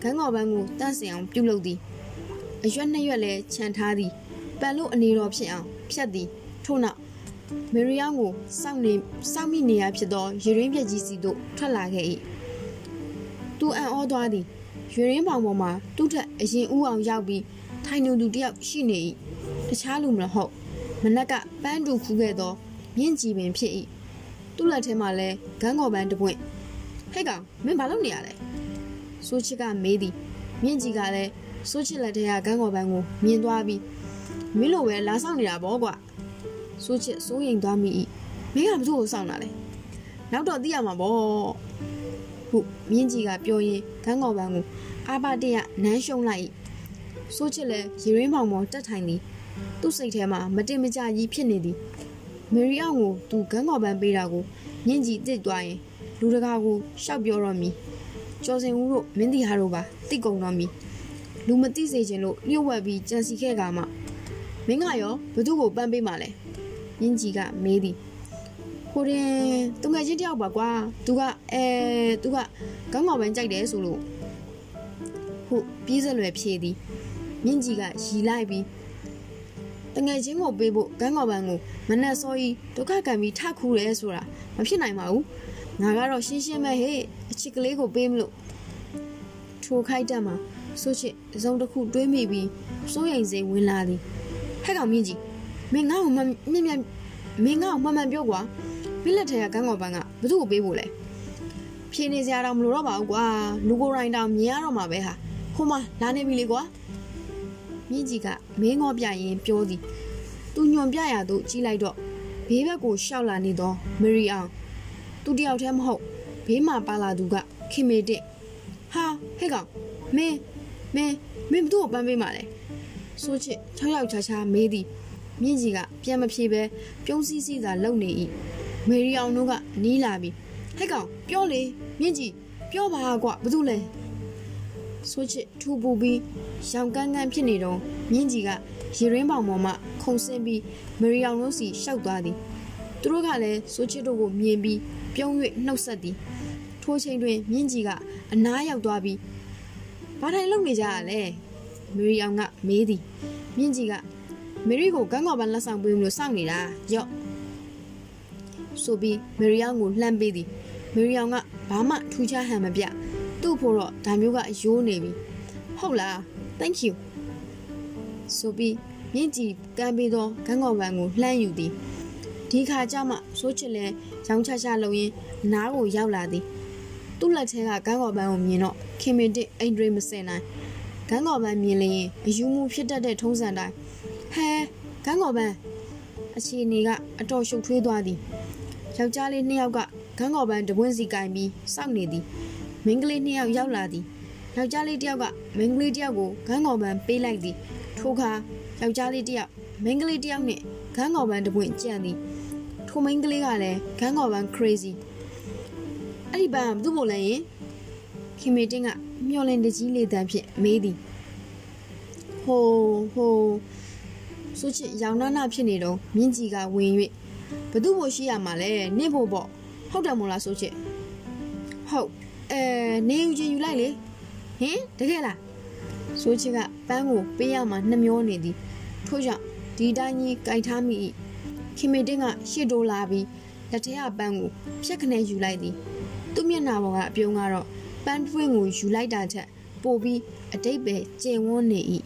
ဂန်းကော်ပန်းကိုတန့်စင်အောင်ပြုလုပ်သည်အရွက်နှစ်ရွက်လည်းခြံထားသည် ပန်လို့အနေတော်ဖြစ်အောင်ဖြတ်သည်ထို့နောက်မေရီယာကိုစောင့်နေစောင့်မိနေရဖြစ်သောရေရင်းပြက်ကြီးစီသို့ထွက်လာခဲ့၏သူအံ့ဩသွားသည်ရေရင်းပေါင်ပေါ်မှာသူ့ထက်အရင်ဦးအောင်ရောက်ပြီးထထိုင်နေသူတယောက်ရှိနေ၏တခြားလူမဟုတ်မနက်ကပန်းတူခူးခဲ့သောမြင့်ကြည်ပင်ဖြစ်၏သူ့လက်ထဲမှာလဲဂန်းကော်ပန်းတစ်ပွင့်ဟဲ့ကောင်မင်းဘာလုပ်နေရလဲစိုးချစ်ကမေးသည်မြင့်ကြည်ကလည်းစိုးချစ်လက်ထဲကဂန်းကော်ပန်းကိုမြင်သွားပြီး မင်းလိုပဲလာဆောင်နေတာပေါ့ကွာစိုးချစ်စိုးရိမ်သွားမိ၏မင်းကဘာလို့ကိုစောင့်တာလဲနောက်တော့သိရမှာပေါ့ဟုမြင့်ကြီးကပြောရင်းဂန်းကော်ပန်းကိုအာဘတရနမ်းရှုံလိုက်၏စိုးချစ်လည်းရေရင်းမောင်မောတက်ထိုင်သည်သူ့စိတ်ထဲမှာမတင်မကြကြီးဖြစ်နေသည်မေရီအောင်ကိုသူဂန်းကော်ပန်းပေးတာကိုမြင့်ကြီးတစ်သွားရင်လူတကာကိုရှောက်ပြောတော့မီကျော်စင်ဦးတို့မင်းတီဟာတို့ပါတိတ်ကုန်တော့မီလူမသိစေချင်လို့လျှို့ဝှက်ပြီးကြံစီခဲ့ကမှ မင်းကရောဘသူ့ကိုပန်းပေးမှလဲမြင့်ကြီးကမေးသည်ဟိုရင်သူငယ်ချင်းတယောက်ပါကွာသူကအဲသူကကောင်းကောင်းပန်းကြိုက်တယ်ဆိုလို့ဟုတ်ပြေးစလွယ်ဖြေသည်မြင့်ကြီးကရီလိုက်ပြီးတငယ်ချင်းကိုပေးဖို့ကန်းကော်ပန်းကိုမနဲ့စောကြီးဒုက္ခကံပြီးထခူးတယ်ဆိုတာမဖြစ်နိုင်ပါဘူးငါကတော့ရှင်းရှင်းပဲဟဲ့အချစ်ကလေးကိုပေးမလို့ထိုခိုက်တက်မှာဆိုချစ်အစုံတစ်ခုတွေးမိပြီးစိုးရိမ်စိတ်ဝင်လာသည် ဟဲ့ကောင်မြင့်ကြီးမင်းငါ့ကိုမမြင့်မြတ်မင်းငါ့ကိုမှန်မှန်ပြောကွာမင်းလက်ထဲကကန်းကော်ပန်းကဘသူ့ကိုပေးဖို့လဲဖြေနေစရာတော့မလိုတော့ပါဘူးကွာလူကိုယ်တိုင်တောင်မြင်ရတော့မှာပဲဟာဟိုမှာလာနေပြီလေကွာမြင့်ကြီးကမင်းငေါပြရင်ပြောသည်သူညွန်ပြရသို့ကြီးလိုက်တော့ဘေးဘက်ကိုရှောက်လာနေသောမရီအောင်သူတယောက်တည်းမဟုတ်ဘေးမှာပါလာသူကခင်မေတက်ဟာဟဲ့ကောင်မင်းမင်းမင်းဘသူ့ကိုပန်းပေးမှလဲ ဆိုချစ်၆ယောက်ချာချာမေးသည်မြင့်ကြီးကပြန်မဖြေပဲပြုံးစည်းစည်းသာလုံနေ၏မေရီအောင်တို့ကနီးလာပြီးဟဲ့ကောင်ပြောလေမြင့်ကြီးပြောပါကွာဘာလို့လဲဆိုချစ်ထူပူပြီးရောင်ကန်းကန်းဖြစ်နေတော့မြင့်ကြီးကရေရင်းပေါင်ပေါ်မှခုန်ဆင်းပြီးမေရီအောင်တို့စီရှောက်သွားသည်သူတို့ကလည်းဆိုချစ်တို့ကိုမြင်ပြီးပြုံး၍နှုတ်ဆက်သည်ထိုးချိန်တွင်မြင့်ကြီးကအနားရောက်သွားပြီးဘာထိုင်လုပ်နေကြရလဲ မေရီအောင်ကမေးသည်မြင့်ကြီးကမေရီကိုကန်းကော်ပန်းလက်ဆောင်ပေးလို့စောင့်နေတာရော့ဆိုပြီးမေရီအောင်ကိုလှမ်းပေးသည်မေရီအောင်ကဘာမှထူးခြားဟန်မပြသူ့ဖို့တော့ဒါမျိုးကရိုးနေပြီဟုတ်လား thank you ဆိုပြီးမြင့်ကြီးကမ်းပေးသောကန်းကော်ပန်းကိုလှမ်းယူသည်ဒီခါကျမှစိုးချစ်လဲရောင်းချချလုံရင်းနားကိုရောက်လာသည်သူ့လက်ထဲကကန်းကော်ပန်းကိုမြင်တော့ခင်မင်တစ်အိမ်ဒရိမစင်နိုင် ကန်းကော်ပန်းမြင်လျင်အယူမှုဖြစ်တတ်တဲ့ထုံးစံတိုင်းဟဲကန်းကော်ပန်းအခြေအနေကအတော်ရှုပ်ထွေးသွားသည်ယောက်ျားလေးနှစ်ယောက်ကကန်းကော်ပန်းတပွင့်စီကင်ပြီးစောင့်နေသည်မိန်းကလေးနှစ်ယောက်ရောက်လာသည်ယောက်ျားလေးတစ်ယောက်ကမိန်းကလေးတစ်ယောက်ကိုကန်းကော်ပန်းပေးလိုက်သည်ထိုအခါယောက်ျားလေးတစ်ယောက်မိန်းကလေးတစ်ယောက်နှင့်ကန်းကော်ပန်းတပွင့်ကြံ့သည်ထိုမိန်းကလေးကလည်းကန်းကော်ပန်း crazy အဲ့ဒီပန်းကဘာလို့လဲရင်ခင်မေတင်းက မျောလင်းတကြီးလေးတန်းဖြင့်မေးသည်ဟိုဟိုဆိုချစ်ရောင်နာနာဖြစ်နေတော့မြင့်ကြီးကဝင်၍ဘသူ့ဖို့ရှိရမှာလဲနင့်ဖို့ပေါ့ဟုတ်တယ်မို့လားဆိုချစ်ဟုတ်အဲနေယူချင်းယူလိုက်လေဟင်တကယ်လားဆိုချစ်ကပန်းကိုပေးရမှာနှမျောနေသည်ထို့ကြောင့်ဒီတိုင်းကြီးကြိုက်ထားမိ၏ခင်မေတင်းကရှစ်တိုးလာပြီးလက်ထဲကပန်းကိုဖြက်ခနဲယူလိုက်သည်သူ့မျက်နှာပေါ်ကအပြုံးကတော့ ပန်းတွင်းကိုယူလိုက်တာထက် ပိုပြီးအတိတ်ပဲကျင်ဝန်းနေ၏